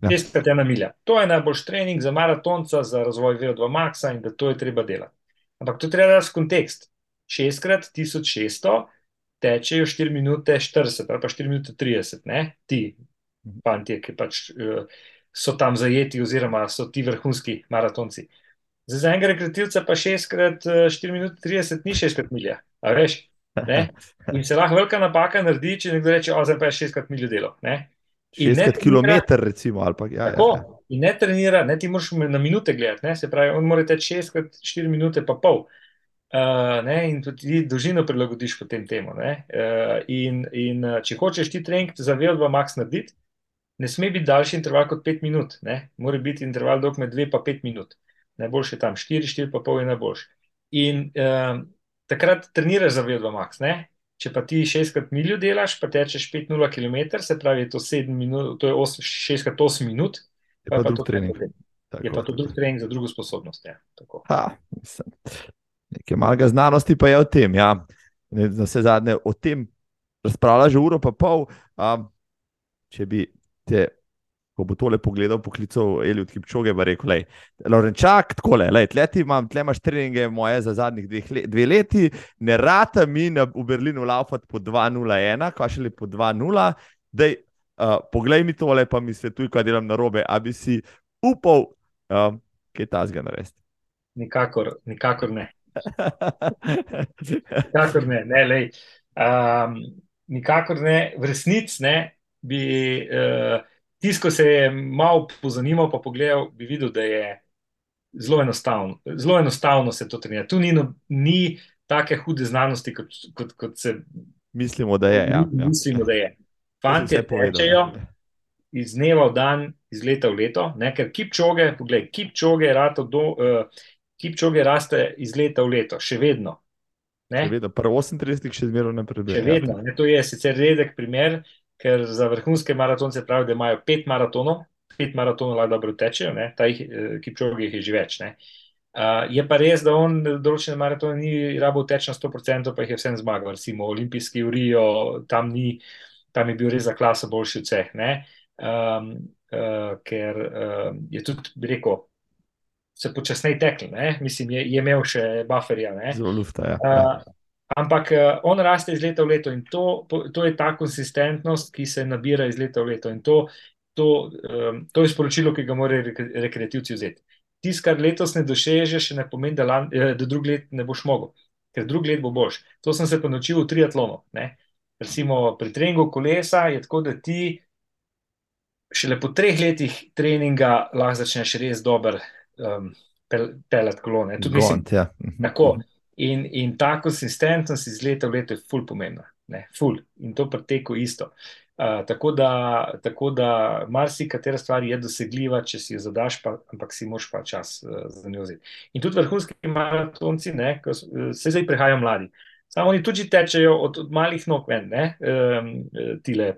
6 ja, ja. milja. To je najboljši trening za maratonca, za razvoj VO2 maxa in da to je treba delati. Ampak to treba dati v kontekst. 6 krat 1600 tečejo 4 minute 40 ali pa 4 minute 30, ne? ti fanti, ki pač uh, so tam zajeti, oziroma so ti vrhunski maratonci. Za, za enega rekreativca pa 6 krat 4 uh, minute 30 ni 6 krat milja, a veš? Ne? In se lahko velika napaka naredi, če nekdo reče: O, zdaj pa je 6 krat miljo delo. Ne? 60 km, recimo. Pa, ja, tako, ja, ja. In ne trenira, ne ti moraš na minute gledati, ne? se pravi, on mora teči 6 krat 4 minute, pa pol. Uh, ne, in tudi dolžino prilagodiš potem temu. Uh, in, in če hočeš ti trening za VO2 max narediti, ne sme biti daljši interval kot 5 minut, ne? mora biti interval dolg med 2 in 5 minut. Najboljši je tam 4, 4 pa pol je najboljši. In uh, takrat treniraš za VO2 max. Ne? Če pa ti šestkrat miljo delaš, pa tečeš 5-0 km, se pravi, to, minut, to je 6-8 minut. Je pa, pa, drug trening. Tako, je pa to drug trening za drugo sposobnost. Ja. Ha, nekaj malega znanosti pa je o tem. Ja. Na vse zadnje o tem razpravlja že uro pa pol. Um, če bi te ko bo tole pogledal, poklical Eliot Kipčoge, pa rekel: Lorenčak, tako le, tleti imam, tle imaš treninge moje za zadnjih dveh let, dve leti, ne rata mi na, v Berlinu laufati po 2-0-1, kaj še le po 2-0. Dej, uh, poglej mi tole, pa mi svetuj, kaj delam na robe, a bi si upal, uh, kaj ta zga narediti. Nikakor, nikakor ne. Nikakor ne, ne, lej. Um, nikakor ne, v resnici ne bi. Uh, Tisto, ko se je malo pozanimal, pa pogledal, bi videl, da je zelo enostavno. Zelo enostavno se to trenira. Tu ni, no, ni take hude znanosti, kot, kot, kot se mislimo, da je. Ja, ja. Mislimo, da je. Fantje tečejo ja. iz dneva v dan, iz leta v leto, ne? ker kipčoge, poglej, kipčoge, do, uh, kipčoge raste iz leta v leto, še vedno. Ne? Še vedno, prvo 38, še zmeraj ne predvidevam. Še vedno, ne? to je sicer redek primer, ker za vrhunske maratonce pravijo, da imajo pet maratonov, pet maratonov lahko dobro tečejo, ta jih, eh, ki čovek je že več. Ne. Uh, je pa res, da on določene maratone ni rabo teč na 100%, pa jih je vsem zmagal. Recimo olimpijski urijo, tam, ni, tam je bil res za klaso boljši od vseh. Um, uh, ker uh, je tudi, bi rekel, se počasneje tekel, mislim, je, je imel še bufferja. Zelo lufta, ja. Uh, Ampak uh, on raste iz leta v leto in to, to je ta konsistentnost, ki se nabira iz leta v leto. In to, to, um, to je sporočilo, ki ga morajo rekreativci vzeti. Tisto, kar letos ne dosežeš, še ne pomeni, da, lan, eh, da drug let ne boš mogel, ker drug let bo boš. To sem se pa naučil v triatlonu. Ne? Recimo pri treningu kolesa je tako, da ti šele po treh letih treninga lahko začneš res dober um, pel, pelet kolone. Tudi, mislim, Gont, ja. tako. In, in ta konsistentnost iz leta v leto je ful pomembna, ne, ful in to preteko isto. Uh, tako da, tako da marsikatera stvar je dosegljiva, če si jo zadaš, pa, ampak si moš pa čas uh, za njo vzeti. In tudi vrhunski maratonci, ne, ko se zdaj prihajajo mladi, samo oni tudi tečejo od, od malih nog ven, ne, um, tile.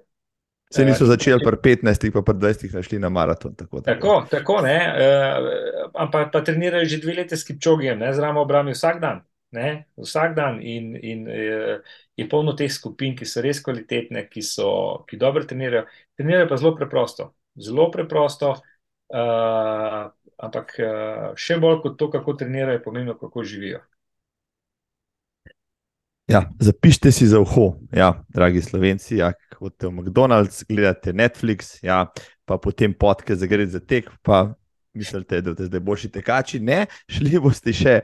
Se niso začeli pri 15, pa pri 20 našli na maraton. Tako, tako. tako, tako ne. Uh, ampak pa trenirajo že dve leti s kipčogjem, zraven obrami vsak dan ne, vsak dan in, in je, je polno teh skupin, ki so res kvalitetne, ki, so, ki dobro trenirajo. Trenirajo pa zelo preprosto, zelo preprosto, uh, ampak uh, še bolj kot to, kako trenirajo, pomembno, kako živijo. Ja, zapišite si za uho, ja, dragi slovenci. Ja, Hodite v McDonald's, gledate Netflix, ja, pa potem podke za gre za tek, pa mislite, da ste zdaj boljši tekači. Ne, šli boste še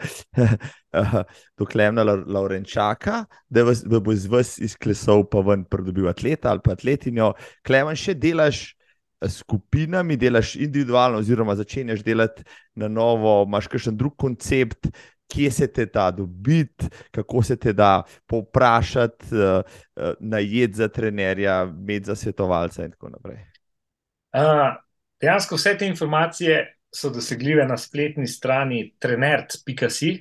do Klemna Laurenčaka, da vas, bo iz vas izklesal, pa ven pridobil atleta ali pa atletinjo. Klemen, še delaš skupinami, delaš individualno, oziroma začenjaš delati na novo, imaš kakšen drug koncept. Kje se te da dobiti, kako se te da povprašati, uh, uh, najeti za trenerja, med za svetovalca, in tako naprej. Uh, dejansko vse te informacije so dosegljive na spletni strani trenert.si.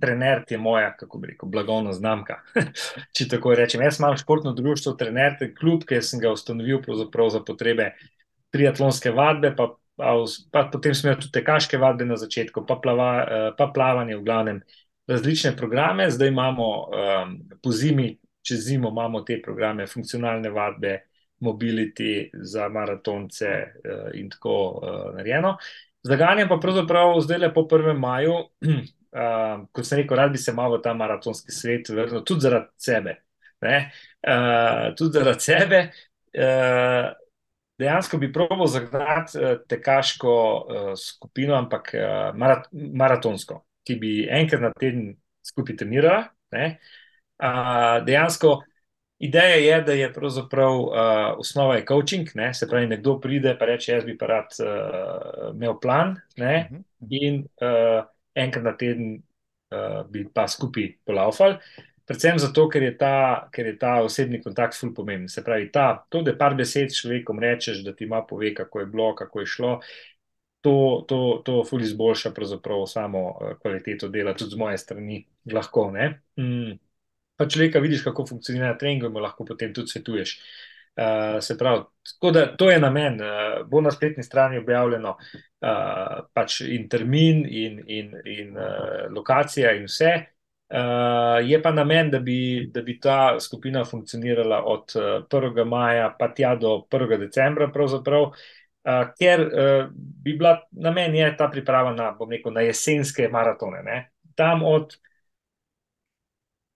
Trenert je moja, kako bi rekel, blagovna znamka. Če tako rečem, jaz imam športno društvo, Trenert je klub, ki sem ga ustanovil za potrebe triatlonske vadbe, pa, pa, potem smo imeli tudi tekaške vadbe na začetku, pa, plava, eh, pa plavanje v glavnem, različne programe. Zdaj imamo um, po zimi, čez zimo imamo te programe, funkcionalne vadbe, mobility za maratonce uh, in tako uh, narejeno. Zaganjam pa pravzaprav zdaj le po 1. maju, uh, kot sem rekel, rad bi se malo v ta maratonski svet vrnil, tudi zaradi sebe. Uh, tudi zaradi sebe. Uh, dejansko bi proval zagnati uh, tekaško uh, skupino, ampak uh, marat maratonsko, ki bi enkrat na teden skupaj trenirala. Uh, dejansko Ideja je, da je pravzaprav uh, osnova je coaching, ne? se pravi, nekdo pride in reče: Jaz bi pa rad uh, imel plan ne? Mhm, mhm. in uh, enkrat na teden uh, bi pa skupaj polaufali. Predvsem zato, ker je ta, ker je ta osebni kontakt zelo pomemben. Se pravi, ta, to, da par besed človekom rečeš, da ti ima pove, kako je bilo, kako je šlo, to, to, to ful izboljša samo uh, kvaliteto dela, tudi z moje strani lahko. Mm pa človeka vidiš, kako funkcionira trening, in mu lahko potem tudi svetuješ. Uh, se pravi, da to je namen. Uh, bo na spletni strani objavljeno uh, pač in termin, in, in, in uh, lokacija, in vse. Uh, je pa namen, da bi, da bi ta skupina funkcionirala od uh, 1. maja pa tja do 1. decembra, uh, ker uh, bi bila namen je ta priprava na, rekel, na jesenske maratone. Ne? Tam od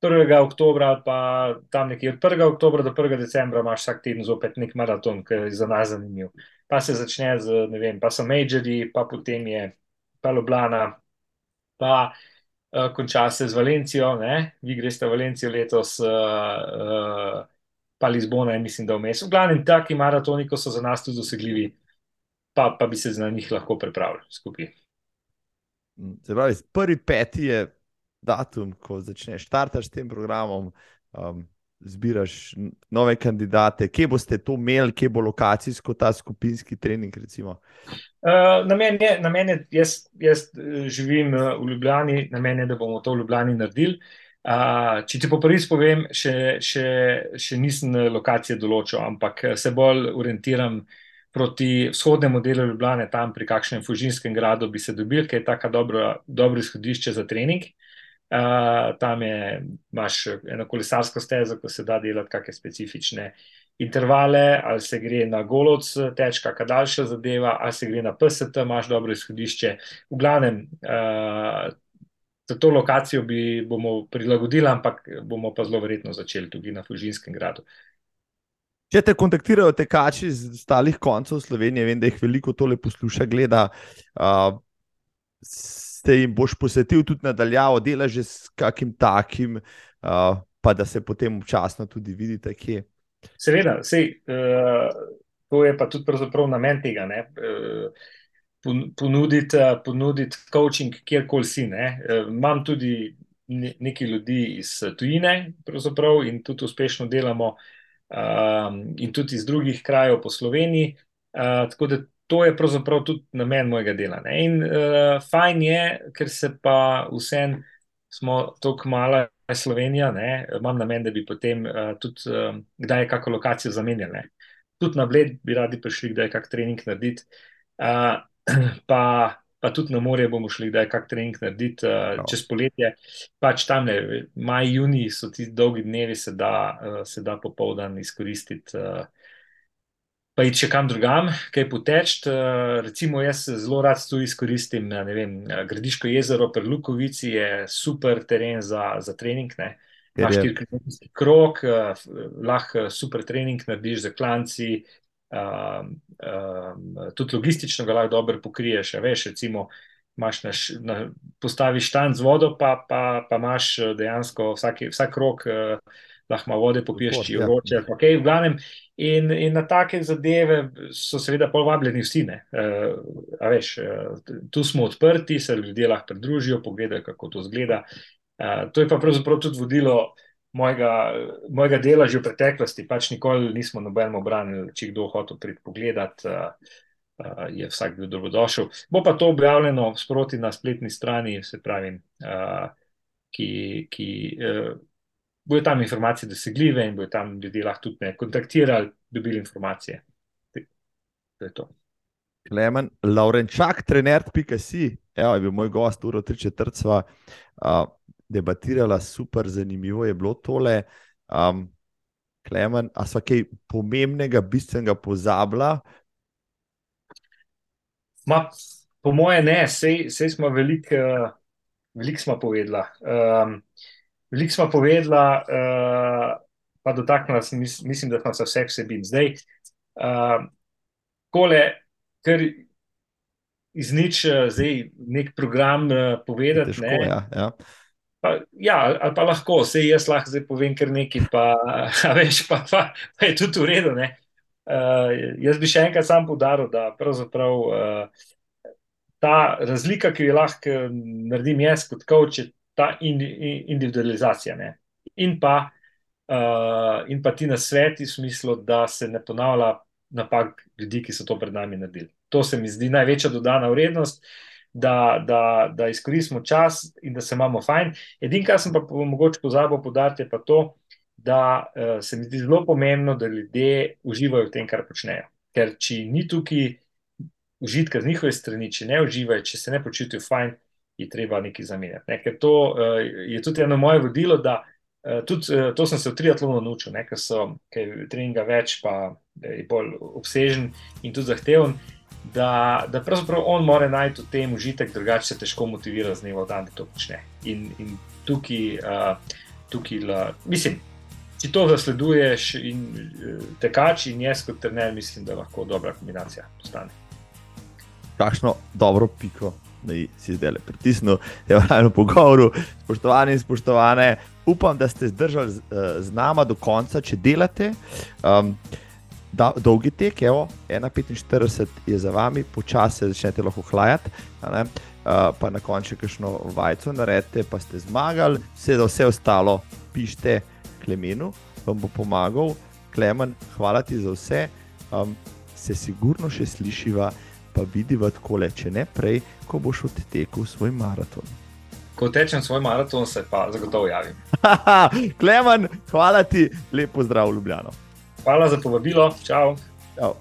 1. oktobra pa tam nekje od 1. oktobra do 1. decembra imaš vsak teden zopet nek maraton, ki je za nas zanimiv. Pa se začne z, ne vem, pa so Majori, pa potem je pa Ljubljana, pa uh, konča se z Valencijo, ne? vi greste v Valencijo letos, uh, uh, pa Lizbona je mislim, da vmes. V glavnem taki maratoni, ko so za nas tudi dosegljivi, pa, pa bi se z njih lahko pripravili skupaj. Se pravi, prvi peti je datum, ko začneš startati s tem programom, um, zbiraš nove kandidate, kje boste to imeli, kje bo lokacijsko ta skupinski trening? Uh, na meni je, na meni je jaz, jaz uh, živim uh, v Ljubljani, na meni je, da bomo to v Ljubljani naredili. Uh, če ti po prvi spovem, še, še, še nisem lokacije določil, ampak se bolj orientiram proti vzhodnemu delu Ljubljane, tam pri kakšnem fužinskem gradu bi se dobil, ker je tako dobro, dobro izhodišče za trening. Uh, tam je, imaš eno kolesarsko stezo, ko se da delati kakšne specifične intervale, ali se gre na golovc, teč kakšna daljša zadeva, ali se gre na PST, imaš dobro izhodišče. V glavnem, uh, za to lokacijo bi, bomo prilagodili, ampak bomo pa zelo verjetno začeli tudi na Fužinskem gradu. Če te kontaktirajo tekači iz ostalih koncev Slovenije, vem, da jih veliko tole posluša, gleda. Uh, te jim boš posvetil tudi nadaljavo, delaš že s kakim takim, uh, pa da se potem občasno tudi vidite, kje. Seveda, sej, uh, to je pa tudi namen tega. Uh, ponuditi, ponuditi coaching, kjerkoli si. Uh, imam tudi nekaj ljudi iz tujine, in tudi uspešno delamo, um, in tudi iz drugih krajev po Sloveniji. Uh, tako da to je pravzaprav tudi namen mojega dela. Ne? In uh, fajn je, ker se pa vsem smo tako mala Slovenija, ne? imam namen, da bi potem uh, tudi uh, kdaj kakšno lokacijo zamenjali. Tudi na Bled bi radi prišli, kdaj kak trening narediti. Uh, pa, pa tudi na morje bomo šli, da je kak trening narediti uh, no. čez poletje. Pač tam, ne, maj, juni so ti dolgi dnevi, se da, uh, se da popoldan izkoristiti. Uh, pa iti še kam drugam, kaj poteč. Eh, recimo, jaz zelo rad tu izkoristim vem, Gradiško jezero, Perlukovici je super teren za, za trening. Ne. Imaš štiri kilometrski krok, uh, lahko super trening narediš za klanci, uh, uh, tudi logistično ga lahko dobro pokriješ. Veš, recimo, imaš naš, na, postaviš štan z vodo, pa, pa, pa imaš dejansko vsak, vsak krok. Uh, lahko malo vode popiješ, če je vroče. Okay, v glavnem, in, in na take zadeve so seveda povabljeni vsi. Uh, veš, uh, tu smo odprti, se ljudje lahko pridružijo, pogledajo, kako to zgleda. Uh, to je pa pravzaprav tudi vodilo. Mojega, mojega dela že v preteklosti, pač nikoli nismo nobeno branili, če kdo hoče priti pogledat, uh, uh, je vsak bil dobrodošel. Bo pa to objavljeno sproti na spletni strani, se pravi, uh, ki, ki uh, bojo tam informacije dosegljive in bojo tam ljudje lahko tudi me kontaktirali, dobili informacije. To je to. Klemen, Laurenčak, trener.si, evo je bil moj gost, uro tri četrtstva, uh, debatirala, super zanimivo je bilo tole. Um, Klemen, a so kaj pomembnega, bistvenega pozabila? Ma, po moje ne, sej, sej smo veliko uh, velik smo povedala. Um, Veliko smo povedali, uh, pa dotaknili smo, mis, mislim, da smo se vse vsebin. Zdaj, uh, kole, ker iz nič, uh, zdaj nek program uh, povedati. Težko, ne, ja, ja. Pa, ja, ali pa lahko, vse jaz lahko zdaj povem, ker nekaj, pa, veš, pa, pa, pa je tudi v redu. Uh, jaz bi še enkrat sam podaril, da pravzaprav uh, ta razlika, ki jo lahko naredim jaz kot coach, je ta in, in, individualizacija. Ne? In pa, uh, in pa ti na sveti, v smislu, da se ne ponavlja napak ljudi, ki so to pred nami naredili. To se mi zdi največja dodana vrednost. Da, da, da izkoristimo čas in da se imamo fajn. Edino, kar sem pa mogoče pozabil podariti, je pa to, da uh, se mi zdi zelo pomembno, da ljudje uživajo v tem, kar počnejo. Ker če ni tukaj užitka z njihove strani, če ne uživajo, če se ne počutijo fajn, je treba nekaj zamenjati. Ne? Ker to uh, je tudi eno moje vodilo, da uh, tudi uh, to sem se v triatlonu naučil, ker so kaj treninga več, pa je bolj obsežen in tudi zahteven da, da pravzaprav on mora najti v tem užitek, drugače se težko motivira z dneva v dan, da to počne. In, in tukaj, uh, tukaj la, mislim, če to zasleduješ in uh, tekač in jaz kot trener, mislim, da lahko dobra kombinacija postane. Kakšno dobro piko. Da si zdaj le pritisnil, da je eno pogovoru, spoštovani in spoštovane. Upam, da ste zdržali z, z nama do konca, če delate. Um, da, dolgi tek, evo, 1,45 je za vami, počasi začnete lahko hlajati, uh, pa na koncu kakšno vajco naredite, pa ste zmagali, vse vse ostalo pišite Klemenu, vam bo pomagal. Klemen, hvala ti za vse, um, se sigurno še slišiva, pa vidiva tako le, če ne prej, ko boš odtekel svoj maraton. Ko tečem svoj maraton, se pa zagotovo javim. Klemen, hvala ti, lepo zdrav, Ljubljano. Hvala za povabilo. Čau. Čau.